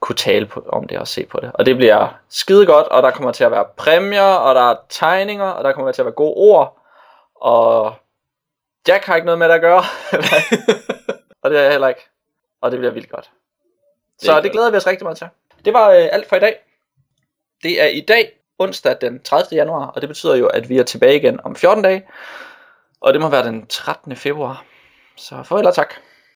kunne tale på, om det og se på det. Og det bliver skide godt, og der kommer til at være præmier, og der er tegninger, og der kommer til at være gode ord. Og Jack har ikke noget med det at gøre. og det er jeg heller ikke. Og det bliver vildt godt. Så det, det glæder vi os rigtig meget til. Det var øh, alt for i dag. Det er i dag, onsdag den 30. januar, og det betyder jo, at vi er tilbage igen om 14 dage. Og det må være den 13. februar. Så farvel og tak.